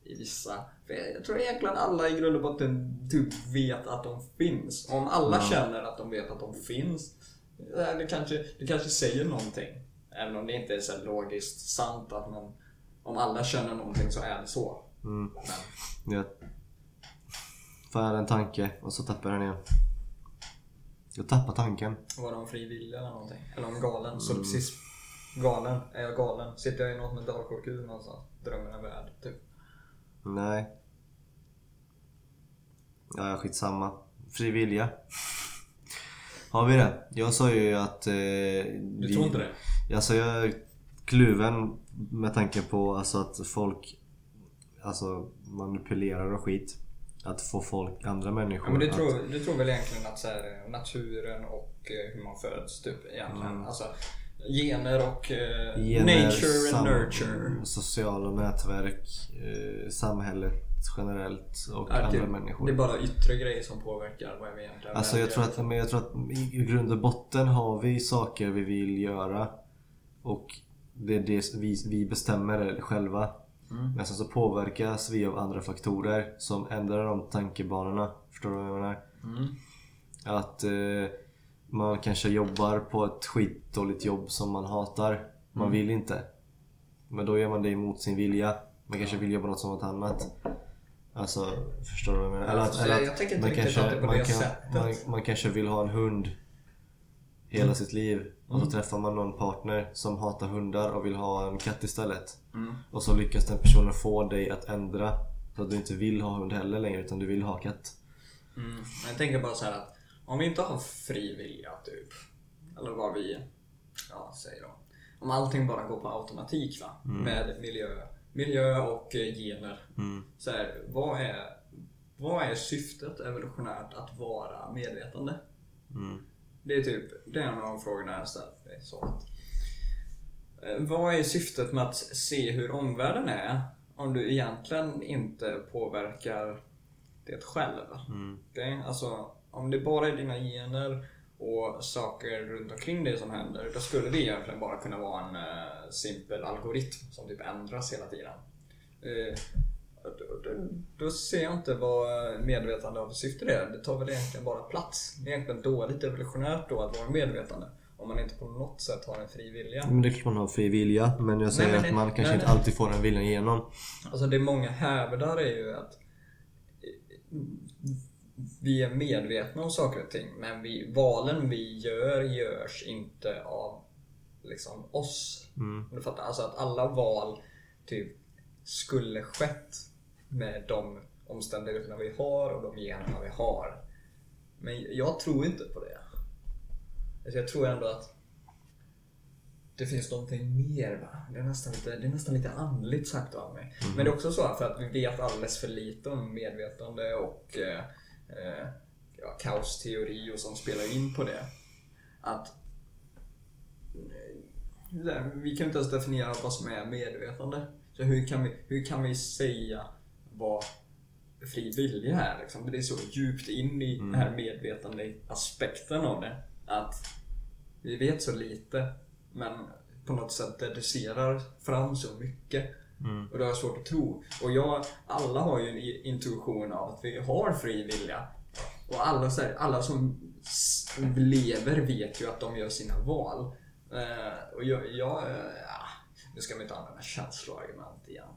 i vissa... För jag tror egentligen alla i grund och botten typ vet att de finns. Om alla Ja. känner att de vet att de finns, eh, det kanske, det kanske säger någonting. Även om det inte är så logiskt sant att man... Om alla känner någonting så är det så. Mm. Men, Jag får en tanke och så tappar jag den igen. Jag tappar tanken. var om fri vilja eller någonting? Eller om galen? Solipsism? Galen? Är jag galen? Sitter jag i något mentalsjukhus någonstans? Drömmer en värld, typ. Nej. Ja, skitsamma. Fri vilja. Har vi det? Jag sa ju att... Eh, Du tror inte det? Alltså jag kluven med tanke på alltså, att folk alltså, manipulerar och skit. Att få folk, andra människor Ja, men du, att... tror, du tror väl egentligen att så här, naturen och eh, hur man föds typ egentligen. Mm. Alltså gener och eh, Gener, nature and nurture. Sociala nätverk, eh, samhället generellt och Ja, andra det, människor. det är bara yttre grejer som påverkar vad vi egentligen Alltså jag tror, att, men jag tror att i grund och botten har vi saker vi vill göra. Och det är det vi, vi bestämmer själva. Mm. Men sen så påverkas vi av andra faktorer som ändrar de tankebanorna. Förstår du vad jag menar? Mm. Att eh, man kanske jobbar på ett skitdåligt jobb som man hatar. Man Mm. vill inte. Men då gör man det emot sin vilja. Man kanske vill jobba något som något annat. Alltså, förstår du vad jag menar? Eller att, eller att man kanske, man kan. Man, man kanske vill ha en hund hela sitt liv. Och så Mm. träffar man någon partner som hatar hundar och vill ha en katt istället. Mm. Och så lyckas den personen få dig att ändra så att du inte vill ha hund heller längre utan du vill ha katt. Mm. Men jag tänker bara så här att om vi inte har fri vilja typ. Eller vad vi ja, säger då. Om allting bara går på automatik va? Med miljö, miljö och eh, gener. Mm. Så här, vad, är, vad är syftet evolutionärt att vara medvetande? Det är typ, det är en av de frågorna jag ställt mig. Eh, vad är syftet med att se hur omvärlden är? om du egentligen inte påverkar det själv. Mm. Okay? Alltså, om det bara är dina gener och saker runt omkring dig som händer, då skulle det egentligen bara kunna vara en uh, simpel algoritm som typ ändras hela tiden. Uh, då, då, då, ser jag inte vad medvetande av syfte är. Det tar väl egentligen bara plats. Det är egentligen dåligt evolutionärt då att vara medvetande. Om man inte på något sätt har en fri vilja. Men det är klart man har fri vilja. Men jag säger Nej, men att det- man kanske nej, inte nej. alltid får den viljan igenom. Alltså det många hävdar är ju att vi är medvetna om saker och ting men vi, valen vi gör görs inte av liksom oss. Mm. Du fattar? Alltså att alla val typ skulle skett med de omständigheterna vi har och de generna vi har. Men jag tror inte på det. Alltså jag tror ändå att det finns någonting mer va? Det är nästan lite, det är nästan lite andligt sagt av mig. Men det är också så för att vi vet alldeles för lite om medvetande och eh, eh, ja, kaosteori och som spelar in på det. Att eh, vi kan inte ens definiera vad som är medvetande. Så hur kan vi, hur kan vi säga vad fri vilja är? Liksom? Det är så djupt in i den här medvetande aspekten av det. Att vi vet så lite men på något sätt deducerar fram så mycket. Mm. Och det har jag svårt att tro. Och jag, alla har ju en intuition av att vi har fri vilja. Och alla, så här, alla som lever vet ju att de gör sina val. Eh, och jag, jag eh, ja, nu ska man inte använda känsloargument igen.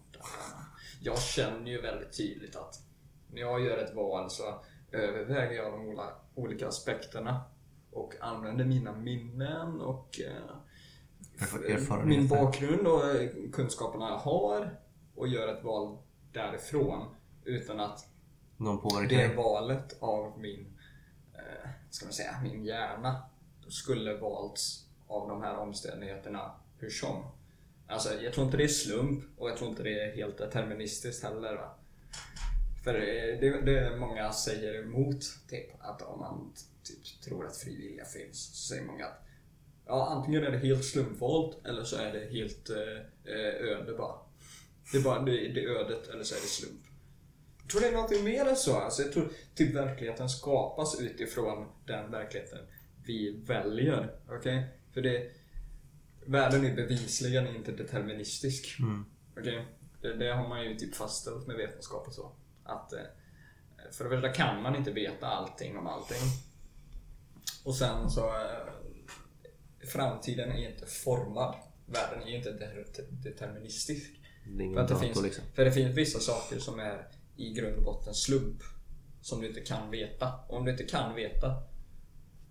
Jag känner ju väldigt tydligt att när jag gör ett val så överväger jag de olika aspekterna och använder mina minnen och eh, min bakgrund och eh, kunskaperna jag har och gör ett val därifrån utan att det valet av min, eh, ska man säga, min hjärna skulle valts av de här omständigheterna hur som. Alltså, jag tror inte det är slump och jag tror inte det är helt deterministiskt heller. Va? För eh, det, det är många säger emot typ, att om man typ, tror att frivilliga finns så säger många att ja, antingen är det helt slumpvalt eller så är det helt eh, eh, öde bara. Det är bara det, det är ödet eller så är det slump. Jag tror det är någonting mer än så. Alltså jag tror typ verkligheten skapas utifrån den verkligheten vi väljer. Okej? För det... Världen är bevisligen inte deterministisk. Mm. Okej? Det, det har man ju typ fastställt med vetenskap och så. Att eh, för det första kan man inte veta allting om allting. Och sen så... eh, Framtiden är inte formad. Världen är inte de- deterministisk. Det För, att det dator finns, liksom. för det finns vissa saker som är i grund och botten slump. Som du inte kan veta. Och om du inte kan veta...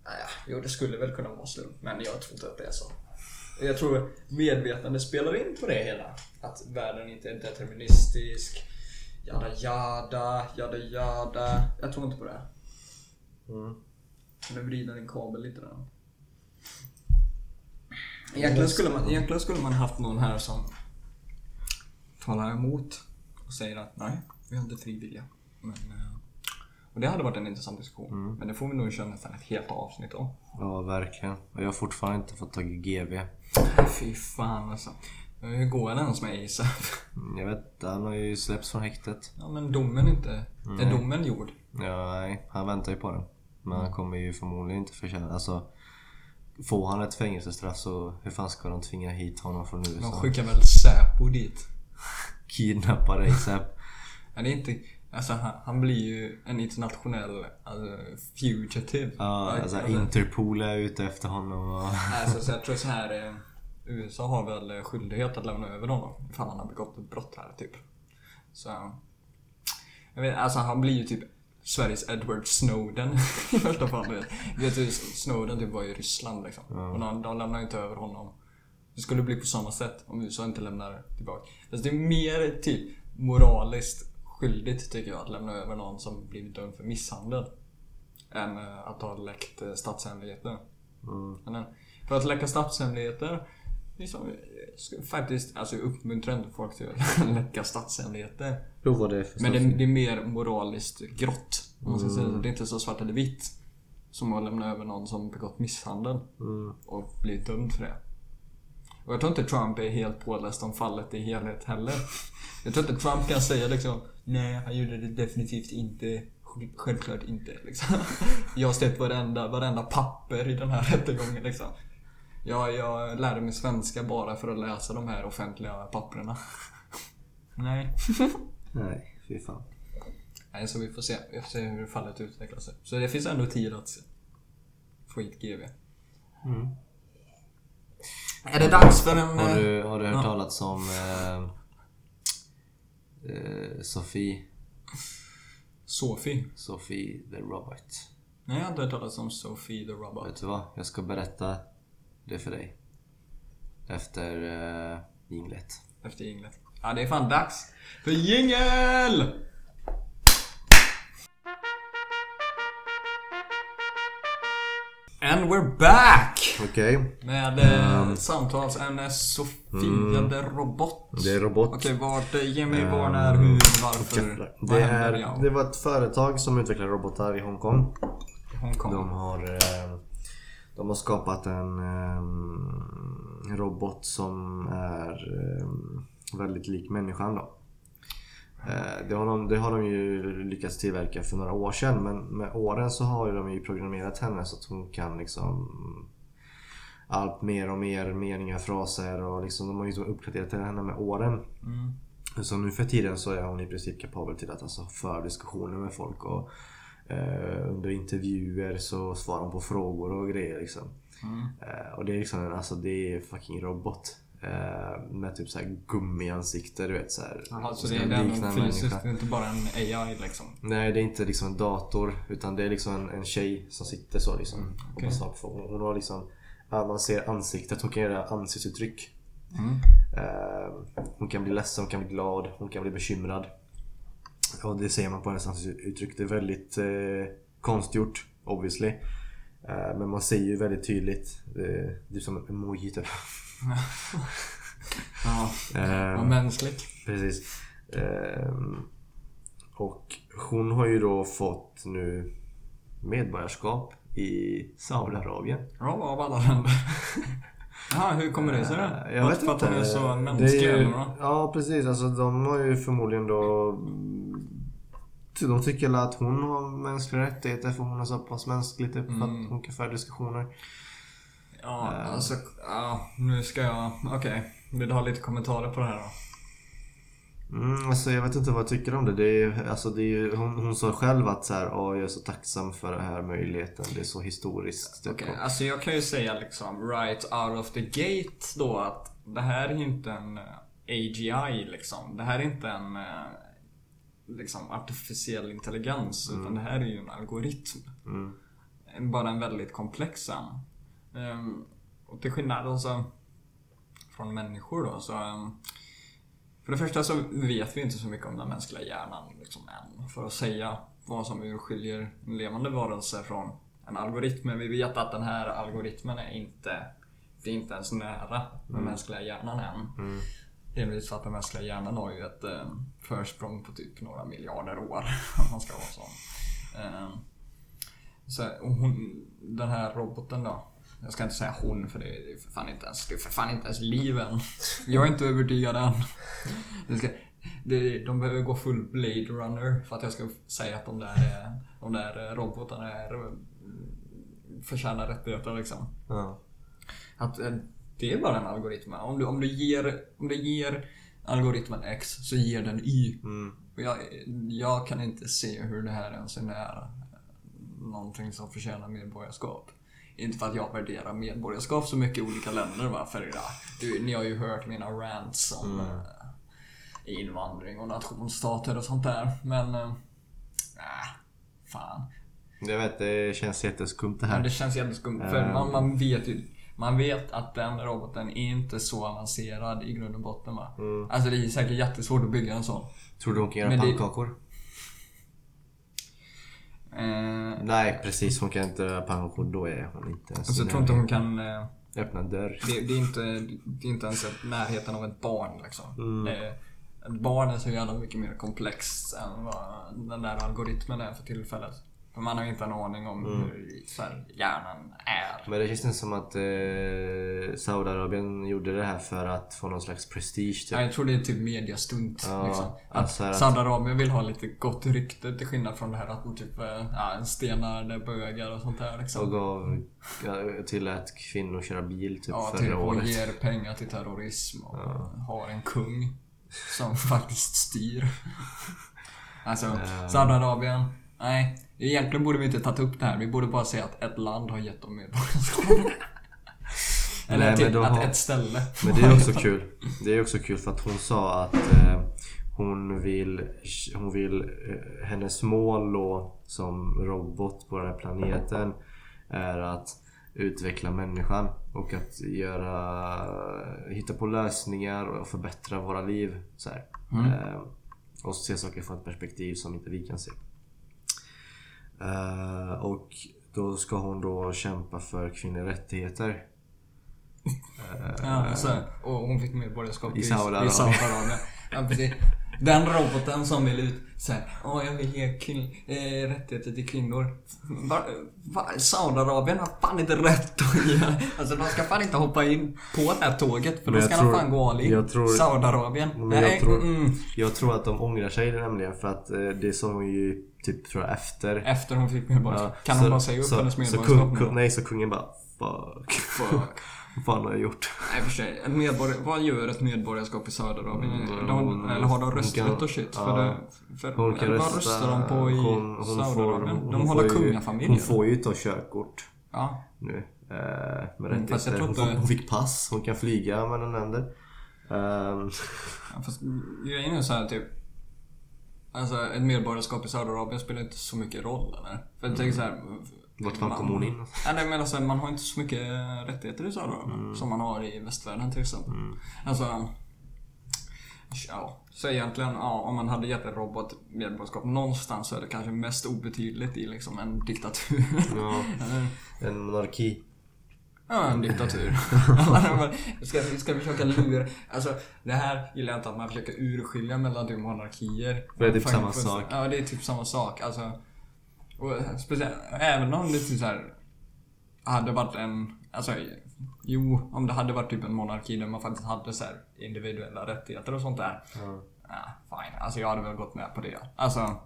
Naja, jo det skulle väl kunna vara slump. Men jag tror inte att det är så. Jag tror medvetande spelar in på det hela. Att världen inte är deterministisk. Jada jada, jada jada. Jag tror inte på det. Mm. Nu vrider din kabel lite där. Egentligen skulle, man, egentligen skulle man haft någon här som talar emot och säger att nej, vi har inte fri vilja. Men, och det hade varit en intressant diskussion. Men det får vi nog köra nästan ett helt avsnitt om. Ja, verkligen. Och jag har fortfarande inte fått tag i GV. Fy fan alltså. Hur går det ens med? Mm, Jag vet han har ju släppts från häktet. Ja men domen inte... Är domen gjord? Ja, nej, han väntar ju på den. Men han kommer ju förmodligen inte förtjäna... Alltså, får han ett fängelsestraff så hur fan ska de tvinga hit honom från De USA? skickar väl Säpo dit? Kidnappa dig Sepp. Ja, det är inte... Alltså han, han blir ju en internationell alltså, fugitive. Ja, alltså Interpol är ute efter honom och... Alltså, så jag tror så här. Eh, USA har väl skyldighet att lämna över honom ifall han har begått ett brott här typ. Så... Jag vet, alltså han blir ju typ Sveriges Edward Snowden i första fall. Vet, vet du, Snowden typ var i Ryssland liksom. Och de, de lämnar ju inte över honom. Det skulle bli på samma sätt om USA inte lämnar tillbaka. Fast det är mer typ moraliskt skyldigt tycker jag att lämna över någon som blivit dömd för misshandel. Än eh, att ha läckt eh, statshemligheter. Mm. För att läcka statshemligheter liksom, faktiskt alltså, uppmuntrar inte folk till att läcka statshemligheter. Var det för Men det, det är mer moraliskt grått. Om man ska säga så. Det är inte så svart eller vitt. Som att lämna över någon som begått misshandel Mm. och blivit dömd för det. Och jag tror inte Trump är helt påläst om fallet i helhet heller. Jag tror inte Trump kan säga liksom Nej, han gjorde det definitivt inte. Självklart inte liksom. Jag har sett varenda, varenda papper i den här rättegången liksom. Jag, jag lärde mig svenska bara för att läsa de här offentliga papperna. Nej. Nej, fy fan. Nej, så vi får se. Vi får se hur fallet utvecklar sig. Så det finns ändå tid att få hit GV. Mm. Är det dags för en... Har eh, du, har du hört Ja. talas om eh, eh, Sophie? Sophie? Sophie the Robot. Nej, jag har inte hört talas om Sophie the Robot. Vet du vad? Jag ska berätta det för dig. Efter eh, jinglet. Efter jinglet. Ja, det är fan dags för jingel! And we're back! Okej. Med eh, samtalsämne Sofia the Robot. Det är robot. Okej, vart, eh, ge mig var, när, hur, varför, Det, är, det var ett företag som utvecklar robotar i Hongkong. Hongkong. De har, eh, de har skapat en eh, robot som är eh, väldigt lik människan då. Eh, Det har, de, det har de ju lyckats tillverka för några år sedan men med åren så har de ju programmerat henne så att hon kan liksom allt mer och mer meningar, fraser och liksom de har ju uppdaterat henne med åren. Mm. Så nu för tiden så är hon i princip kapabel till att alltså föra diskussioner med folk och eh, under intervjuer så svarar hon på frågor och grejer liksom. Mm. Eh, och det är liksom alltså det är fucking robot. Eh, med typ såhär gummiansikte du vet såhär. Jaha, så ska det är en människa. det är inte bara en AI liksom? Nej det är inte liksom en dator utan det är liksom en, en tjej som sitter så liksom. Mm, Och svarar på frågor. Hon har liksom, man ser ansiktet, hon kan göra ansiktsuttryck. Mm. Eh, hon kan bli ledsen, hon kan bli glad, hon kan bli bekymrad. Och det ser man på hennes ansiktsuttryck. Det är väldigt eh, konstgjort, obviously. Eh, men man ser ju väldigt tydligt. Det är som en emoji typ. Ja, Eh, vad mänskligt. Precis. Ehm, och hon har ju då fått nu medborgarskap i Saudiarabien. Ja, av alla länder. Jaha, hur kommer det sig då? Eh, Jag vet för att inte. de är så Det är mänskliga ju-? Ja precis, alltså de har ju förmodligen då de tycker att hon har mänskliga rättigheter för hon är så pass mänsklig typ, för Mm. hon kan föra diskussioner. Ja, Eh. alltså, ja, nu ska jag... Okej, vill du ha lite kommentarer på det här då? Mm, alltså jag vet inte vad jag tycker om det. det är, alltså, det är, hon, hon sa själv att så här, "Åh, jag är så tacksam för den här möjligheten. Det är så historiskt. Typ. Okej, alltså jag kan ju säga liksom right out of the gate då att det här är inte en eh, AGI liksom. Det här är inte en eh, liksom artificiell intelligens utan det här är ju en algoritm. Mm. Bara en väldigt komplex en. Ehm, och till skillnad alltså från människor då så ehm, för det första så vet vi inte så mycket om den mänskliga hjärnan liksom än. För att säga vad som urskiljer en levande varelse från en algoritm. Men vi vet att den här algoritmen är inte, det är inte ens nära den mänskliga hjärnan än. Mm. Delvis för att den mänskliga hjärnan har ju ett eh, försprång på typ några miljarder år. Om man ska vara sån. Så hon, den här roboten då. Jag ska inte säga hon för det är för fan inte ens, det är för fan inte ens liv än. Jag är inte övertygad än. Det ska, det, de behöver gå full Blade Runner för att jag ska säga att de där, är- de där robotarna är, förtjänar rättigheter liksom. Ja. Att eh, det är bara en algoritm. Om du, om du, ger, om du ger algoritmen X så ger den Y. Mm. Och jag, jag kan inte se hur det här ens är nära någonting som förtjänar medborgarskap. Inte för att jag värderar medborgarskap så mycket i olika länder va. Ja, du, ni har ju hört mina rants om Mm. eh, invandring och nationsstater och sånt där. Men... Äh, fan. Jag vet, det känns jätteskumt det Men här. det känns jätteskumt. För Ehm. man, man vet ju man vet att den roboten är inte så avancerad i grund och botten va. Mm. Alltså det är säkert jättesvårt att bygga en sån. Tror du hon kan göra Men pannkakor? Eh, Nej precis, hon kan inte göra pannkakor. Då är hon inte ens alltså jag tror inte hon kan... Eh, öppna dörr. det, det, är inte, det är inte ens närheten av ett barn liksom. Mm. Det, ett barn är så jävla mycket mer komplext än vad den där algoritmen är för tillfället. För man har ju inte en aning om Mm. hur så här, hjärnan är. Men det känns inte som att eh, Saudiarabien gjorde det här för att få någon slags prestige typ. Ja, jag tror det är typ mediastunt. Ja, liksom. Att alltså att- Saudiarabien vill ha lite gott rykte till skillnad från det här att de typ eh, ja, stenar bögar och sånt där Och liksom. gav, ja, tillät kvinnor köra bil typ Ja, förra typ och året. ger pengar till terrorism och har en kung som faktiskt styr. Alltså. Saudiarabien. Nej, egentligen borde vi inte tagit upp det här. Vi borde bara säga att ett land har gett dem medborgarskap. Eller Nej, typ då att har- ett ställe. Men det är också kul. Det är också kul för att hon sa att eh, hon vill, hon vill eh, hennes mål då som robot på den här planeten är att utveckla människan och att göra, hitta på lösningar och förbättra våra liv. Så här. Eh, och se saker från ett perspektiv som inte vi kan se. Eh, och då ska hon då kämpa för kvinnliga rättigheter. Ja, så, och hon fick medborgarskap I Saudiarabien. Ja, precis. Den roboten som vill ut såhär, åh jag vill ge eh, rättigheter till kvinnor. Va, va, Saudiarabien har fan inte rätt att ge. Alltså de ska fan inte hoppa in på det här tåget för Men då ska de fan gå all in. jag tror- Saudiarabien. Nej, jag tror, mm, jag tror att de ångrar sig nämligen för att eh, det sa hon ju typ tror jag efter. Efter hon fick medborgarskap. Ja, kan så- hon bara säga upp så, hennes så medborgarskap kung, nu? kung, Nej, så kungen bara Fuck. Fuck. Vad fan har jag gjort? Nej för sig. Vad gör ett medborgarskap i Saudiarabien? Mm, de, eller har de rösträtt och shit? ja. för det, för, Hon kan vad röstar de på i hon, hon får, Saudiarabien? De håller kungafamiljer. Hon får ju ta körkort Ja. nu. Eh, med Mm, fast jag tror Hon, inte- får, hon fick pass. Hon kan flyga mellan länder. Ehm, ja fast grejen är så här typ. Alltså ett medborgarskap i Saudiarabien spelar inte så mycket roll eller? För jag tänker så här. vart fan kom hon in? Nej, men alltså, man har inte så mycket rättigheter i Saudiarabien Mm. som man har i västvärlden till exempel. Alltså, ja. Så egentligen, ja, om man hade gett en robot medborgarskap någonstans så är det kanske mest obetydligt i liksom en diktatur. Ja, en monarki. Ja, en diktatur. ska, vi ska försöka lura... Alltså, det här gillar jag inte att man försöker urskilja mellan typ monarkier. För det är typ Fan, samma sak. Ja, det är typ samma sak. Alltså, och speciellt, även om det typ så här hade varit en... Alltså, jo, om det hade varit typ en monarki där man faktiskt hade så här individuella rättigheter och sånt där. Ja. Ja, fine. Alltså jag hade väl gått med på det. Alltså,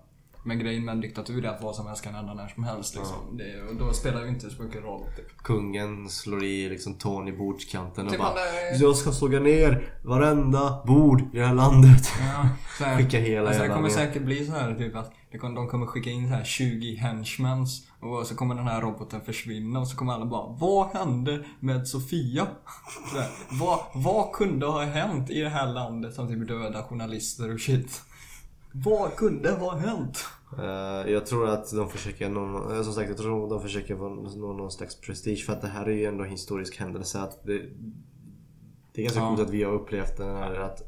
men grejen med en diktatur är att vad som helst kan hända när som helst liksom. Det, och då spelar det inte så mycket roll typ. Kungen slår i liksom tån i bordskanten och Typ bara han där- Jag ska såga ner varenda bord i det här landet. Ja, så här, Skicka hela alltså det kommer armén. säkert bli så här typ att kommer, de kommer skicka in så här 20 henchmans och så kommer den här roboten försvinna och så kommer alla bara Vad hände med Sofia? Här, vad, vad kunde ha hänt i det här landet som typ döda journalister och shit? Vad kunde ha hänt? Eh, jag tror att de försöker nå, eh, som sagt jag tror de försöker få- nå någon slags prestige för att det här är ju ändå en historisk händelse att det, det är ganska Ja. coolt att vi har upplevt den här att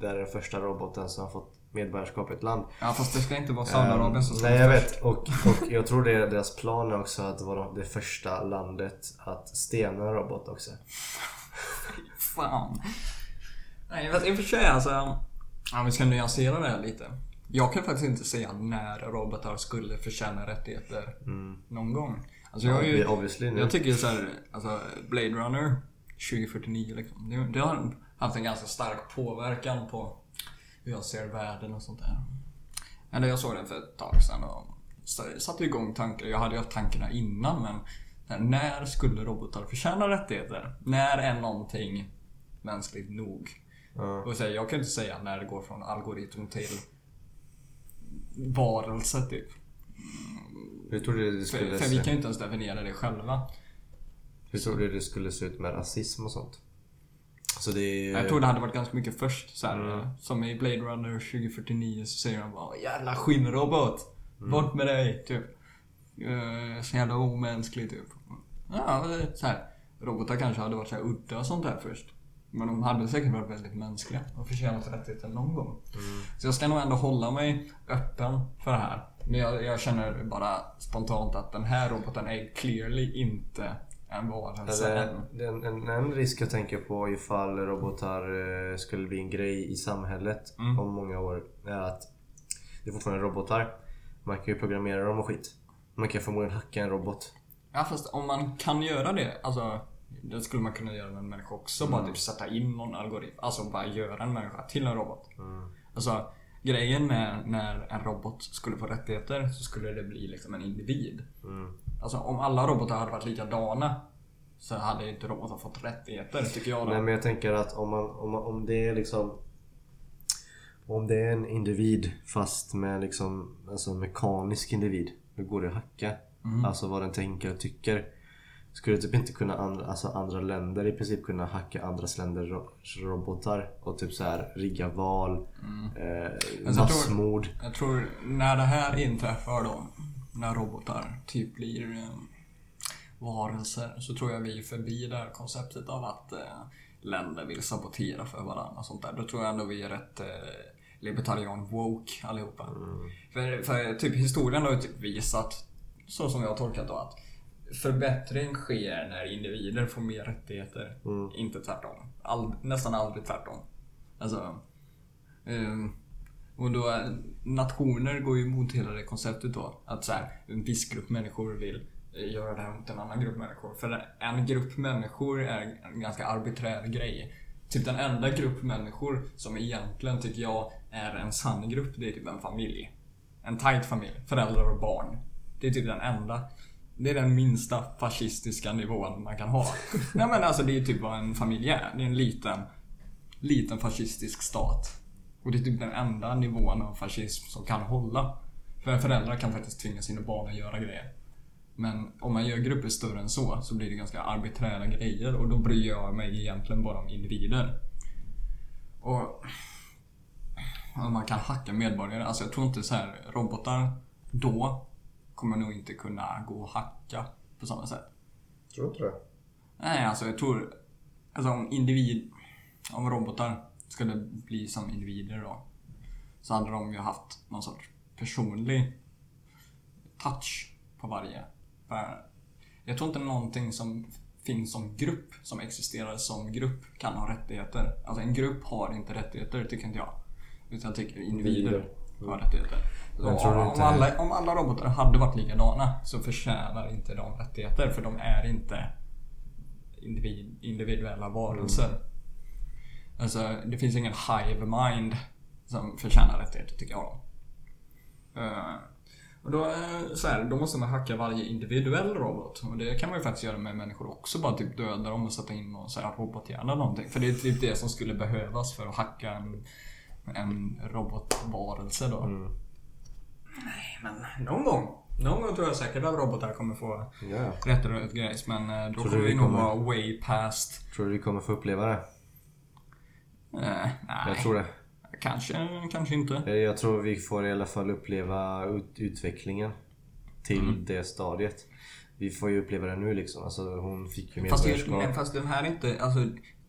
det är den första roboten som har fått medborgarskap i ett land. Ja fast det ska inte vara Saudiarabien som ska Nej jag vara vet och, och jag tror det är deras plan är också att vara det första landet att stena en robot också. Fan. Nej, vet i och för sig alltså. Ja, vi ska nyansera det här lite. Jag kan faktiskt inte säga när robotar skulle förtjäna rättigheter någon gång. Alltså jag, ju, jag tycker ju såhär, alltså Blade Runner 2049 liksom. Det, det har haft en ganska stark påverkan på hur jag ser världen och sånt där. Eller jag såg den för ett tag sedan och så- satte igång tankar. Jag hade ju haft tankarna innan men så här, när skulle robotar förtjäna rättigheter? När är någonting mänskligt nog? Ja. Och så här, jag kan inte säga när det går från algoritm till varelse typ. Hur tror du det För, skulle för vi se, kan ju inte ens definiera det själva. hur tror du det skulle se ut med rasism och sånt? Så det Jag tror det hade varit ganska mycket först. Så här, Mm. Som i Blade Runner 2049 så säger de bara Jävla skinnrobot! Bort med dig! Typ. Uh, så jävla omänsklig typ. Ja, så här. Robotar kanske hade varit så här udda och sånt där först. Men de hade säkert varit väldigt mänskliga och förtjänat rättigheter någon gång. Så jag ska nog ändå hålla mig öppen för det här. Men jag, jag känner bara spontant att den här roboten är clearly inte en varelse en, en, en risk jag tänker på ifall robotar eh, skulle bli en grej i samhället Mm. om många år är att det är fortfarande robotar. Man kan ju programmera dem och skit. Man kan förmodligen hacka en robot. Ja fast om man kan göra det, alltså Det skulle man kunna göra med en människa också. Bara typ sätta in någon algoritm. Alltså bara göra en människa till en robot. Alltså grejen med när en robot skulle få rättigheter så skulle det bli liksom en individ. Alltså om alla robotar hade varit likadana så hade inte robotar fått rättigheter tycker jag. Då. Nej men jag tänker att om, man, om, man, om det är liksom Om det är en individ fast med liksom Alltså mekanisk individ Då går det att hacka Alltså vad den tänker och tycker Skulle typ inte kunna andra, alltså andra länder i princip kunna hacka andras länders ro- robotar och typ så här rigga val eh, Alltså, jag tror- Massmord Jag tror när det här inträffar då, när robotar typ blir eh, varelser, så tror jag vi är förbi det här konceptet av att eh, länder vill sabotera för varandra och sånt där. Då tror jag ändå vi är rätt eh, libertarian woke allihopa. För, för typ historien har ju typ visat, så som jag har tolkat då, att förbättring sker när individer får mer rättigheter. Inte tvärtom. All, nästan aldrig tvärtom. Alltså, ehm, och då, nationer går ju emot hela det konceptet då. Att så här, en viss grupp människor vill eh, göra det här mot en annan grupp människor. För en grupp människor är en ganska arbiträr grej. Typ den enda grupp människor som egentligen tycker jag är en sann grupp, det är typ en familj. En tight familj. Föräldrar och barn. Det är typ den enda. Det är den minsta fascistiska nivån man kan ha. Nej men alltså det är typ vad en familj är. Det är en liten, liten fascistisk stat. Och det är typ den enda nivån av fascism som kan hålla. För föräldrar kan faktiskt tvinga sina barn att göra grejer. Men om man gör grupper större än så, så blir det ganska arbiträra grejer och då bryr jag mig egentligen bara om individer. Och och man kan hacka medborgare. Alltså jag tror inte så här robotar då kommer nog inte kunna gå och hacka på samma sätt. Tror du inte det? Nej, alltså jag tror... Alltså om individ... Om robotar skulle bli som individer då. Så hade de ju haft någon sorts personlig touch på varje. För jag tror inte någonting som finns som grupp, som existerar som grupp, kan ha rättigheter. Alltså en grupp har inte rättigheter, tycker inte jag. Utan jag tycker individer har rättigheter. Och om, alla, om alla robotar hade varit likadana så förtjänar inte de rättigheter, för de är inte individ, individuella varelser. Alltså, det finns ingen hive mind som förtjänar rättigheter, tycker jag. Eh, och då, eh, så här, då måste man hacka varje individuell robot. Och det kan man ju faktiskt göra med människor också. Bara typ döda dem och sätta in någon så här robothjärna någonting. För det är typ det som skulle behövas för att hacka en, en robotvarelse då. Nej, men någon gång. Någon gång tror jag säkert att robotar kommer få Ja. rätt och rätt grejs. Men eh, då Tror kommer vi nog vara way past. Tror du vi kommer få uppleva det? Eh, nej, Jag tror det. kanske, kanske inte. Eh, Jag tror vi får i alla fall uppleva ut utvecklingen till Mm. det stadiet. Vi får ju uppleva det nu liksom. Alltså hon fick ju Fast, medborgarskap. men fast den här är inte, alltså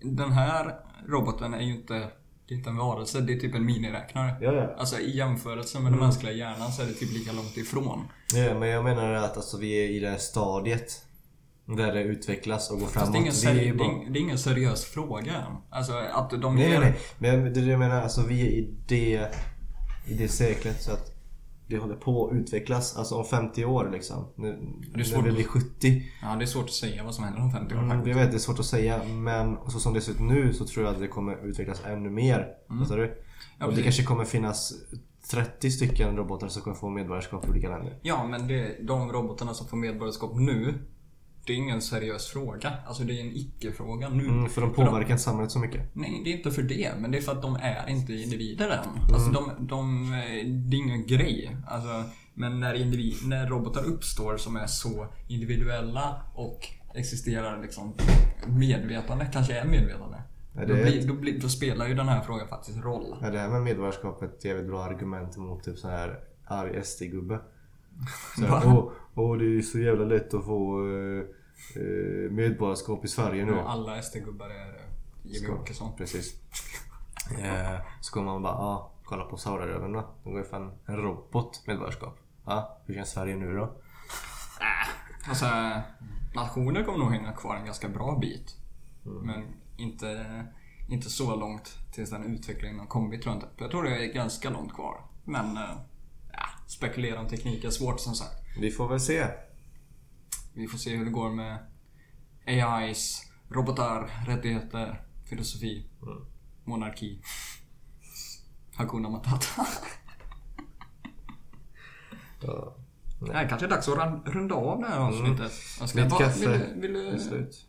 den här roboten är ju inte, det är inte en varelse, det är typ en miniräknare. Ja, ja. Alltså i jämförelse med Mm. den mänskliga hjärnan så är det typ lika långt ifrån. ja, men jag menar att alltså, vi är i det här stadiet. Där det utvecklas och går framåt. Fast det är, ingen seri- det, bara- är, det är ingen seriös fråga än. Alltså att de Nej, ger... nej, nej. Men det jag menar, alltså vi är i det, i det seklet så att det håller på att utvecklas. Alltså om 50 år liksom. Nu, när svårt vi att- blir 70. Ja, det är svårt att säga vad som händer om 50 år Mm, jag vet, det är svårt att säga. Men så som det ser ut nu så tror jag att det kommer utvecklas ännu mer. Fattar du? Mm. Ja, och det kanske kommer finnas 30 stycken robotar som kommer få medborgarskap i olika länder. Ja, men det, de robotarna som får medborgarskap nu, det är ingen seriös fråga. Alltså det är en icke-fråga nu. Mm, för de påverkar inte samhället så mycket. Nej, det är inte för det. Men det är för att de är inte individer än. Alltså de, de, det är ingen grej. Alltså, men när, individ, när robotar uppstår som är så individuella och existerar liksom medvetande, kanske är medvetande. Ja, det då, är- blir, då, blir, då spelar ju den här frågan faktiskt roll. Ja, det här med medborgarskap är ett jävligt bra argument mot typ så här arg SD-gubbe. Så Va? här, åh, åh, det är så jävla lätt att få eh, eh, medborgarskap i Sverige nu. Och alla SD-gubbar är eh, Jimmy Ska- Åkesson. Precis. Eh, så kommer man bara, ja, kolla på Saudiarabien då. De går ju fan en robot medborgarskap. Ja, hur känns Sverige nu då? Alltså, nationer kommer nog hänga kvar en ganska bra bit. Mm. Men inte, inte så långt tills den utvecklingen har kommit tror jag inte. Jag tror det är ganska långt kvar. Men eh, ja, spekulera om teknik är svårt som sagt. Vi får väl se. Vi får se hur det går med AIs robotar, rättigheter, filosofi, Mm. monarki. Hakuna Matata. Ja. Det här kanske är dags att runda av det här avsnittet. Jag ska Mitt bara- kaffe Vill, du- vill är slut.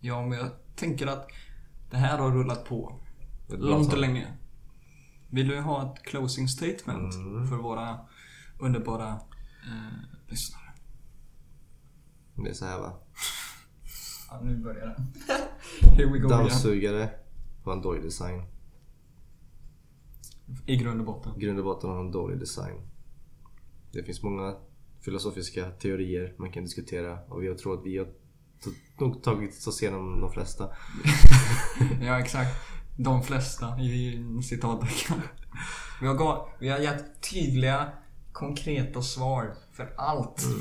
Ja, men jag tänker att det här har rullat på långt och länge. Vill du ha ett closing statement Mm. för våra underbara eh, lyssnare? Det är så här va. Ja, nu börjar det. Here we go. Dammsugare var en dålig design. I grund och botten. I grund och botten har en dålig design. Det finns många filosofiska teorier man kan diskutera och jag tror att vi har nog tagit oss igenom de flesta. Ja, exakt. De flesta i citattecken. Vi har, vi har gett tydliga, konkreta svar för allt. Mm.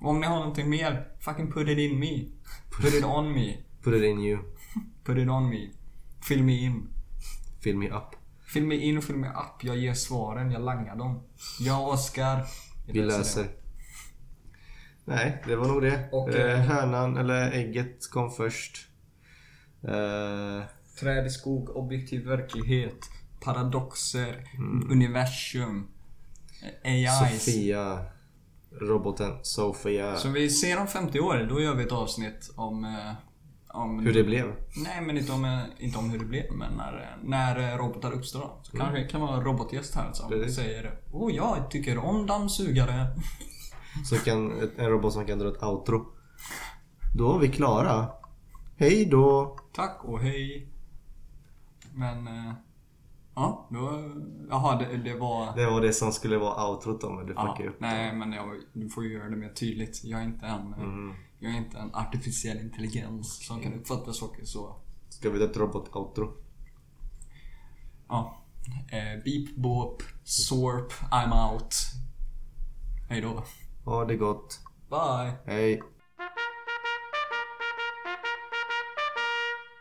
Om ni har någonting mer, fucking put it in me. Put it on me. Put it in you. Put it on me. Fill me in. Fill me up. Fill me in och fill me up. Jag ger svaren, jag langar dem. Jag och Oskar. Vi läser. Nej, det var nog det. Och, eh, eh, hönan eller ägget kom först. Eh, Träd i skog, objektiv verklighet. Paradoxer. Mm. Universum. AIs. Sofia. Roboten Sofia. Så vi ser om 50 år, då gör vi ett avsnitt om... eh, om Hur det blev. Nej, men inte om, eh, inte om hur det blev, men när, när eh, robotar uppstår. Så kanske det kan vara en robotgäst här som Precis. säger Oh, jag tycker om dammsugare. Så kan en robot som kan dra ett outro. Då är vi klara. Hej då! Tack och hej. Men... Ja, då... Jaha, det, det var... Det var det som skulle vara outrot då, men du Ja, fuckade upp det. nej, men jag, du får ju göra det mer tydligt. Jag är inte en... Mm. Jag är inte en artificiell intelligens som kan uppfatta saker så. Ska vi ta ett robot-outro? Ja. Eh, beep, boop, sorp, I'm out. Hej då. Ha det gott. Bye. Hej.